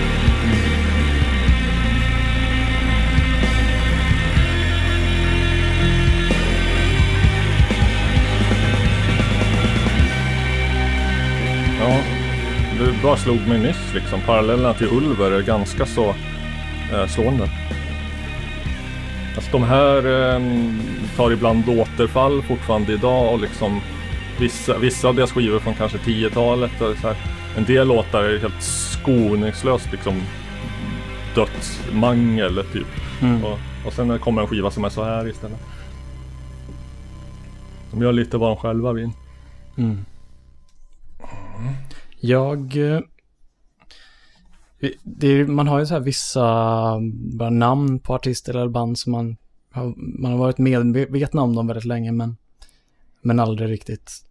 Speaker 2: Ja, det bara slog mig nyss liksom. Parallellerna till Ulver är ganska så eh, slående. Alltså de här eh, tar ibland återfall fortfarande idag och liksom vissa, vissa av deras skivor från kanske 10-talet. och så här. En del låtar är helt skoningslöst liksom dödsmangel typ.
Speaker 1: Mm.
Speaker 2: Och, och sen kommer en skiva som är så här istället. De gör lite vad de själva vill.
Speaker 1: Mm. Jag... eh, är, man har ju så här vissa bara namn på artister eller band som man har, man har varit medvetna om dem väldigt länge men, men aldrig riktigt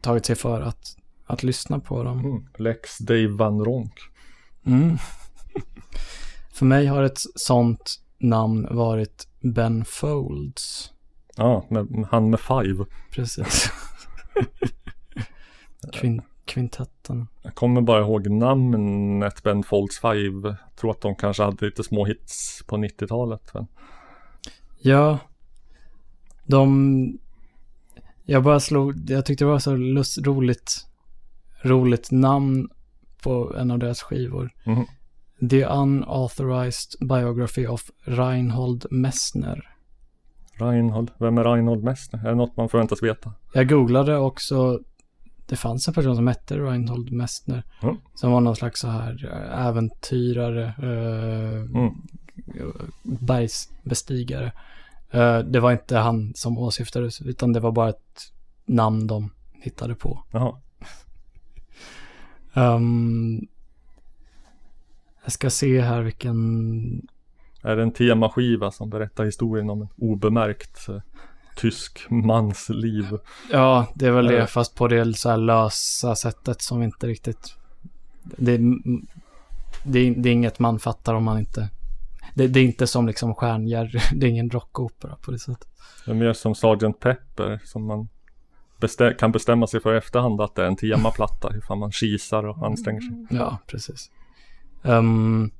Speaker 1: tagit sig för att, att lyssna på dem.
Speaker 2: Mm. Lex Dave Van Ronk.
Speaker 1: Mm. För mig har ett sånt namn varit Ben Folds.
Speaker 2: Ja, med, han med Five.
Speaker 1: Precis. Kvin, kvintetten.
Speaker 2: Jag kommer bara ihåg namnet Ben Folds Five. Tror att de kanske hade lite små hits på 90-talet. Men...
Speaker 1: Ja. De... Jag bara slog... Jag tyckte det var så lust, roligt... Roligt namn på en av deras skivor.
Speaker 2: Mhm.
Speaker 1: The Unauthorized Biography of Reinhold Messner.
Speaker 2: Reinhold, vem är Reinhold Messner? Är det något man förväntas veta?
Speaker 1: Jag googlade också. Det fanns en person som hette Reinhold Messner.
Speaker 2: Mm.
Speaker 1: Som var någon slags så här eh, äventyrare. Eh,
Speaker 2: Mm.
Speaker 1: bergsbestigare. Eh, det var inte han som åsyftades. Utan det var bara ett namn de hittade på. Ehm, jag ska se här vilken...
Speaker 2: Är det en temaskiva som berättar historien om en obemärkt eh, tysk mans liv?
Speaker 1: Ja, det är väl det. Fast på det så här lösa sättet som inte riktigt... Det, det, är- det är inget man fattar om man inte... Det, det är inte som liksom stjärnjärr. Det är ingen rockopera på det sättet.
Speaker 2: Det är mer som Sgt. Pepper som man bestä- kan bestämma sig för i efterhand att det är en temaplatta ifall man kisar och anstränger sig.
Speaker 1: Ja, precis. Ehm,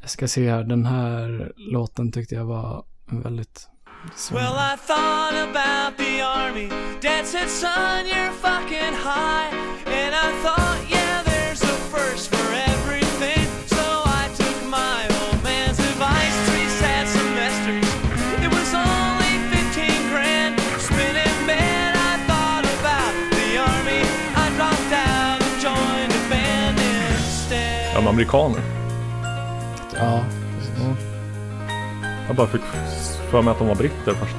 Speaker 1: jag ska se här. Den här låten tyckte jag var väldigt...
Speaker 5: Well, I thought about the army. Dad said, son, you're fucking high. And I thought, yeah, there's a first for everything. So I took my old man's advice. Three sad semesters. It was only 15 grand. Spinning bed, I thought about the army. I dropped out and joined a band instead.
Speaker 2: Är de amerikaner?
Speaker 1: Ja, precis.
Speaker 2: Jag bara fick för mig att de var britter först.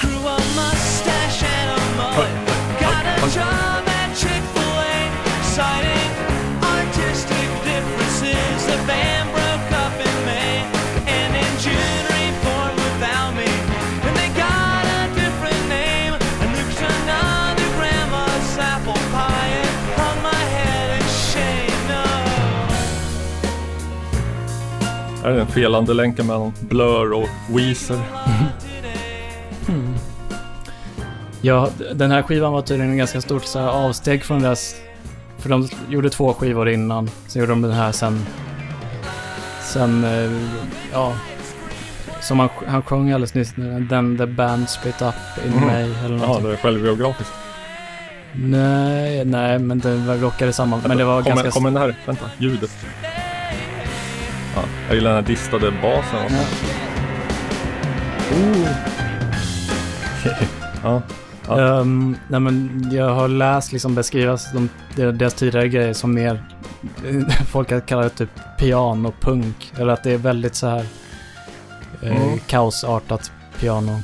Speaker 5: Grew a mustache
Speaker 2: Är det en felande länken mellan Blur och Weezer?
Speaker 1: Ja, d- den här skivan var tydligen en ganska stort så här, avsteg från deras För de gjorde två skivor innan. Sen gjorde de den här sen. Sen, eh, ja. Som han, han sjöng alldeles nyss. Den the band split up in
Speaker 2: Mhm.
Speaker 1: May eller
Speaker 2: Ja,
Speaker 1: någonting.
Speaker 2: det är självbiografiskt.
Speaker 1: Nej, nej, men det rockade samman. Men det var
Speaker 2: kommer,
Speaker 1: ganska...
Speaker 2: Kommer den här, vänta, ljudet. Ja, jag gillar den här distade basen. också. Ja. Ja.
Speaker 1: Ehm, nej men jag har läst liksom beskrivas de, de- deras tidigare grejer som mer folk har kallat det typ pianopunk. Eller att det är väldigt så här eh,
Speaker 2: Mm.
Speaker 1: kaosartat piano.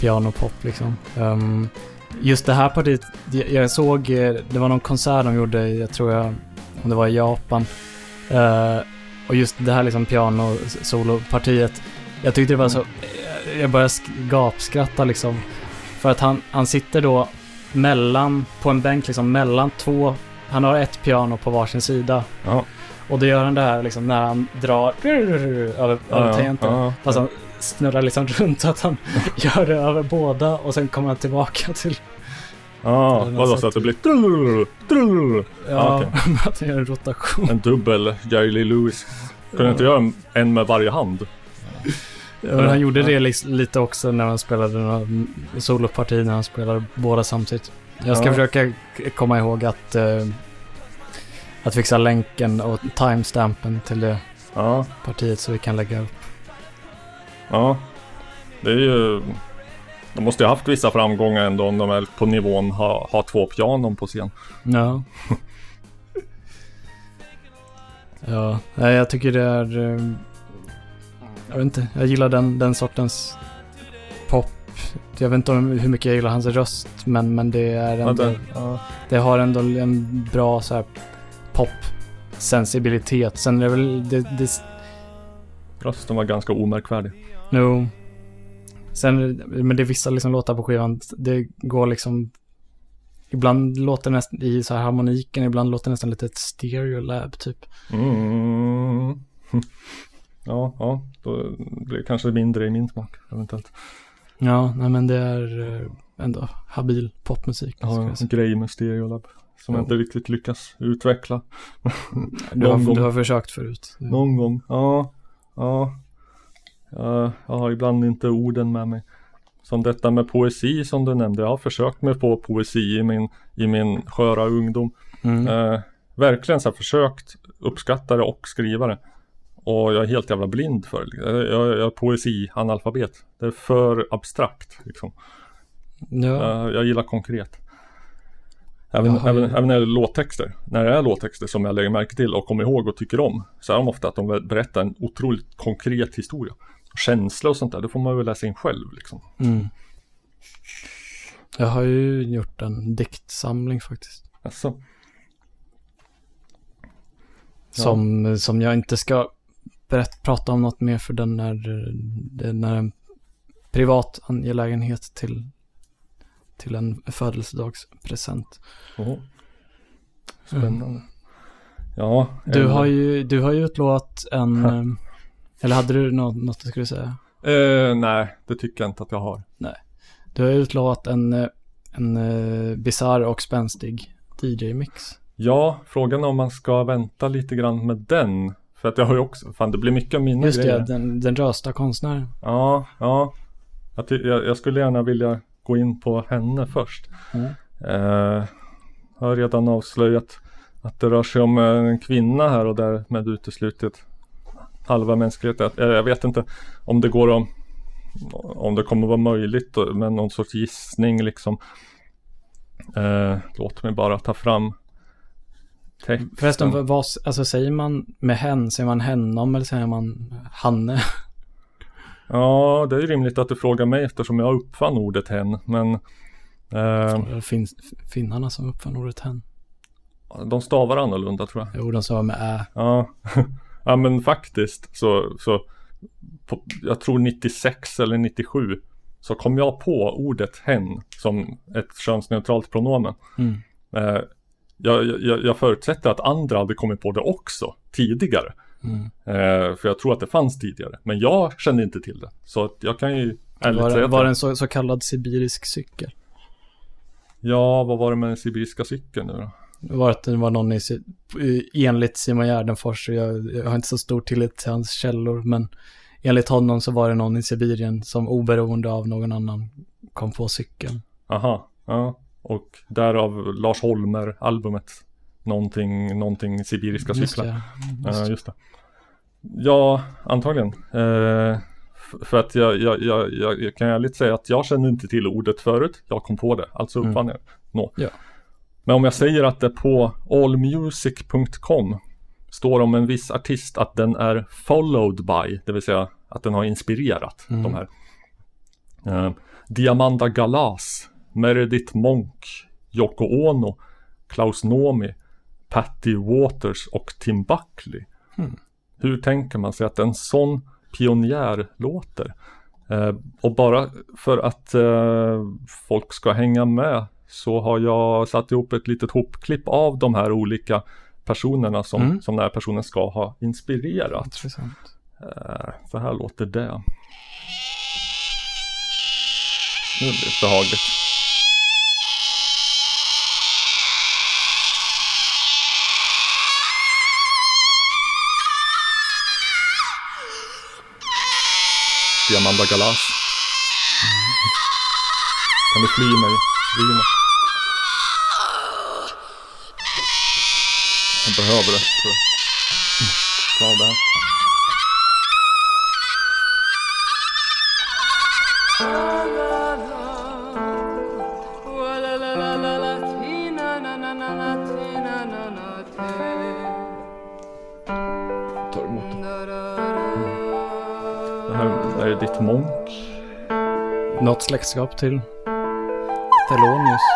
Speaker 1: Pianopop liksom. Ehm, just det här partiet, jag, jag såg, eh, det var någon konsert de gjorde, jag tror jag, om det var i Japan. Eh, och just det här liksom piano-solopartiet. Jag tyckte det var så, jag började sk- gapskratta liksom. För att han, han sitter då mellan, på en bänk liksom mellan två, han har ett piano på varsin sida.
Speaker 2: Ja.
Speaker 1: Och då gör han det här liksom när han drar över, över tangenten.
Speaker 2: ja, ja.
Speaker 1: Fast han snurrar liksom runt så att han gör det över båda och sen kommer han tillbaka till...
Speaker 2: Ja,
Speaker 1: något
Speaker 2: vadå så att det blir trrrr, trrrr.
Speaker 1: Ja,
Speaker 2: Ja, okej.
Speaker 1: att han gör en rotation.
Speaker 2: En dubbel Jerry Lewis. Kunde inte göra en- med varje hand?
Speaker 1: Ja, han gjorde det lite också när han spelade några soloparti när han spelade båda samtidigt. Jag ska
Speaker 2: Ja.
Speaker 1: försöka komma ihåg att, eh, att fixa länken och timestampen till det
Speaker 2: Ja,
Speaker 1: partiet så vi kan lägga upp.
Speaker 2: ja. Det är ju... De måste ju ha haft vissa framgångar ändå om de är på nivån ha, ha två pianon på scen.
Speaker 1: Ja. ja, nej, jag tycker det är... eh, Jag vet inte, jag gillar den, den sortens pop. Jag vet inte om hur mycket jag gillar hans röst, men, men det är ändå...
Speaker 2: det, ja.
Speaker 1: Det har ändå en bra så här pop-sensibilitet. Sen är det väl... Det, det,
Speaker 2: Rösten var ganska omärkvärdig.
Speaker 1: no. Sen, men det är vissa liksom låtar på skivan, det går liksom... Ibland låter det nästan i så här harmoniken, ibland låter det nästan lite ett stereolab typ.
Speaker 2: Mm. Ja, ja. Då blir det kanske mindre i min smak eventuellt.
Speaker 1: Ja, nej men det är eh, ändå habil popmusik.
Speaker 2: Jag en grej med Stereolab. Som
Speaker 1: Ja.
Speaker 2: jag inte riktigt lyckas utveckla.
Speaker 1: Du har,
Speaker 2: gång.
Speaker 1: du har försökt förut.
Speaker 2: Någon gång. Ja. Ja. Ja, Jag har ibland inte orden med mig. Som detta med poesi som du nämnde. Jag har försökt mig på poesi i min, i min sköra ungdom.
Speaker 1: Mm.
Speaker 2: Eh, verkligen så här försökt uppskatta det och skriva det. Och jag är helt jävla blind för det. Jag, jag, jag är poesi-analfabet. Det är för abstrakt liksom.
Speaker 1: Ja.
Speaker 2: Eh, jag gillar konkret. Även,
Speaker 1: ju-
Speaker 2: även, även när det är låttexter. När det är låttexter som jag lägger märke till och kommer ihåg och tycker om. Så är de ofta att de berättar en otroligt konkret historia. Känsla och sånt där, det får man väl läsa in själv liksom.
Speaker 1: Mm. Jag har ju gjort en diktsamling faktiskt.
Speaker 2: Alltså,
Speaker 1: Som, som jag inte ska berätt, prata om något mer för den är, den är en privat angelägenhet till, till en födelsedagspresent.
Speaker 2: oh. Spännande. Ja.
Speaker 1: Du
Speaker 2: en-
Speaker 1: har ju, du har ju utlovat en, eh, eller hade du något, något du skulle säga?
Speaker 2: Eh, nej, det tycker jag inte att jag har.
Speaker 1: Du har utlovat en, eh, en uh, bizarr och spänstig DJ-mix.
Speaker 2: Ja, frågan är om man ska vänta lite grann med den. För att jag har ju också, fan det blir mycket av mina
Speaker 1: Just
Speaker 2: grejer.
Speaker 1: det, den, den rösta konstnären.
Speaker 2: Ja, ja. Jag, jag, jag skulle gärna vilja gå in på henne först.
Speaker 1: Mm.
Speaker 2: Eh, jag har redan avslöjat att det rör sig om en kvinna här och därmed uteslutit halva mänskligheten. Jag, vet inte om det går att om det kommer vara möjligt med någon sorts gissning liksom. Eh, låt mig bara ta fram texten.
Speaker 1: Förresten, vad, alltså säger man med hen, säger man hennom eller säger man hanne?
Speaker 2: Ja, det är rimligt att du frågar mig eftersom jag uppfann ordet hen. Men eh,
Speaker 1: Det finns finnarna som uppfann ordet hen.
Speaker 2: de stavar annorlunda tror jag.
Speaker 1: Jo, de sa med ä.
Speaker 2: Ja, ja men faktiskt så, så på, jag tror 96 eller 97 så kom jag på ordet hen som ett könsneutralt pronomen.
Speaker 1: Mm.
Speaker 2: Eh, jag, jag, jag förutsätter att andra hade kommit på det också tidigare.
Speaker 1: Mm.
Speaker 2: Eh, för jag tror att det fanns tidigare. Men jag kände inte till det. Så att jag kan ju ärligt
Speaker 1: Var,
Speaker 2: säga
Speaker 1: var det en så, så kallad sibirisk cykel?
Speaker 2: Ja, vad var det med den sibiriska cykeln nu då?
Speaker 1: Det var att det var någon i, enligt Simon Gärdenfors, jag, jag har inte så stor tillit till hans källor, men enligt honom så var det någon i Sibirien som oberoende av någon annan kom på cykeln.
Speaker 2: Aha, ja. Och därav Lars Holmer albumet. Någonting, någonting sibiriska
Speaker 1: Just
Speaker 2: cyklar.
Speaker 1: det,
Speaker 2: Ja,
Speaker 1: just.
Speaker 2: just det. Ja, antagligen. F- för att jag, jag, jag, jag, kan ärligt säga att jag kände inte till ordet förut. Jag kom på det, alltså uppfann jag det. Nå.
Speaker 1: Ja.
Speaker 2: Men om jag säger att det på allmusic.com står om en viss artist att den är followed by, det vill säga att den har inspirerat
Speaker 1: Mm.
Speaker 2: de här. Eh, Diamanda Galas, Meredith Monk, Yoko Ono, Klaus Nomi, Patty Waters och Tim Buckley.
Speaker 1: Mm.
Speaker 2: Hur tänker man sig att en sån pionjär låter? Eh, och bara för att eh, folk ska hänga med så har jag satt ihop ett litet hopklipp av de här olika personerna som,
Speaker 1: Mm.
Speaker 2: som den här personen ska ha inspirerat.
Speaker 1: Intressant.
Speaker 2: Eh, så här låter det. Nu blir det behagligt. Diamanda Galas. Kan du fly mig, Rina? Jag behöver det för att klara det här. tar emot det. Det här är ditt Monk.
Speaker 1: Något släktskap till Thelonius.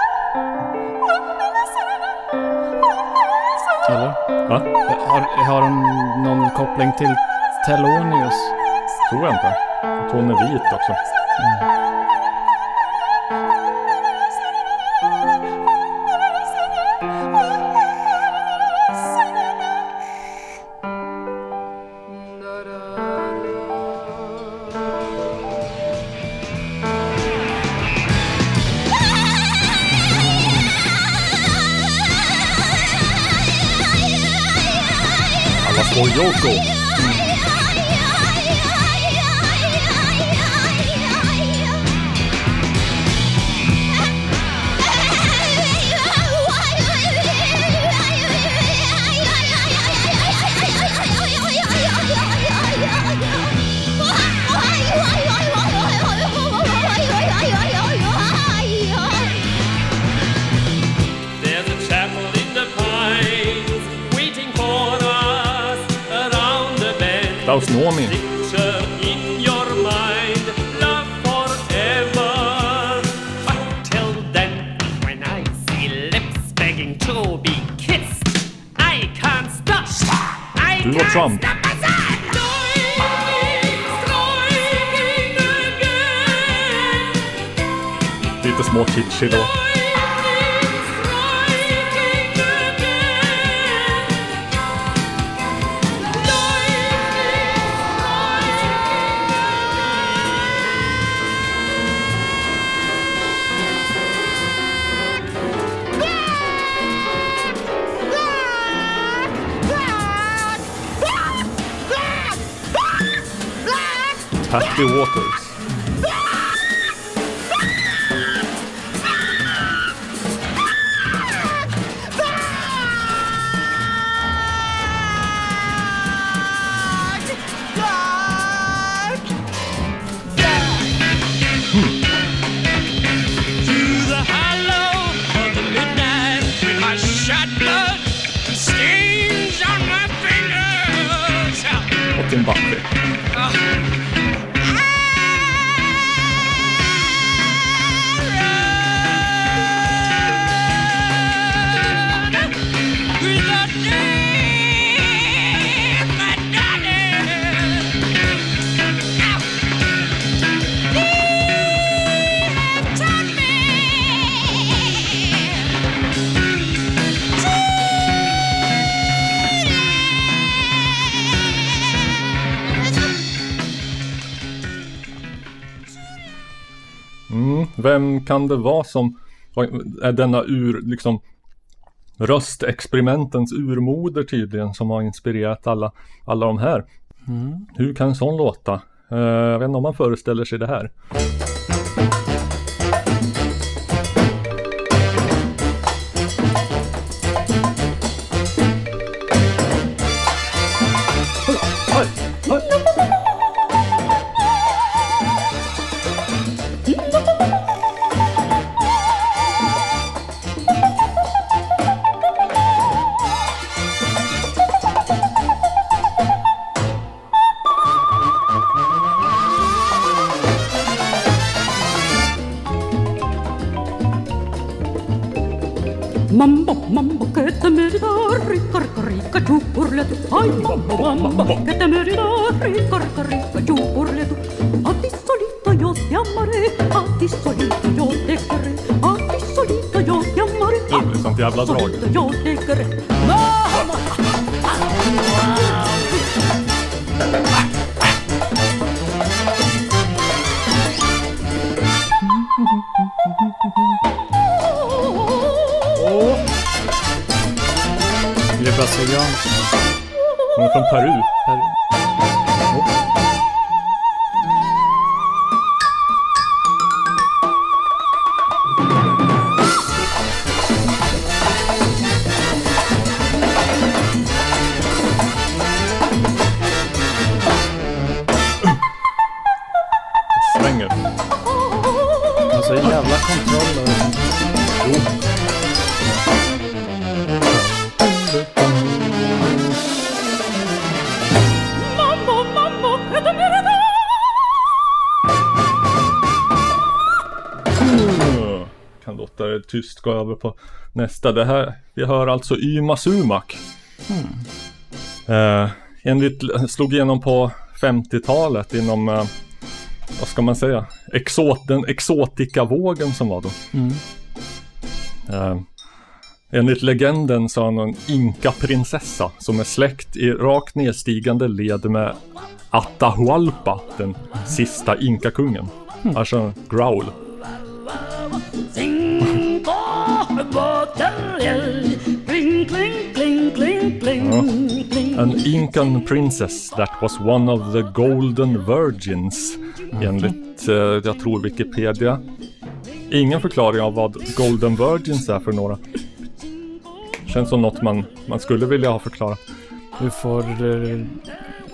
Speaker 1: Eller?
Speaker 2: Va?
Speaker 1: Har, har de någon koppling till Thelonius?
Speaker 2: Tror jag inte. Hon är vit också. Alla Yoko. Mm. Vem kan det vara som är denna ur, liksom röstexperimentens urmoder tydligen som har inspirerat alla, alla de här.
Speaker 1: Mm.
Speaker 2: Hur kan en sån låta? Eh, jag vet inte om man föreställer sig det här. Tyst gå över på nästa. Det här, vi hör alltså Yma Sumak. Eh, enligt, slog igenom på 50-talet inom, eh, vad ska man säga, Exot, den exotikavågen som var då.
Speaker 1: Mm.
Speaker 2: Eh, enligt legenden så har han en inka-prinsessa som är släkt i rakt nedstigande led med Atahualpa, den sista inkakungen. Alltså growl.
Speaker 5: Cinco boteljer, kling, kling, kling, kling, kling, kling.
Speaker 2: An Incan princess that was one of the golden virgins. Enligt, eh, jag tror Wikipedia. Ingen förklaring av vad golden virgins är för några. Känns som något man, man skulle vilja ha förklarat.
Speaker 1: Du får eh,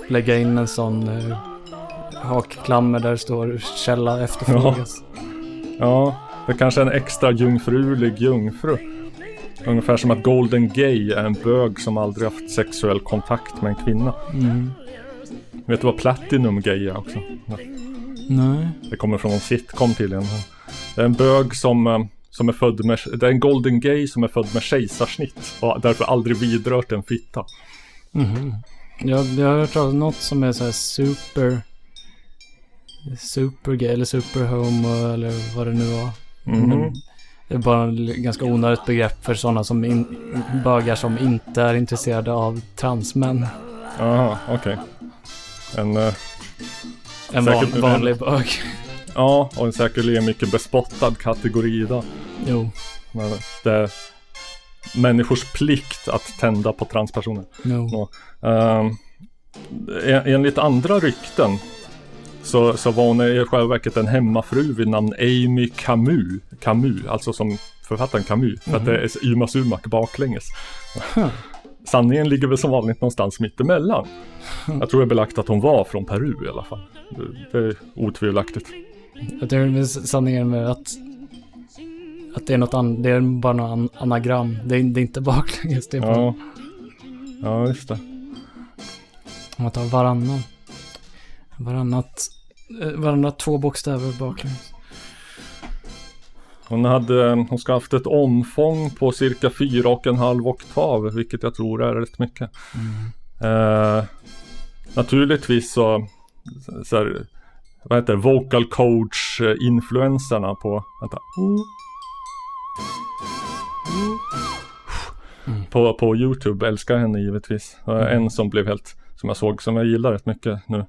Speaker 1: lägga in en sån eh, hakklammer där det står källa efterfrågas.
Speaker 2: Ja, det kanske är en extra jungfrulig jungfru. Ungefär som att golden gay är en bög som aldrig haft sexuell kontakt med en kvinna.
Speaker 1: Mm.
Speaker 2: Vet du vad platinum gay är också?
Speaker 1: Nej.
Speaker 2: Det kommer från en sitcom tydligen. Det är en bög som, eh, som är född med, det är en golden gay som är född med kejsarsnitt och därför aldrig vidrört en fitta.
Speaker 1: Mhm. Jag, jag har hört talas om något som är så här super... Super gay eller super homo eller vad det nu var.
Speaker 2: Mhm.
Speaker 1: Men Det är bara ett ganska onödigt begrepp för sådana som in, bögar som inte är intresserade av transmän.
Speaker 2: Aha, okej. En... eh,
Speaker 1: En
Speaker 2: säkert-
Speaker 1: van, vanlig bög.
Speaker 2: Ja, och en säkerligen mycket bespottad kategori då.
Speaker 1: Jo.
Speaker 2: Men det är människors plikt att tända på transpersoner.
Speaker 1: Jo.
Speaker 2: Ja. Ehm, en- enligt andra rykten så, så var hon i själva verket en hemmafru vid namn Amy Camus. Camus, alltså som författaren Camus. För att det är Yma Sumak baklänges. Sanningen ligger väl som vanligt någonstans mittemellan. Jag tror det är belagt att hon var från Peru i alla fall. Det, det är otvivelaktigt.
Speaker 1: Jag tror sanningen med att, att det är något annat. Det är bara något an, anagram. Det är, det är inte baklänges. Det är bara,
Speaker 2: Ja. ja, just det.
Speaker 1: om man tar varannan. Varannat, eh, varannat två bokstäver baklänges.
Speaker 2: Hon, hade, hon ska ha haft ett omfång på cirka fyra och en halv oktav, vilket jag tror är rätt mycket. Eh, naturligtvis så, så här, vad heter det, vocal coach eh, på, vänta. På, på YouTube älskar henne givetvis. Eh, En som blev helt, som jag såg, som jag gillar rätt mycket nu.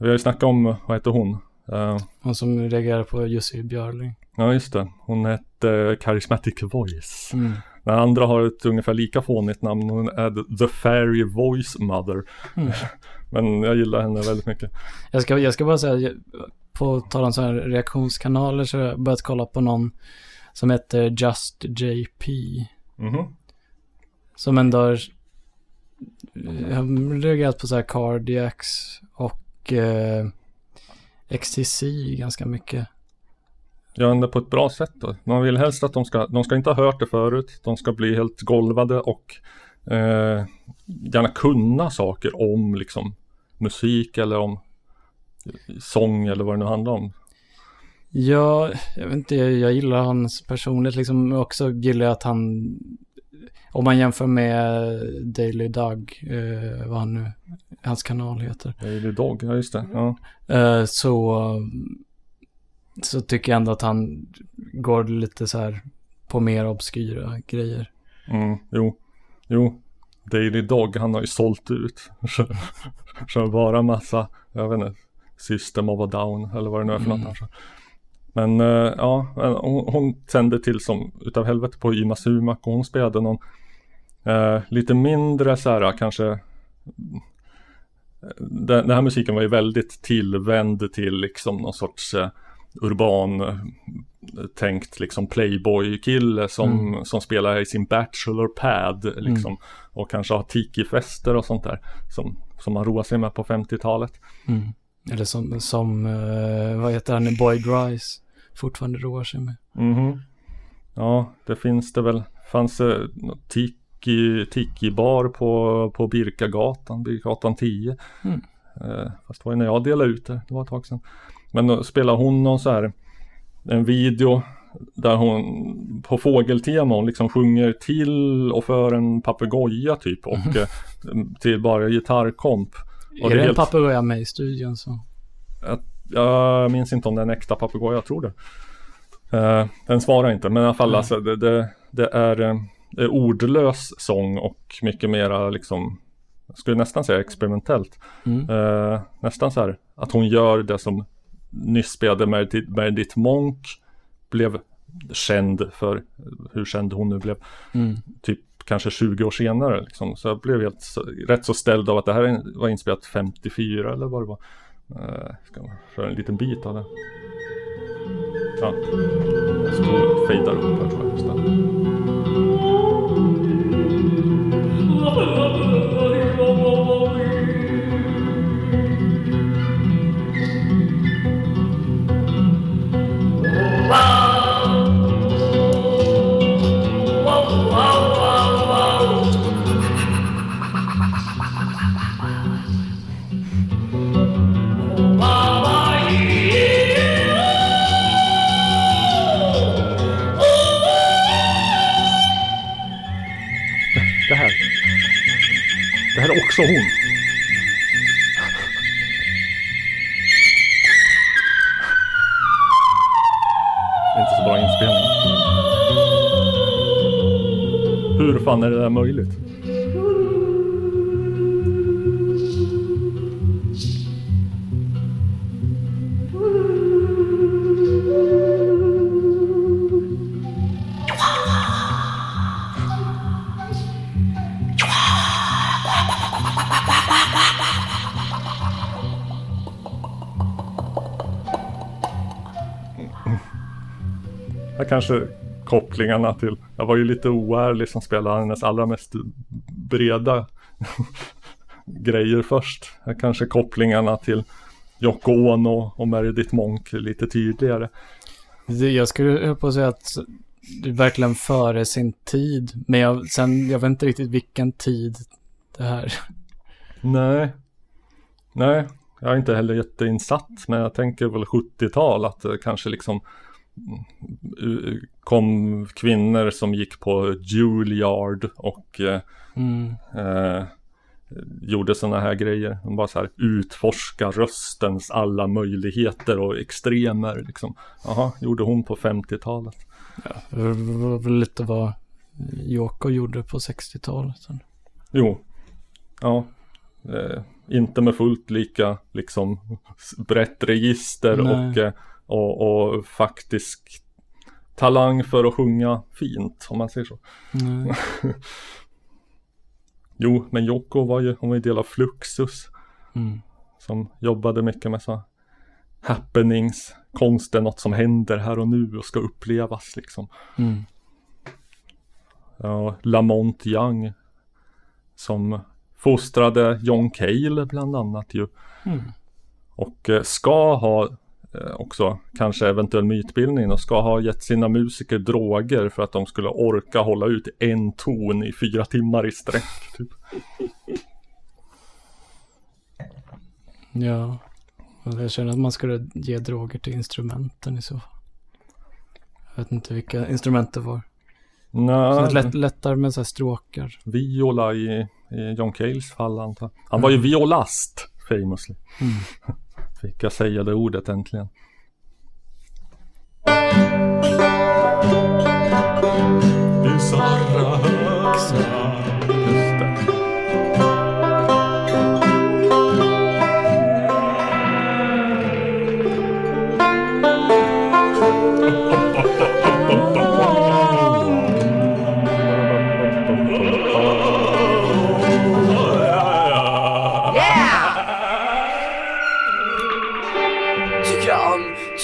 Speaker 2: Vi har ju snackat om, vad heter hon? Eh,
Speaker 1: Hon som reagerar på Jussi Björling.
Speaker 2: Ja just det, hon hette Charismatic Voice.
Speaker 1: Mm.
Speaker 2: Den andra har ett ungefär lika fånigt namn. Hon är The Fairy Voice Mother.
Speaker 1: Mm.
Speaker 2: Men jag gillar henne väldigt mycket.
Speaker 1: Jag ska, jag ska bara säga, på tal om så här reaktionskanaler så har jag börjat kolla på någon som heter Just JP.
Speaker 2: Mhm.
Speaker 1: Som ändå har jag har reagerat på så här Cardiacs eh, XTC ganska mycket.
Speaker 2: Gör henne på ett bra sätt då. Man vill helst att de ska, de ska inte ha hört det förut. De ska bli helt golvade och eh, gärna kunna saker om liksom musik eller om sång eller vad det nu handlar om.
Speaker 1: Ja, jag vet inte, jag, jag gillar hans personlighet liksom. Också gillar jag att han, om man jämför med Daily Doug, eh, vad han nu, hans kanal heter.
Speaker 2: Daily Dog, ja just det. Ja.
Speaker 1: Eh, så, så tycker jag ändå att han går lite så här på mer obskyra grejer.
Speaker 2: Mm, jo, jo. Daily Dog, han har ju sålt ut. Kör, bara massa, jag vet inte, System of a Down eller vad det nu är för något.
Speaker 1: Mm.
Speaker 2: Men eh, ja, men hon, hon tände till som utav helvete på Ima Sumak och hon spelade någon eh, lite mindre så här kanske den, den här musiken var ju väldigt tillvänd till liksom någon sorts eh, urban eh, tänkt liksom playboy-kille som,
Speaker 1: Mm.
Speaker 2: som spelar i sin bachelor pad liksom och kanske har tiki-fester och sånt där som, som man roar sig med på 50-talet.
Speaker 1: Mm. Eller som, som eh, vad heter han, Boy Grice fortfarande roar sig med.
Speaker 2: Mhm. Ja, det finns det väl. Fanns det något tiki, tiki-bar på, på Birkagatan, Birkagatan 10.
Speaker 1: Mm.
Speaker 2: Eh, fast det var ju när jag delade ut det, det var ett tag sedan. Men då spelar hon någon så här, en video där hon på fågeltema hon liksom sjunger till och för en papegoja typ och eh, till bara gitarrkomp. Och
Speaker 1: är det en
Speaker 2: helt-
Speaker 1: papegoja med i studion så?
Speaker 2: jag, jag minns inte om det är en äkta papegoja, jag tror det. Eh, den svarar inte, men i alla fall
Speaker 1: Mm.
Speaker 2: alltså, det, det, det är eh, det är ordlös sång och mycket mera liksom jag skulle nästan säga experimentellt.
Speaker 1: Mm.
Speaker 2: Eh, nästan så här att hon gör det som nyss spelade Meredith, Meredith Monk blev känd för hur känd hon nu blev.
Speaker 1: Mm.
Speaker 2: Typ kanske 20 år senare liksom. Så jag blev helt rätt så ställd av att det här var inspelat 54 eller vad det var. Uh, ska man köra en liten bit av det. Ja, jag ska fejdar upp här tror jag. Just det. Också hon. Det är inte så bra inspelning. Hur fan är det där möjligt? Kanske kopplingarna till, jag var ju lite oärlig som spelade hennes allra mest breda grejer först. Kanske kopplingarna till Yoko Ono och Meredith Monk lite tydligare.
Speaker 1: Jag skulle på att säga att det är verkligen före sin tid. Men jag, sen, jag vet inte riktigt vilken tid det här.
Speaker 2: Nej. Nej, jag är inte heller jätteinsatt men jag tänker väl 70-tal att det kanske liksom kom kvinnor som gick på Juilliard och eh,
Speaker 1: Mm.
Speaker 2: eh, gjorde sådana här grejer. De bara så här utforska röstens alla möjligheter och extremer liksom. Jaha, gjorde hon på 50-talet.
Speaker 1: Det var väl lite vad Yoko gjorde på 60-talet.
Speaker 2: Jo, ja. Eh, inte med fullt lika liksom brett register
Speaker 1: Nej.
Speaker 2: och, eh, och, och faktisk talang för att sjunga fint om man säger så.
Speaker 1: Nej.
Speaker 2: Jo, men Jocko var ju, hon var ju del av Fluxus.
Speaker 1: Mm.
Speaker 2: Som jobbade mycket med så happenings, konst är något som händer här och nu och ska upplevas liksom.
Speaker 1: Mm.
Speaker 2: Ja, Lamont Young som fostrade John Cale bland annat ju.
Speaker 1: Mm.
Speaker 2: Och eh, ska ha också kanske eventuell mytbildning och ska ha gett sina musiker droger för att de skulle orka hålla ut en ton i fyra timmar i sträck. Typ.
Speaker 1: Ja. Jag känner att man skulle ge droger till instrumenten i så fall. Jag vet inte vilka instrument det var.
Speaker 2: Nej,
Speaker 1: lätt, lättare med så här stråkar.
Speaker 2: viola i, i John Cales fall antar. Han var ju violast famously.
Speaker 1: Mm.
Speaker 2: Fick jag säga det ordet äntligen.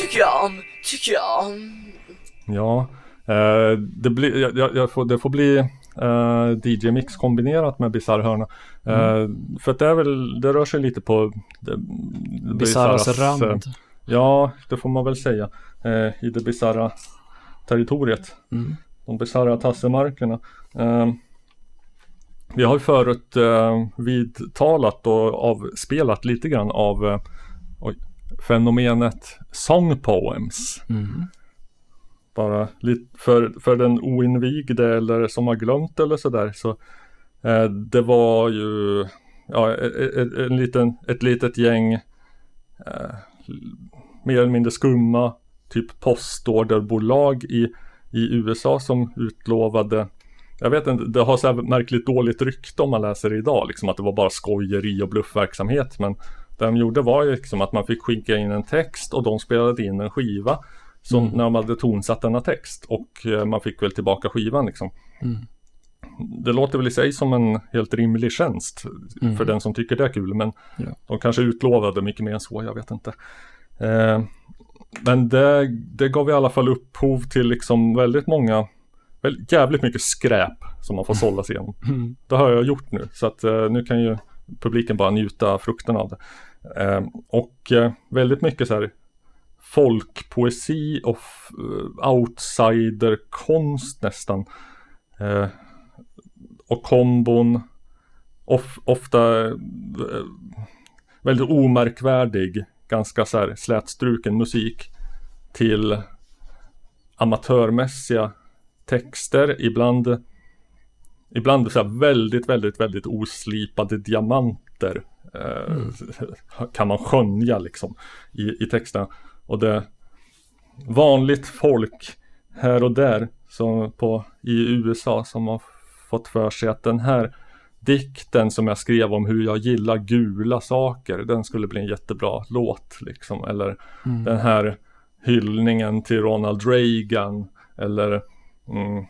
Speaker 12: Tycker jag om, tycker jag om.
Speaker 2: Ja, eh, det, blir, jag, jag, jag får, det får bli eh, DJ-mix kombinerat med Bizarre Hörna. Eh, för att det är väl, det rör sig lite på det,
Speaker 1: Bizarras
Speaker 2: eh,
Speaker 1: rand.
Speaker 2: Ja, det får man väl säga. Eh, I det bisarra territoriet.
Speaker 1: Mm.
Speaker 2: De bisarra tassemarkerna. Eh, vi har ju förut eh, vidtalat och avspelat lite grann av eh, oj, fenomenet song poems.
Speaker 1: Mm.
Speaker 2: Bara lite för, för den oinvigde eller som har glömt eller sådär så eh, det var ju ja, ett, ett, en liten, ett litet gäng eh, mer eller mindre skumma typ postorderbolag i, i USA som utlovade jag vet inte, det har så här märkligt dåligt rykte om man läser det idag, liksom att det var bara skojeri och bluffverksamhet. Men de gjorde var ju liksom att man fick skicka in en text och de spelade in en skiva. Som
Speaker 1: Mm.
Speaker 2: när de hade tonsatt denna text och eh, man fick väl tillbaka skivan liksom.
Speaker 1: Mm.
Speaker 2: Det låter väl i sig som en helt rimlig tjänst
Speaker 1: Mm.
Speaker 2: för den som tycker det är kul. Men
Speaker 1: Ja.
Speaker 2: de kanske utlovade mycket mer än så, jag vet inte. Eh, men det, det gav i alla fall upphov till liksom väldigt många, väl, jävligt mycket skräp som man får sålla sig igenom.
Speaker 1: Mm.
Speaker 2: Det har jag gjort nu, så att eh, nu kan ju publiken bara njuta frukten av det. Ehm, och eh, väldigt mycket så här folkpoesi och eh, outsiderkonst nästan. Ehm, och kombon, of, ofta eh, väldigt omärkvärdig, ganska så här slätstruken musik till amatörmässiga texter, ibland Ibland så här väldigt, väldigt, väldigt oslipade diamanter eh, kan man skönja liksom i, i texten. Och det vanligt folk här och där som på, i USA som har fått för sig att den här dikten som jag skrev om hur jag gillar gula saker, den skulle bli en jättebra låt liksom. Eller
Speaker 1: Mm.
Speaker 2: den här hyllningen till Ronald Reagan eller mm,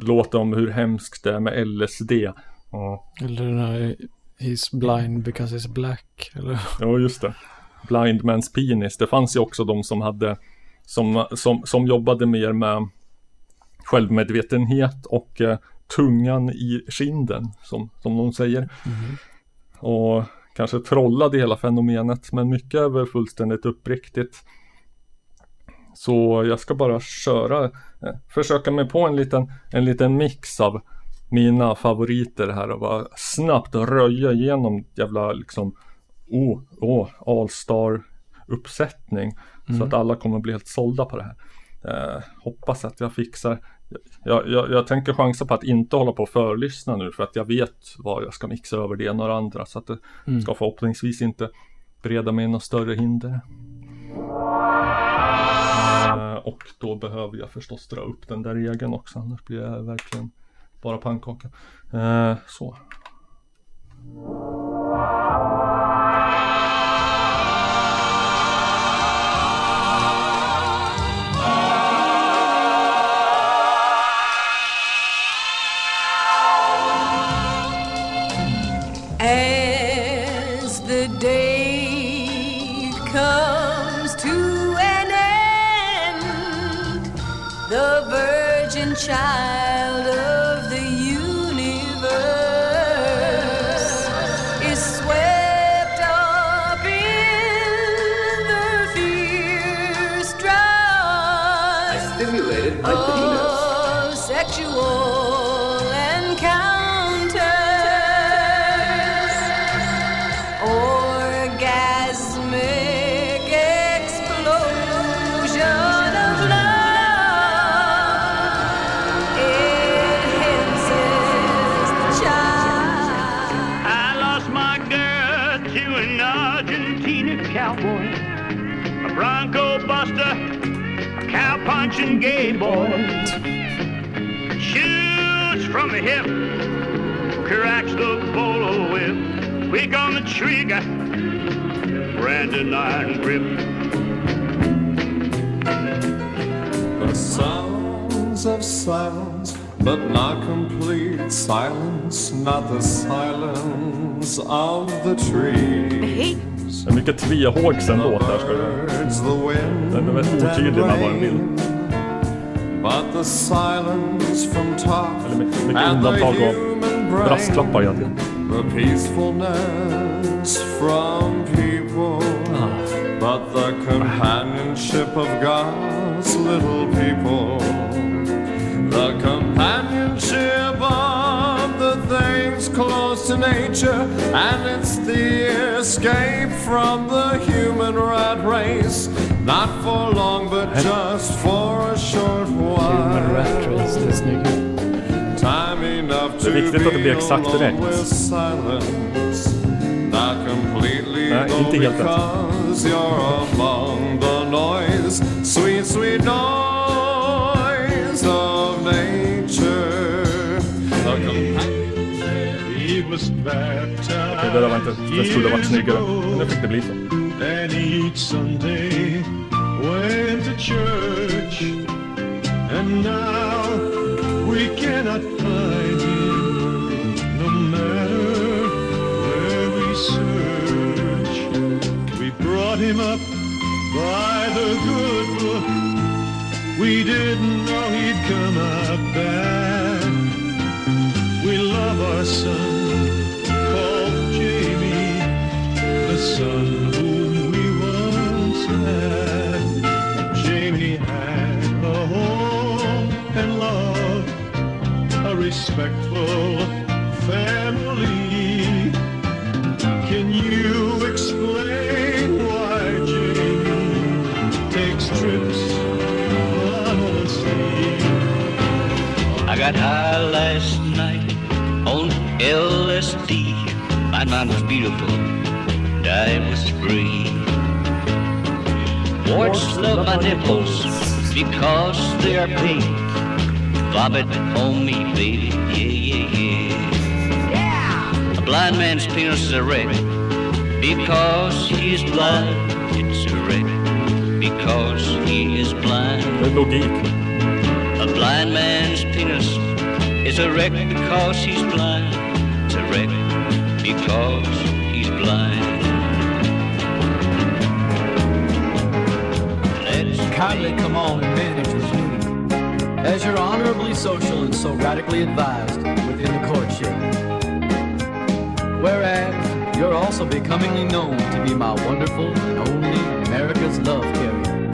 Speaker 2: låten om hur hemskt det är med LSD. Ja,
Speaker 1: Eller den här He's blind because he's black. Eller?
Speaker 2: ja just det. Blind Man's Penis. Det fanns ju också de som hade som, som, som jobbade mer med självmedvetenhet och eh, tungan i kinden som, som de säger. Och kanske trollade hela fenomenet men mycket är väl fullständigt uppriktigt. Så jag ska bara köra, eh, försöka mig på en liten, en liten mix av mina favoriter här och bara snabbt röja igenom jävla liksom Åh, åh, All-star uppsättning. Så att alla kommer bli helt sålda på det här. Eh, hoppas att jag fixar. Jag, jag, jag tänker chansa på att inte hålla på och förlyssna nu för att jag vet vad jag ska mixa över det ena och det andra. Så att det ska förhoppningsvis inte bereda mig något större hinder. Eh, och då behöver jag förstås dra upp den där regeln också, annars blir jag verkligen bara pannkaka. Eh, så.
Speaker 13: Gay boy. Shoots from the hip, cracks the bolo whip, quick on the trigger, branding iron grip.
Speaker 14: The sounds of silence, but not complete silence, not the silence of the trees.
Speaker 2: Det är mycket tvehågsen låt här ska det vara.
Speaker 14: Birds, the wind,
Speaker 2: Den är väldigt otydlig med vad den vill.
Speaker 14: The silence from top
Speaker 2: Eller mycket, mycket
Speaker 14: and the human brain.
Speaker 2: brasklappar hela tiden.
Speaker 14: The peacefulness from people, ah. but the companionship of God's little people. The companionship of the things close to nature, and it's the escape from the human rat race. Not for long, but just for a short
Speaker 1: Human rat
Speaker 14: while.
Speaker 1: race, det är snyggt.
Speaker 14: Time enough
Speaker 2: Det är
Speaker 14: to
Speaker 2: viktigt att det blir
Speaker 14: be
Speaker 2: exakt
Speaker 14: alone
Speaker 2: rätt.
Speaker 14: with silence. Not completely
Speaker 2: Nej,
Speaker 14: though,
Speaker 2: inte helt rätt.
Speaker 14: because you're among the noise. Sweet, sweet noise of nature. The companionship
Speaker 10: He was baptized.
Speaker 2: Det där var inte, det skulle ha varit snyggare. Men det fick det bli så.
Speaker 10: Church. And now we cannot find him no matter where we search. We brought him up by the good book. We didn't know he'd come out bad. We love our son respectful family. Can you explain why Jamie takes trips sea?
Speaker 13: I got high last night on LSD. My mind was beautiful, and I was free. Warts love my nipples because they are pink. Vomit on me, baby, yeah, yeah, yeah. Yeah! A blind man's penis is a wreck because he is blind. It's a wreck because he is blind.
Speaker 2: Det är logik.
Speaker 13: A blind man's penis is a wreck because he's blind. It's a wreck because he's blind. Let's
Speaker 15: Kindly come on and manage with me, as you're honorably social and so radically advised within the courtship. Whereas you're also becomingly known to be my wonderful and only America's love carrier.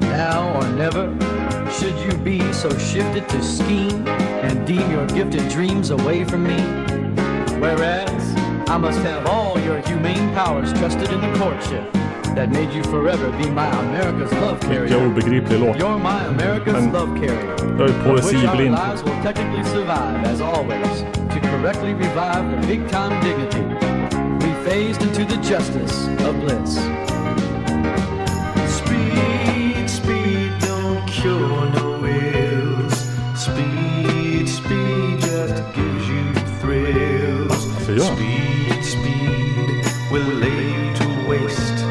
Speaker 15: Now or never should you be so shifted to scheme and deem your gifted dreams away from me. Whereas I must have all your humane powers trusted in the courtship that made you forever be my America's love
Speaker 2: Mycket
Speaker 15: carrier.
Speaker 2: obegriplig låt.
Speaker 15: You're my America's
Speaker 2: Men
Speaker 15: love carrier.
Speaker 2: jag är er
Speaker 15: of which our
Speaker 2: poesiblind.
Speaker 15: lives will technically survive, as always, to correctly revive the big-time dignity we phased into the justice of bliss.
Speaker 16: Speed, speed, don't cure no ills. Speed, speed just gives you thrills.
Speaker 2: Varför gör?
Speaker 16: Speed, speed will lay you to waste.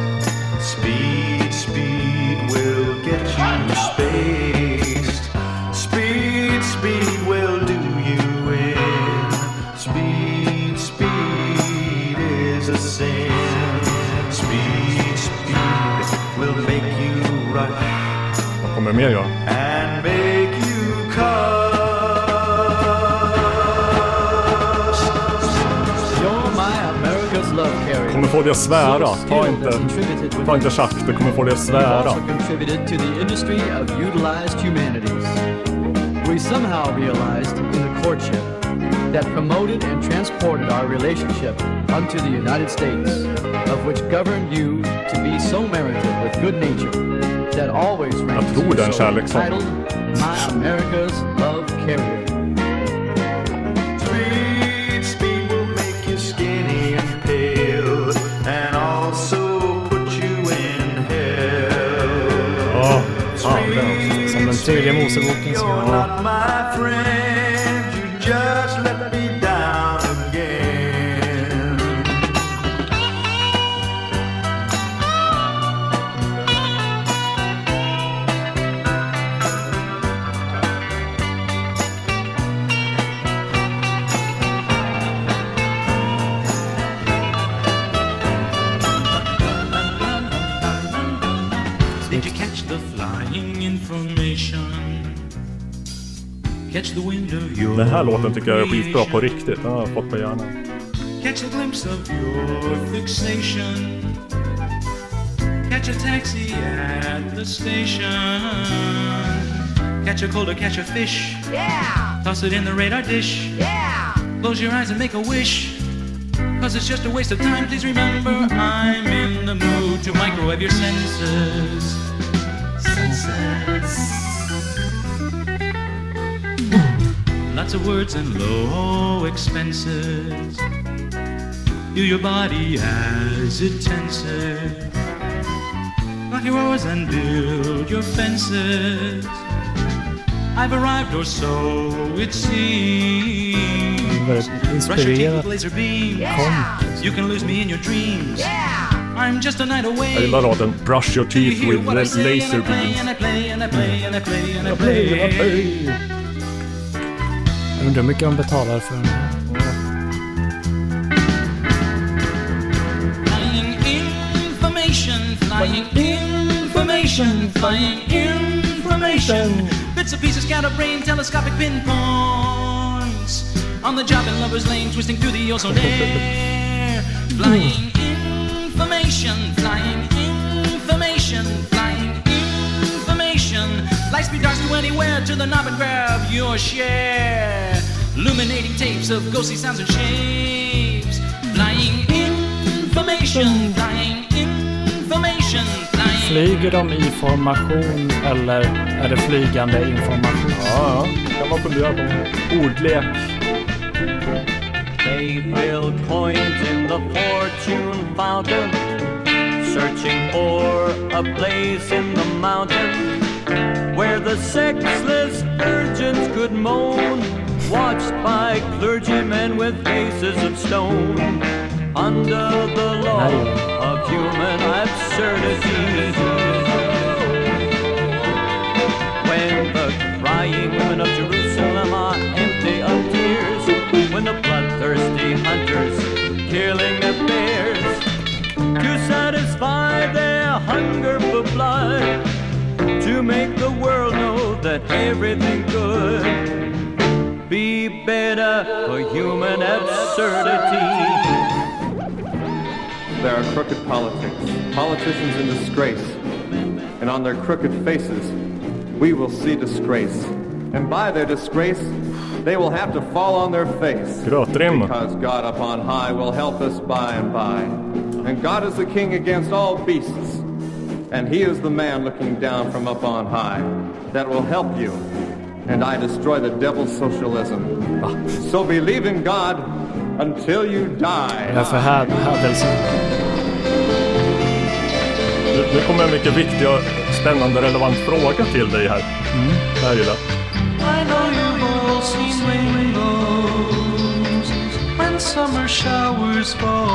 Speaker 16: med mere, Jørgen. And make you
Speaker 2: come. kommer få dig att svära. Ta inte, ta inte schack, det kommer få dig att svära.
Speaker 15: We somehow realized in the courtship that promoted and transported our relationship unto the United States, of which governed you to be so merited with good nature that always ranks
Speaker 2: tror det är en
Speaker 15: you so
Speaker 2: kärlekssång. Ja, fan den.
Speaker 1: Som den tredje Moseboken så.
Speaker 17: You're
Speaker 2: Den här låten tycker jag är skitbra på riktigt. Den har jag fått på hjärnan.
Speaker 18: Catch a glimpse of your fixation. Catch a taxi at the station. Catch a cold or catch a fish.
Speaker 9: Yeah!
Speaker 18: Toss it in the radar dish.
Speaker 9: Yeah!
Speaker 18: Close your eyes and make a wish. Cause it's just a waste of time. Please remember, I'm in the mood to microwave your senses. Senses. Lots of words and low expenses. Do your body as it tenses. Lock your oars and build your fences. I've arrived, or so it seems.
Speaker 1: Väldigt
Speaker 18: Brush your teeth with laser beams.
Speaker 1: Kom.
Speaker 18: You can lose me in your dreams. I'm just a night away.
Speaker 2: Jag gillar låten Brush your
Speaker 18: Do you
Speaker 2: teeth
Speaker 18: hear
Speaker 2: with
Speaker 18: what I
Speaker 2: la-
Speaker 18: say?
Speaker 2: laser
Speaker 18: and I play
Speaker 2: beams.
Speaker 1: Undrar hur mycket de betalar för den.
Speaker 18: Flying information, flying information, flying information. Bits and pieces, scatterbrain, telescopic pinpoints. On the job in Lover's Lane, twisting through the ozone air. Flying information, flying information, flying information. Lightspeed darts to anywhere to the knob and grab your share. Illuminating tapes of ghostly sounds and shapes. Flying information, flying information, flying.
Speaker 1: Flyger de i formation eller är det flygande information?
Speaker 2: Ja, ja. kan man fundera på. Ordlek.
Speaker 19: They will point in the fortune fountain, searching for a place in the mountain where the sexless urchins could moan, watched by clergymen with faces of stone. Under the law of human absurdity. When the crying women of Jerusalem are empty of tears, when the bloodthirsty hunters killing their bears to satisfy their hunger for blood, to make the world know that everything could be better for human absurdity.
Speaker 20: There are crooked politics, politicians in disgrace, and on their crooked faces we will see disgrace. And by their disgrace, they will have to fall on their face. Because God upon high will help us by and by. And God is the king against all beasts. And he is the man looking down from up on high that will help you. And I destroy the devil's socialism. So believe in God until you die.
Speaker 1: Varför här, hädelsen?
Speaker 2: Nu, nu kommer en mycket viktig och spännande relevant fråga till dig här.
Speaker 1: Mm.
Speaker 2: Det här gillar jag.
Speaker 9: I know you've all seen rainbows when summer showers fall.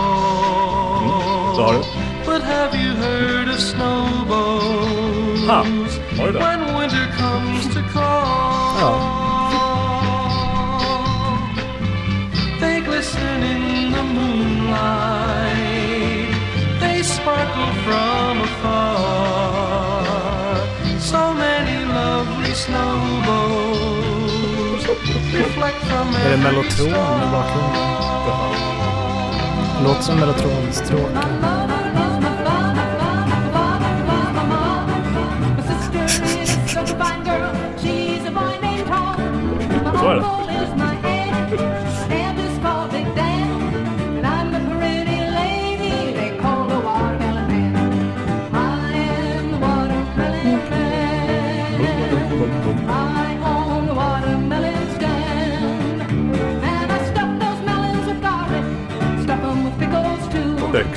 Speaker 2: Så har du.
Speaker 9: But have you heard of snowballs
Speaker 2: Ha, oj
Speaker 9: when winter comes to call? Oh. They glisten in the moonlight. They sparkle from afar. So many lovely snowballs reflect from
Speaker 1: Är det
Speaker 9: every
Speaker 1: mellotron i bakgrunden? Låter som mellotronstråkar.
Speaker 21: Så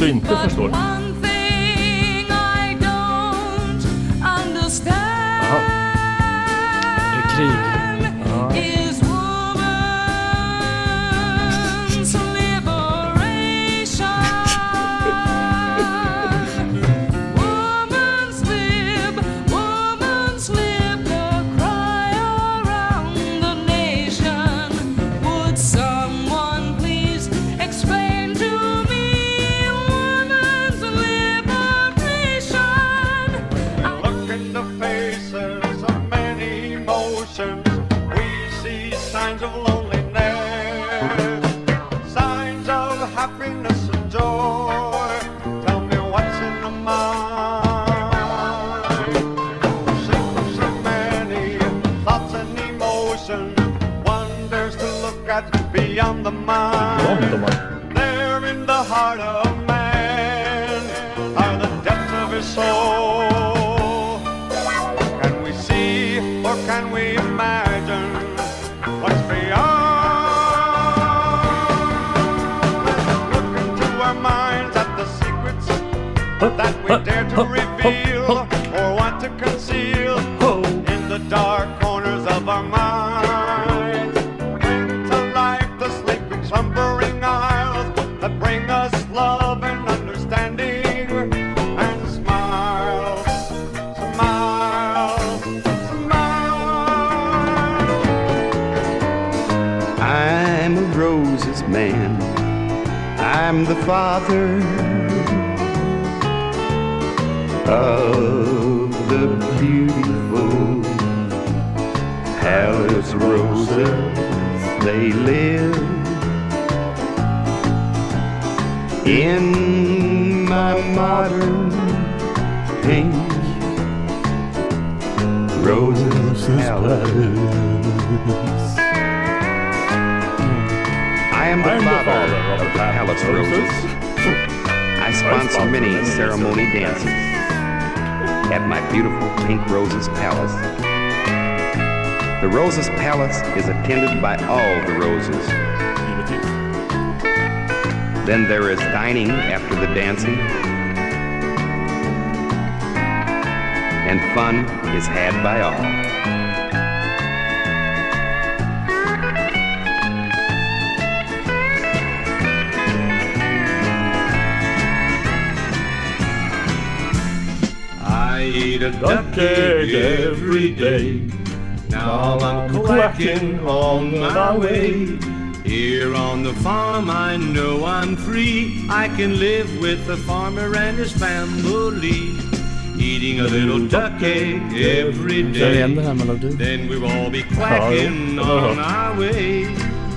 Speaker 22: nation.
Speaker 21: Det är något
Speaker 17: in
Speaker 2: my modern pink roses palace. I am the
Speaker 21: I am the
Speaker 2: father,
Speaker 21: father
Speaker 2: of the Palace Roses. I sponsor many ceremony dances at my beautiful Pink Roses Palace. The Roses Palace is attended by all the roses. Then there is dining after the dancing, and fun is had by all.
Speaker 17: I eat a duck egg every day. Now I'm quacking on my way. Here on the farm, I know I'm free. I can live with the farmer and his family. Eating a little duck egg every day.
Speaker 1: den här melodin.
Speaker 17: Then we will all be quacking on our way.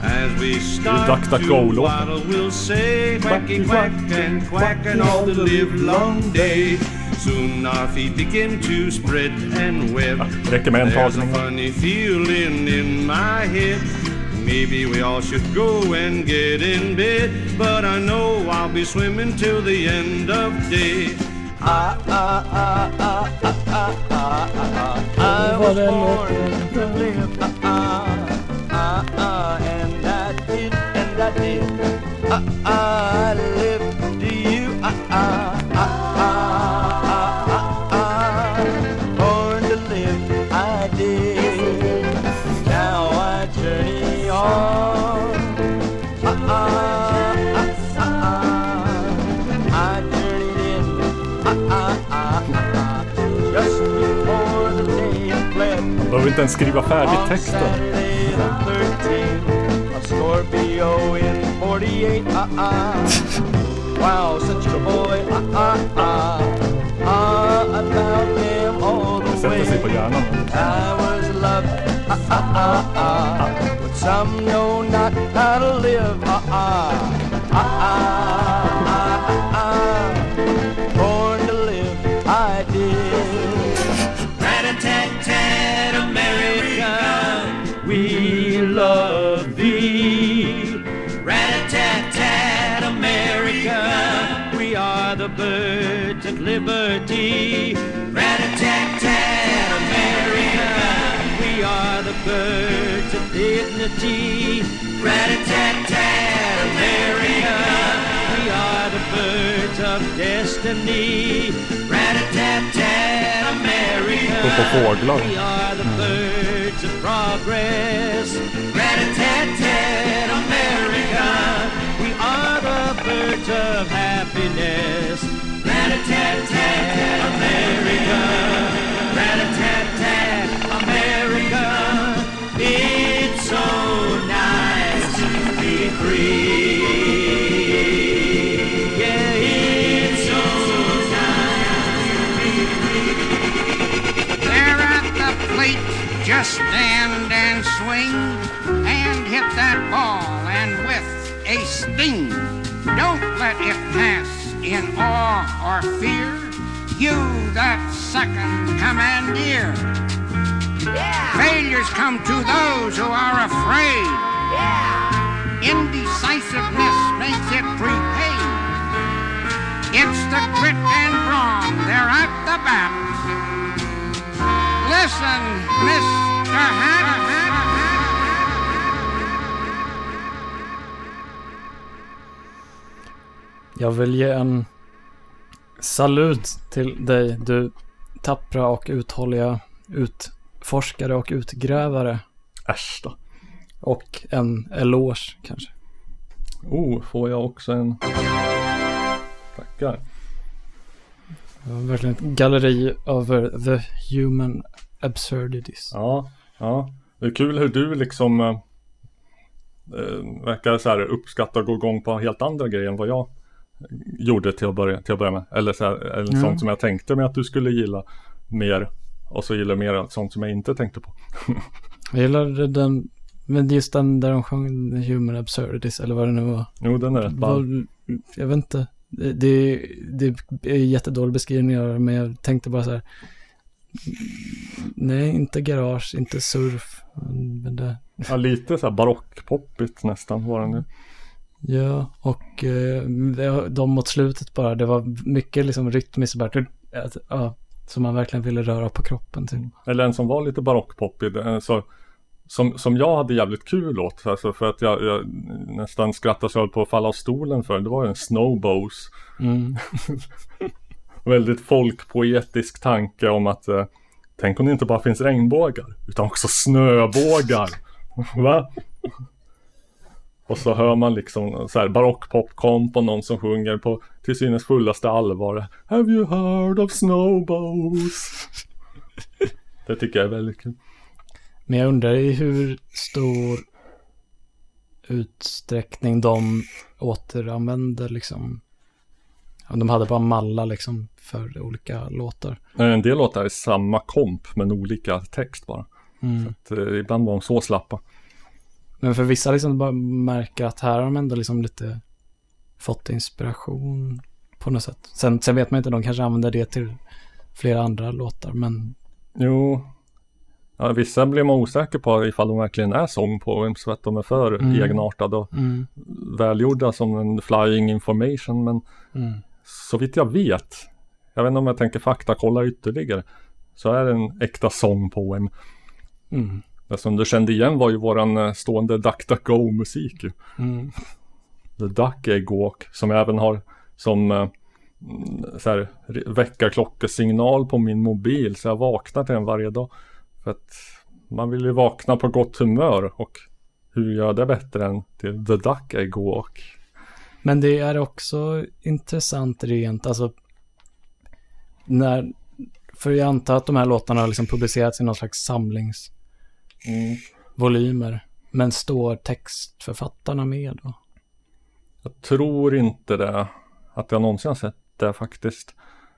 Speaker 17: As we start
Speaker 21: Duck, duck,
Speaker 17: to waddle, we'll say quacky quack and quack and all the live long day. Soon our feet begin to spread and web.
Speaker 21: Ah, en
Speaker 17: There's a funny feeling in my head. Maybe we all should go and get in bed. But I know I'll be swimming till the end of day. Ah, ah, ah, ah, ah,
Speaker 19: ah, ah, ah, ah. I was born to live, ah, ah, ah, ah, and I did, and I did, ah, ah, I lived
Speaker 2: inte ens skriva färdigt texten.
Speaker 19: Saturday the 13th, a Scorpio in 48. Wow, such a boy, uh-uh-uh. About him all
Speaker 2: Det sätter sig på hjärnan.
Speaker 19: Some know not how to live, liberty. Rat-a-tat-tat, America, we are the birds of dignity. Rat-a-tat-tat, America, we are the birds of destiny. Rat-a-tat-tat, America,
Speaker 2: Gå på fåglar.
Speaker 19: we are the mm. birds of progress. Rat-a-tat-tat, America, we are the birds of happiness.
Speaker 23: Just stand and swing and hit that ball and with a sting. Don't let it pass in awe or fear. You, that second commandeer. Failures come to those who are afraid. Yeah. Indecisiveness makes it prepaid. It's the grit and brawn, they're at the bat. Listen, Mr. Hat.
Speaker 1: Jag vill ge en salut till dig, du tappra och uthålliga utforskare och utgrävare.
Speaker 2: Äsch då.
Speaker 1: Och en eloge kanske.
Speaker 2: Oh, får jag också en... Tackar.
Speaker 1: Det var verkligen ett galleri över the human absurdities.
Speaker 2: Ja, ja. Det är kul hur du liksom eh, verkar så här uppskatta att gå igång på helt andra grejer än vad jag gjorde till att börja, till att börja med. Eller, så här, eller
Speaker 1: Ja.
Speaker 2: sånt som jag tänkte mig att du skulle gilla mer. Och så gillar jag mer sånt som jag inte tänkte på.
Speaker 1: Jag gillade den, men just den där de sjöng human absurdities eller vad det nu var.
Speaker 2: Jo, den är rätt ball.
Speaker 1: Jag vet inte. Det, det, det är jättedålig beskrivning av det, men jag tänkte bara så här. Nej, inte garage, inte surf. Men det,
Speaker 2: Ja, lite så här barockpoppigt nästan var den nu.
Speaker 1: Ja, och eh, de mot slutet bara, det var mycket liksom rytmiskt bara, ja, som man verkligen ville röra på kroppen typ.
Speaker 2: Eller en som var lite barockpoppig. eh, Så, som, som jag hade jävligt kul åt. Alltså för att jag, jag nästan skrattade så jag höll på att falla av stolen för. Det var ju en snowbows.
Speaker 1: Mm.
Speaker 2: Väldigt folkpoetisk tanke om att eh, Tänk om det inte bara finns regnbågar utan också snöbågar. Va? Och så hör man liksom så här barockpopkomp och någon som sjunger på till synes fullaste allvar. Have you heard of snowbows? Det tycker jag är väldigt kul.
Speaker 1: Men jag undrar i hur stor utsträckning de återanvänder liksom. Om de hade bara mallar liksom för olika låtar.
Speaker 2: En del låtar är samma komp men olika text bara.
Speaker 1: Mm.
Speaker 2: Så att, eh, ibland var de så slappa.
Speaker 1: Men för vissa liksom bara märker att här har de ändå liksom lite fått inspiration på något sätt. Sen, sen vet man inte, de kanske använder det till flera andra låtar, men
Speaker 2: Jo. Ja, vissa blir man osäker på ifall de verkligen är sångpoems för att de är för
Speaker 1: Mm.
Speaker 2: egenartade och
Speaker 1: Mm.
Speaker 2: välgjorda som en flying information. Men
Speaker 1: Mm.
Speaker 2: så vitt jag vet, jag vet inte om jag tänker fakta kolla ytterligare. så är det en äkta sångpoem.
Speaker 1: Mm.
Speaker 2: Det som du kände igen var ju våran eh, stående Duck Duck Go musik ju.
Speaker 1: Mm.
Speaker 2: The Duck Egg Walk som jag även har som eh, mm, så här, väckarklockesignal på min mobil så jag vaknar till den varje dag. För att man vill ju vakna på gott humör och hur gör det bättre än till The Duck Egg Walk?
Speaker 1: Men det är också intressant rent, alltså när, för jag antar att de här låtarna har liksom publicerats i någon slags samlingsvolymer. Men står textförfattarna med då?
Speaker 2: Jag tror inte det. Att jag någonsin har sett det faktiskt.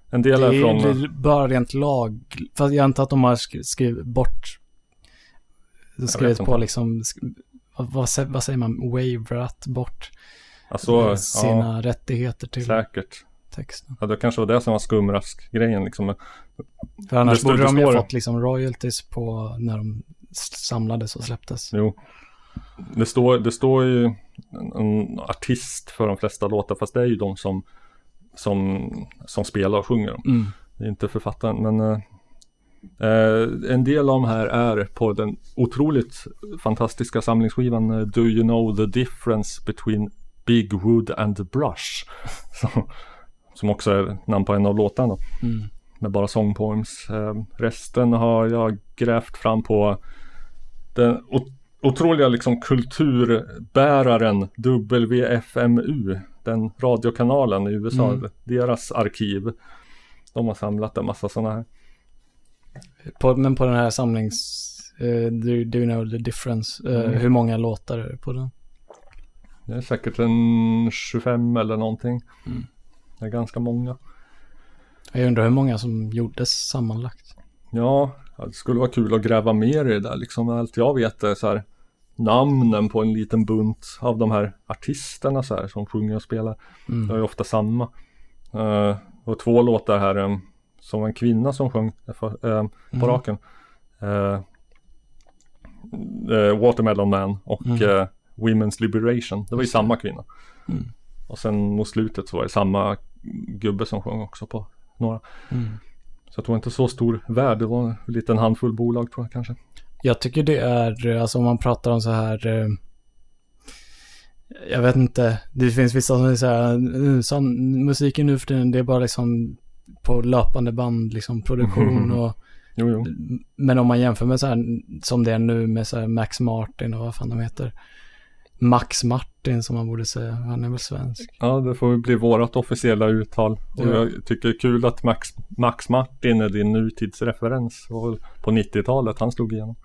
Speaker 2: En del
Speaker 1: Det
Speaker 2: är från...
Speaker 1: ju bara rent lag, fast jag antar att de har sk- skrivit bort, skrivit på liksom, vad, vad, sä- vad säger man, waverat bort
Speaker 2: Alltså,
Speaker 1: sina
Speaker 2: ja,
Speaker 1: rättigheter till
Speaker 2: Säkert.
Speaker 1: texten.
Speaker 2: Ja, det kanske var det som var skumrask-grejen liksom.
Speaker 1: För annars
Speaker 2: Det
Speaker 1: borde
Speaker 2: det
Speaker 1: de ju ha fått liksom royalties på när de samlades och släpptes.
Speaker 2: Jo. Det står, det står ju en, en artist för de flesta låtar fast det är ju de som som, som spelar och sjunger dem.
Speaker 1: Mm.
Speaker 2: Det är inte författaren men eh, eh, en del av de här är på den otroligt fantastiska samlingsskivan eh, Do you know the difference between Big Wood and Brush? som, som också är namn på en av låtarna.
Speaker 1: Mm.
Speaker 2: Med bara sångpoems. Eh, resten har jag grävt fram på den otroliga liksom kulturbäraren WFMU. Den radiokanalen i USA.
Speaker 1: Mm.
Speaker 2: Deras arkiv. De har samlat en massa sådana här.
Speaker 1: På, men på den här samlings... Uh, do, do you know the difference? Eh,
Speaker 2: Mm.
Speaker 1: Hur många låtar är det på den?
Speaker 2: Det är säkert en 25 eller någonting.
Speaker 1: Mm.
Speaker 2: Det är ganska många.
Speaker 1: Jag undrar hur många som gjordes sammanlagt.
Speaker 2: Ja, det skulle vara kul att gräva mer i det där. Liksom allt jag vet är så här namnen på en liten bunt av de här artisterna så här som sjunger och spelar.
Speaker 1: Mm.
Speaker 2: Det är ofta samma. Uh, och två låtar här um, som en kvinna som sjöng för, eh, på
Speaker 1: Mm.
Speaker 2: raken. Eh, eh, Watermelon Man och
Speaker 1: Mm.
Speaker 2: Women's Liberation. Det var ju samma kvinna.
Speaker 1: Mm.
Speaker 2: Och sen mot slutet så var det samma gubbe som sjöng också på några.
Speaker 1: Mm.
Speaker 2: Så jag tror inte så stor värld. Det var en liten handfull bolag tror jag kanske.
Speaker 1: Jag tycker det är, eh, alltså om man pratar om så här, eh, jag vet inte, det finns vissa som säger så här, "Mm, sån, musiken nu för tiden, det är bara liksom på löpande band, liksom produktion och,
Speaker 2: Jo, jo.
Speaker 1: men om man jämför med så här, som det är nu med så här Max Martin och vad fan de heter, Max Martin som man borde säga, han är väl svensk.
Speaker 2: Ja, det får bli vårat officiella uttal. Och
Speaker 1: Ja.
Speaker 2: jag tycker det är kul att Max, Max Martin är din nutidsreferens. Väl på 90-talet han slog igenom.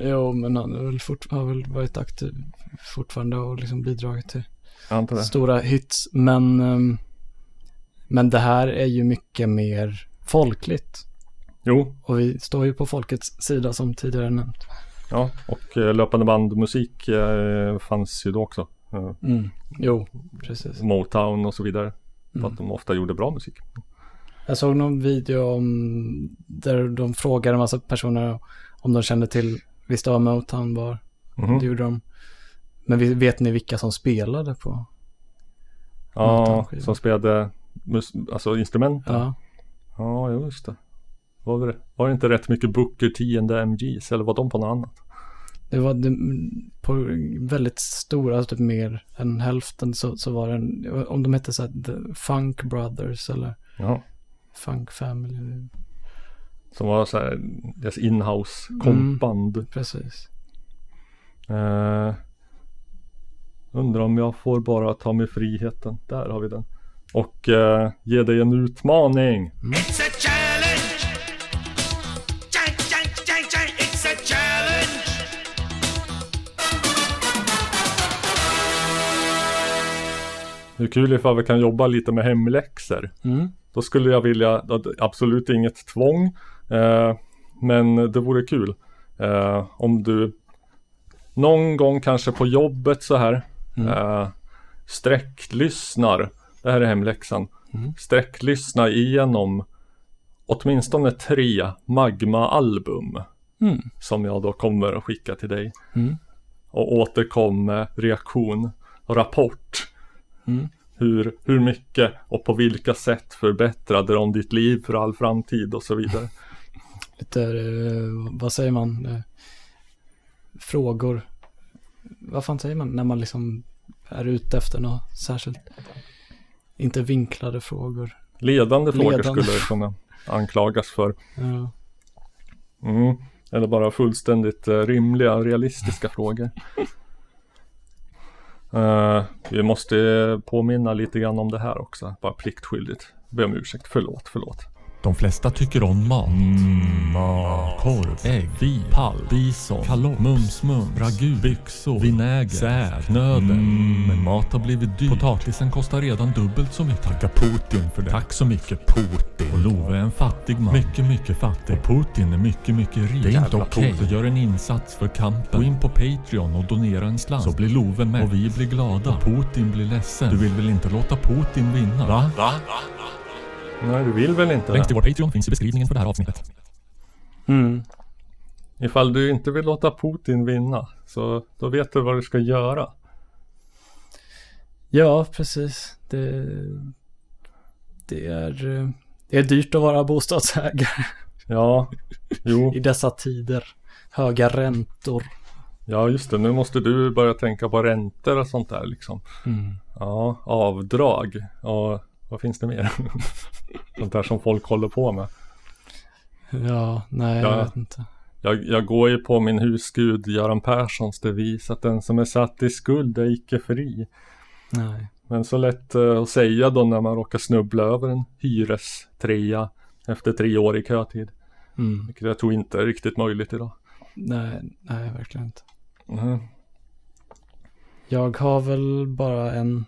Speaker 1: Jo, men han har väl, fort, har väl varit aktiv fortfarande och liksom bidragit till stora hits. Men, ehm, men det här är ju mycket mer folkligt.
Speaker 2: Jo.
Speaker 1: Och vi står ju på folkets sida som tidigare nämnt.
Speaker 2: Ja, och eh, löpande bandmusik eh, fanns ju då också. Eh,
Speaker 1: Mm. Jo, precis.
Speaker 2: Motown och så vidare. För
Speaker 1: Mm.
Speaker 2: att de ofta gjorde bra musik.
Speaker 1: Jag såg någon video om där de frågade en massa personer om de kände till, visste vad Motown var.
Speaker 2: Mhm.
Speaker 1: Det gjorde de. Men vet ni vilka som spelade på?
Speaker 2: Ja, som spelade mus- alltså instrumenten.
Speaker 1: Ja.
Speaker 2: Ja, just det. Var det, var det inte rätt mycket Booker T and MGs eller var de på något annat?
Speaker 1: Det var det, på väldigt stora, alltså typ mer än hälften så, så var det en, om de hette så här The Funk Brothers eller
Speaker 2: Ja.
Speaker 1: Funk Family.
Speaker 2: Som var så här deras inhouse kompband.
Speaker 1: Mm, precis.
Speaker 2: Eh, undrar om jag får bara ta mig friheten. Där har vi den. Och eh, ge dig en utmaning.
Speaker 9: It's
Speaker 2: Det är kul ifall vi kan jobba lite med hemläxor.
Speaker 1: Mm.
Speaker 2: Då skulle jag vilja, absolut inget tvång. Eh, men det vore kul. Eh, om du någon gång kanske på jobbet så här.
Speaker 1: Mm.
Speaker 2: Eh, sträcklyssnar. Det här är hemläxan.
Speaker 1: Mm.
Speaker 2: Sträcklyssna igenom åtminstone tre Magma-album.
Speaker 1: Mm.
Speaker 2: Som jag då kommer att skicka till dig.
Speaker 1: Mm.
Speaker 2: Och återkom med reaktion och rapport.
Speaker 1: Mm.
Speaker 2: Hur, hur mycket och på vilka sätt förbättrade de ditt liv för all framtid och så vidare.
Speaker 1: lite, eh, vad säger man, eh, frågor. Vad fan säger man när man liksom är ute efter något särskilt? Inte vinklade frågor.
Speaker 2: Ledande frågor
Speaker 1: Ledande.
Speaker 2: skulle det kunna anklagas för.
Speaker 1: Ja.
Speaker 2: Mm. Eller bara fullständigt eh, rimliga, realistiska frågor. Uh, vi måste påminna lite grann om det här också, bara pliktskyldigt. Be om ursäkt, förlåt, förlåt.
Speaker 24: De flesta tycker om mat. Mm, mat. Korv, ägg, fi, pall, bison, kalott, mums, mum, ragu, byxor, vinäger, säd, knödel. Mm, men mat har blivit dyrt. Potatisen kostar redan dubbelt så mycket. Tacka Putin för det. Tack så mycket Putin. Och Love är en fattig man. Mycket, mycket fattig. Och Putin är mycket, mycket rik. Det är inte okej. Så gör en insats för kampen. Gå in på Patreon och donera en slant. Så blir Love med. Och vi blir glada. Och Putin blir ledsen. Du vill väl inte låta Putin vinna? Va? Va?
Speaker 2: Nej, du vill väl inte
Speaker 24: Länk till vår Patreon finns i beskrivningen för det här avsnittet.
Speaker 1: Mm.
Speaker 2: Ifall du inte vill låta Putin vinna, så då vet du vad du ska göra.
Speaker 1: Ja, precis. Det, det, är, det är dyrt att vara bostadsägare
Speaker 2: Ja, jo.
Speaker 1: i dessa tider. Höga räntor.
Speaker 2: Ja, just det. Nu måste du börja tänka på räntor och sånt där liksom.
Speaker 1: Mm.
Speaker 2: Ja, avdrag. Och vad finns det mer? sånt där som folk håller på med.
Speaker 1: Ja, nej,
Speaker 2: Ja.
Speaker 1: jag vet inte.
Speaker 2: Jag, jag går ju på min husgud Göran Perssons devis att den som är satt i skuld är icke fri.
Speaker 1: Nej.
Speaker 2: Men så lätt eh, att säga då när man råkar snubbla över en hyrestrea efter tre år i kötid.
Speaker 1: Mm.
Speaker 2: Vilket jag tror inte är riktigt möjligt idag.
Speaker 1: Nej, nej, verkligen inte.
Speaker 2: Mhm.
Speaker 1: Jag har väl bara en...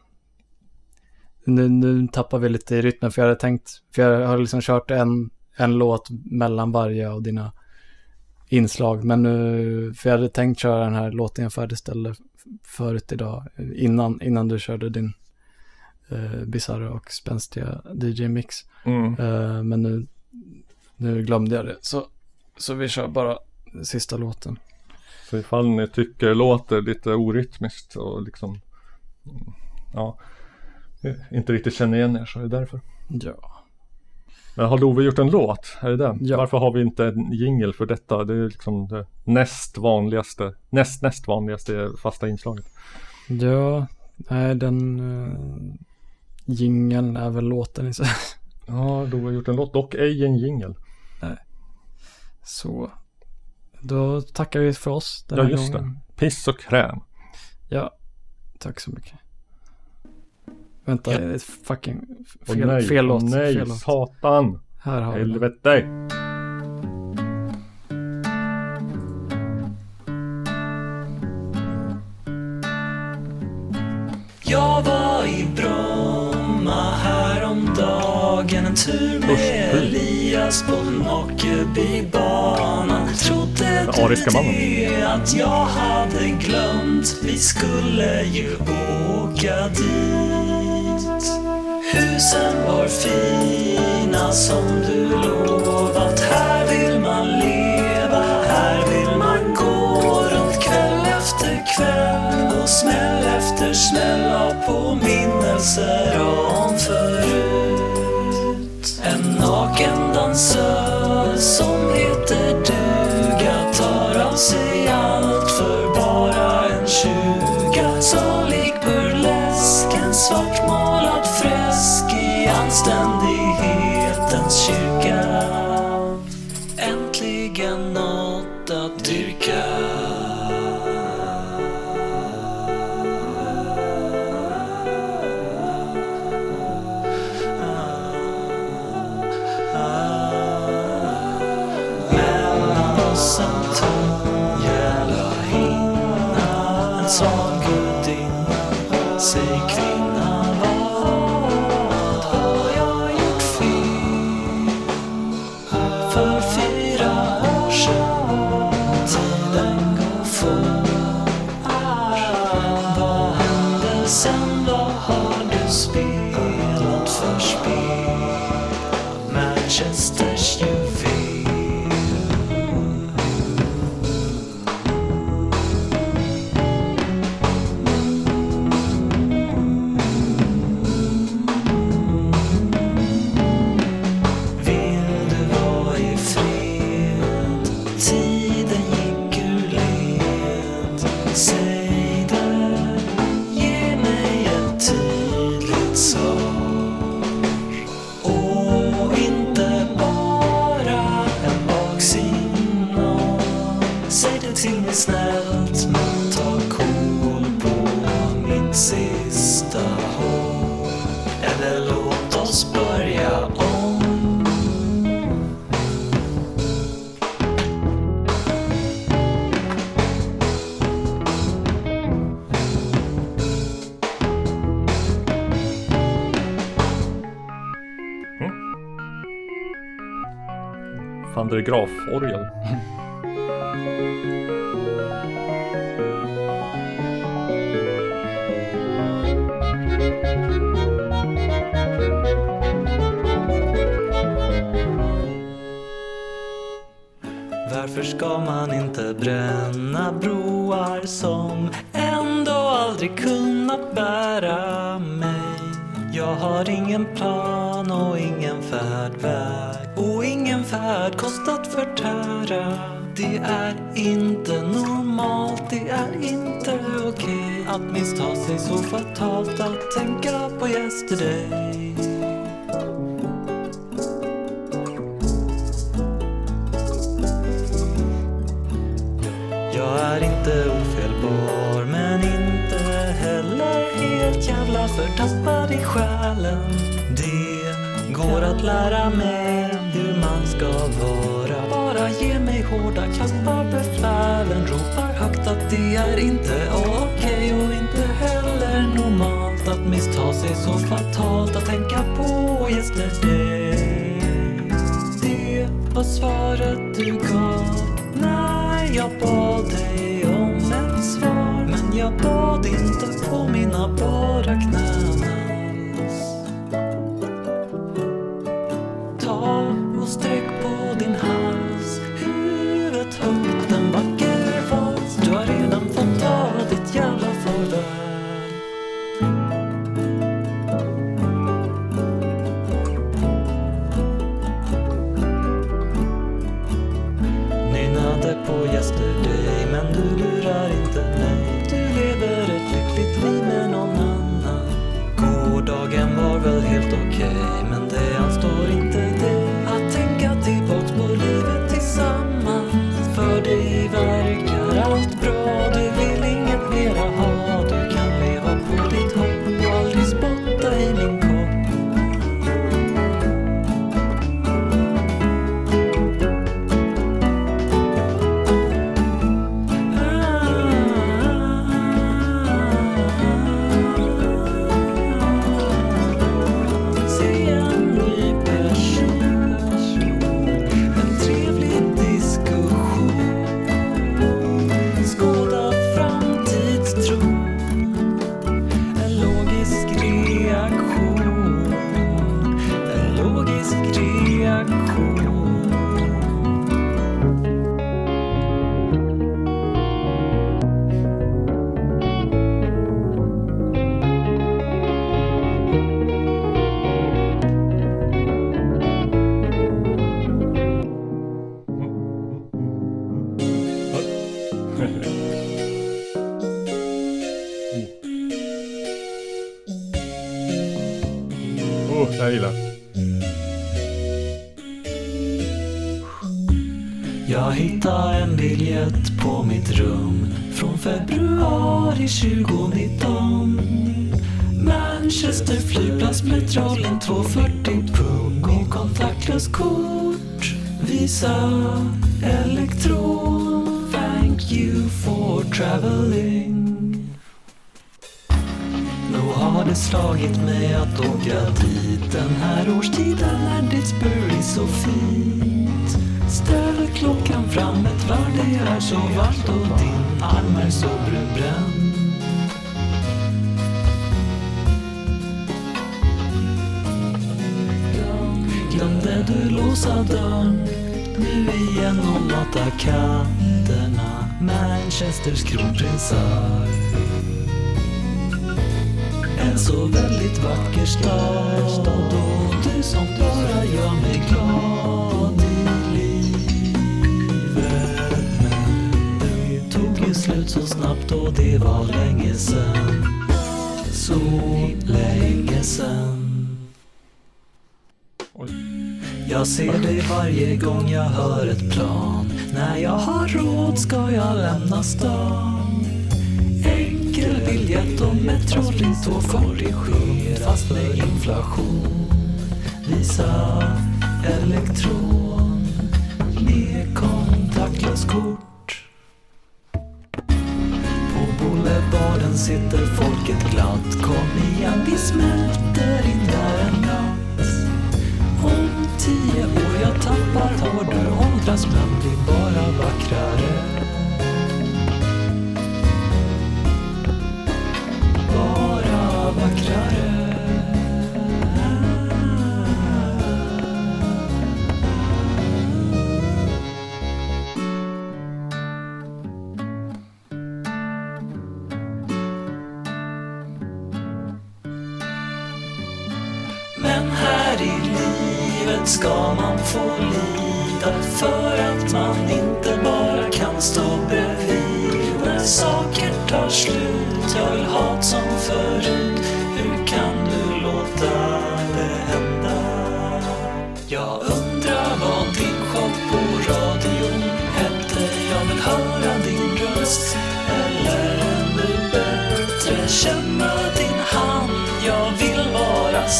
Speaker 1: Nu, nu tappar vi lite i rytmen för jag hade tänkt, för jag har liksom kört en, en låt mellan varje av dina inslag. Men nu, för jag hade tänkt köra den här låten jag färdigställde förut idag, innan, innan du körde din eh, bisarra och spänstiga DJ-mix.
Speaker 2: Mm.
Speaker 1: Eh, men nu, nu glömde jag det. Så, så vi kör bara sista låten.
Speaker 2: Så ifall ni tycker det låter lite orytmiskt och liksom mm, Ja Inte riktigt känner igen er så är det därför
Speaker 1: Ja.
Speaker 2: Men har Love gjort en låt? Är det det?
Speaker 1: Ja.
Speaker 2: Varför har vi inte en jingle för detta? Det är liksom det näst vanligaste Näst näst vanligaste fasta inslaget
Speaker 1: Ja, nej den uh, jingeln är väl låten i sig.
Speaker 2: Ja, Love har gjort en låt och ej en jingle
Speaker 1: Nej. Så, då tackar vi för oss den
Speaker 2: Ja
Speaker 1: här
Speaker 2: just
Speaker 1: gången.
Speaker 2: det Piss och kräm
Speaker 1: Ja, tack så mycket. Vänta,
Speaker 2: Ja.
Speaker 1: det är fucking fel,
Speaker 2: nej,
Speaker 1: fel låt.
Speaker 2: nej,
Speaker 1: fel låt.
Speaker 2: satan.
Speaker 1: Här har vi den.
Speaker 2: Helvete.
Speaker 9: Jag var i Bromma häromdagen En tur med Elias på Knockebybanan Trodde du det att jag hade glömt. Vi skulle ju åka dit Husen var fina som du lovat Här vill man leva, här vill man gå runt kväll efter kväll och smäll efter smäll av påminnelser om förut. En naken dansör som heter duga tar av sig i
Speaker 2: Van der Graaf-orgel.
Speaker 9: Varför ska man inte bränna broar som ändå aldrig kunnat bära mig? Jag har ingen plan och ingen färd och färd kostat förtära. Det är inte normalt, det är inte okej att missta sig så fatalt att tänka på yesterday. Jag är inte ofelbar men inte heller helt jävla förtappad i själen. Det går att lära mig ska vara. Bara ge mig hårda klappar befälen. Ropar högt att det är inte okej och inte heller normalt att missta sig så fatalt att tänka på yesterday. Det var svaret du gav när jag bad dig om ett svar. Men jag bad inte på mina bara knän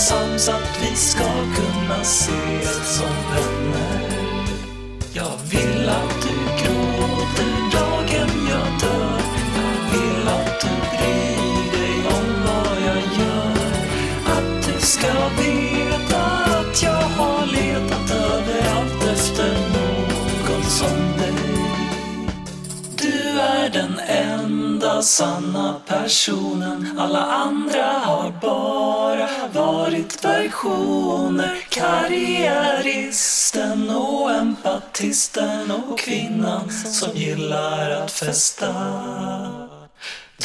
Speaker 9: sams att vi ska kunna ses som vänner. Jag vill att du gråter dagen jag dör. Jag vill att du bryr dig om vad jag gör. Att du ska veta att jag har letat överallt efter någon som dig. Du är den enda sanna personen. Alla andra har bara varit versioner. Karriäristen och empatisten och kvinnan som gillar att festa.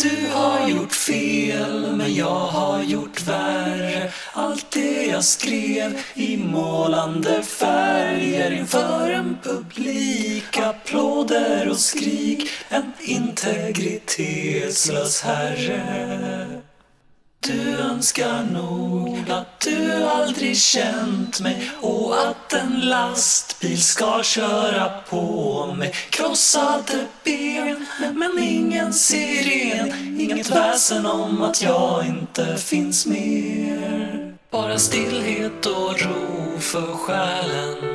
Speaker 9: Du har gjort fel, men jag har gjort värre. Allt det jag skrev i målande färger inför en publik. Applåder och skrik, en integritetslös herre. Du önskar nog att du aldrig känt mig och att en lastbil ska köra på mig. Krossade ben, men ingen siren. Inget väsen om att jag inte finns mer. Bara stillhet och ro för själen.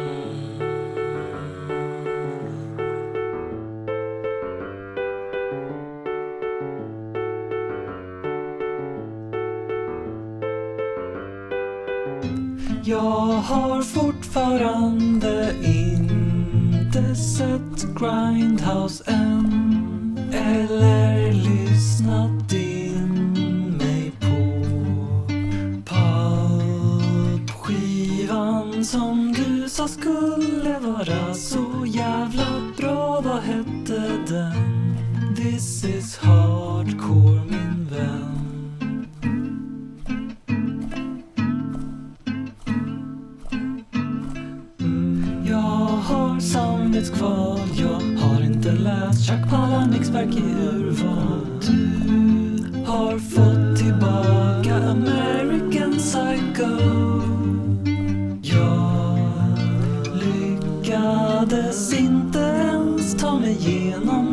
Speaker 9: Jag har fortfarande inte sett Grindhouse än eller lyssnat in mig på Pulpskivan som du sa skulle vara så jävla bra. Vad hette den? This is hardcore min vän. Har samvetskval, jag har inte läst Chuck Palahniks verk i urval. Du har fått tillbaka American Psycho. Jag lyckades inte ens ta mig igenom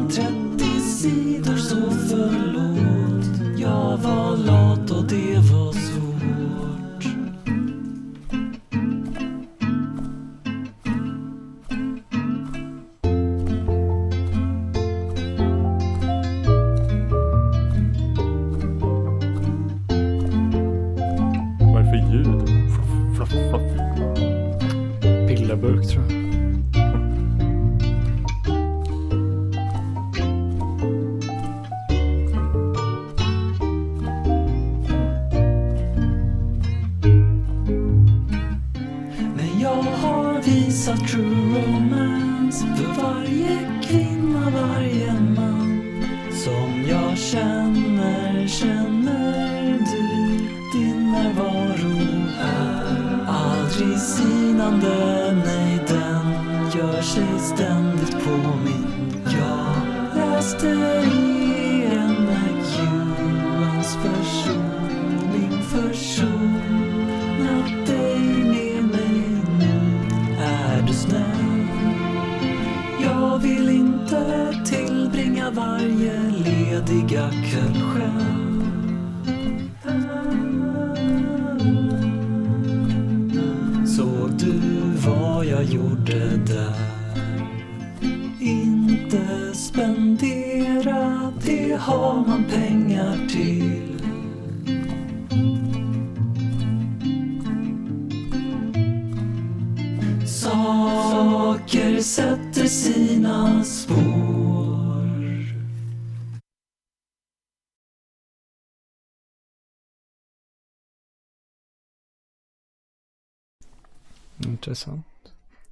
Speaker 1: Intressant.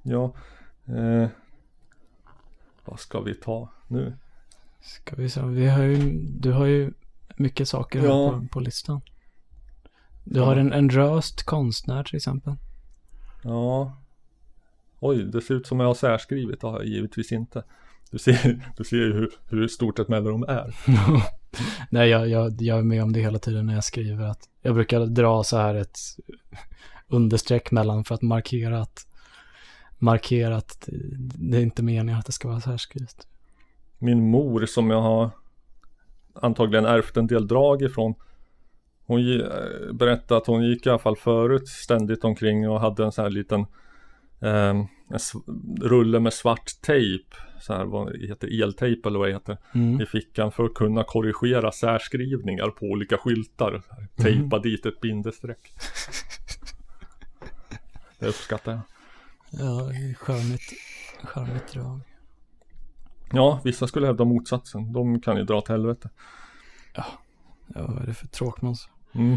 Speaker 2: Ja. Eh, vad ska vi ta nu?
Speaker 1: Ska vi se, vi har ju, du har ju mycket saker här
Speaker 2: Ja.
Speaker 1: på, på listan. Du
Speaker 2: Ja.
Speaker 1: har en, en röst konstnär till exempel.
Speaker 2: Ja. Oj, det ser ut som jag har särskrivit. Det har jag givetvis inte. Du ser, du ser ju hur, hur stort ett mellanrum är.
Speaker 1: Nej, jag, jag, jag är med om det hela tiden när jag skriver. Att jag brukar dra så här ett understreck mellan för att markera att markera att det är inte meningen att det ska vara så här skrivet.
Speaker 2: Min mor som jag har antagligen ärvt en del drag ifrån. Hon eh, berättade att hon gick i alla fall förut ständigt omkring och hade en sån här liten ehm, en rulle med svart tejp. Så här, vad heter eltejp eller vad det heter.
Speaker 1: Mm.
Speaker 2: I fickan för att kunna korrigera särskrivningar på olika skyltar. Här, Tejpa dit ett bindestreck. Det uppskattar jag.
Speaker 1: Ja, det är charmigt, charmigt drag.
Speaker 2: Ja, vissa skulle hävda motsatsen. De kan ju dra till helvete.
Speaker 1: Ja, vad är det för tråkmåns?
Speaker 2: Mm.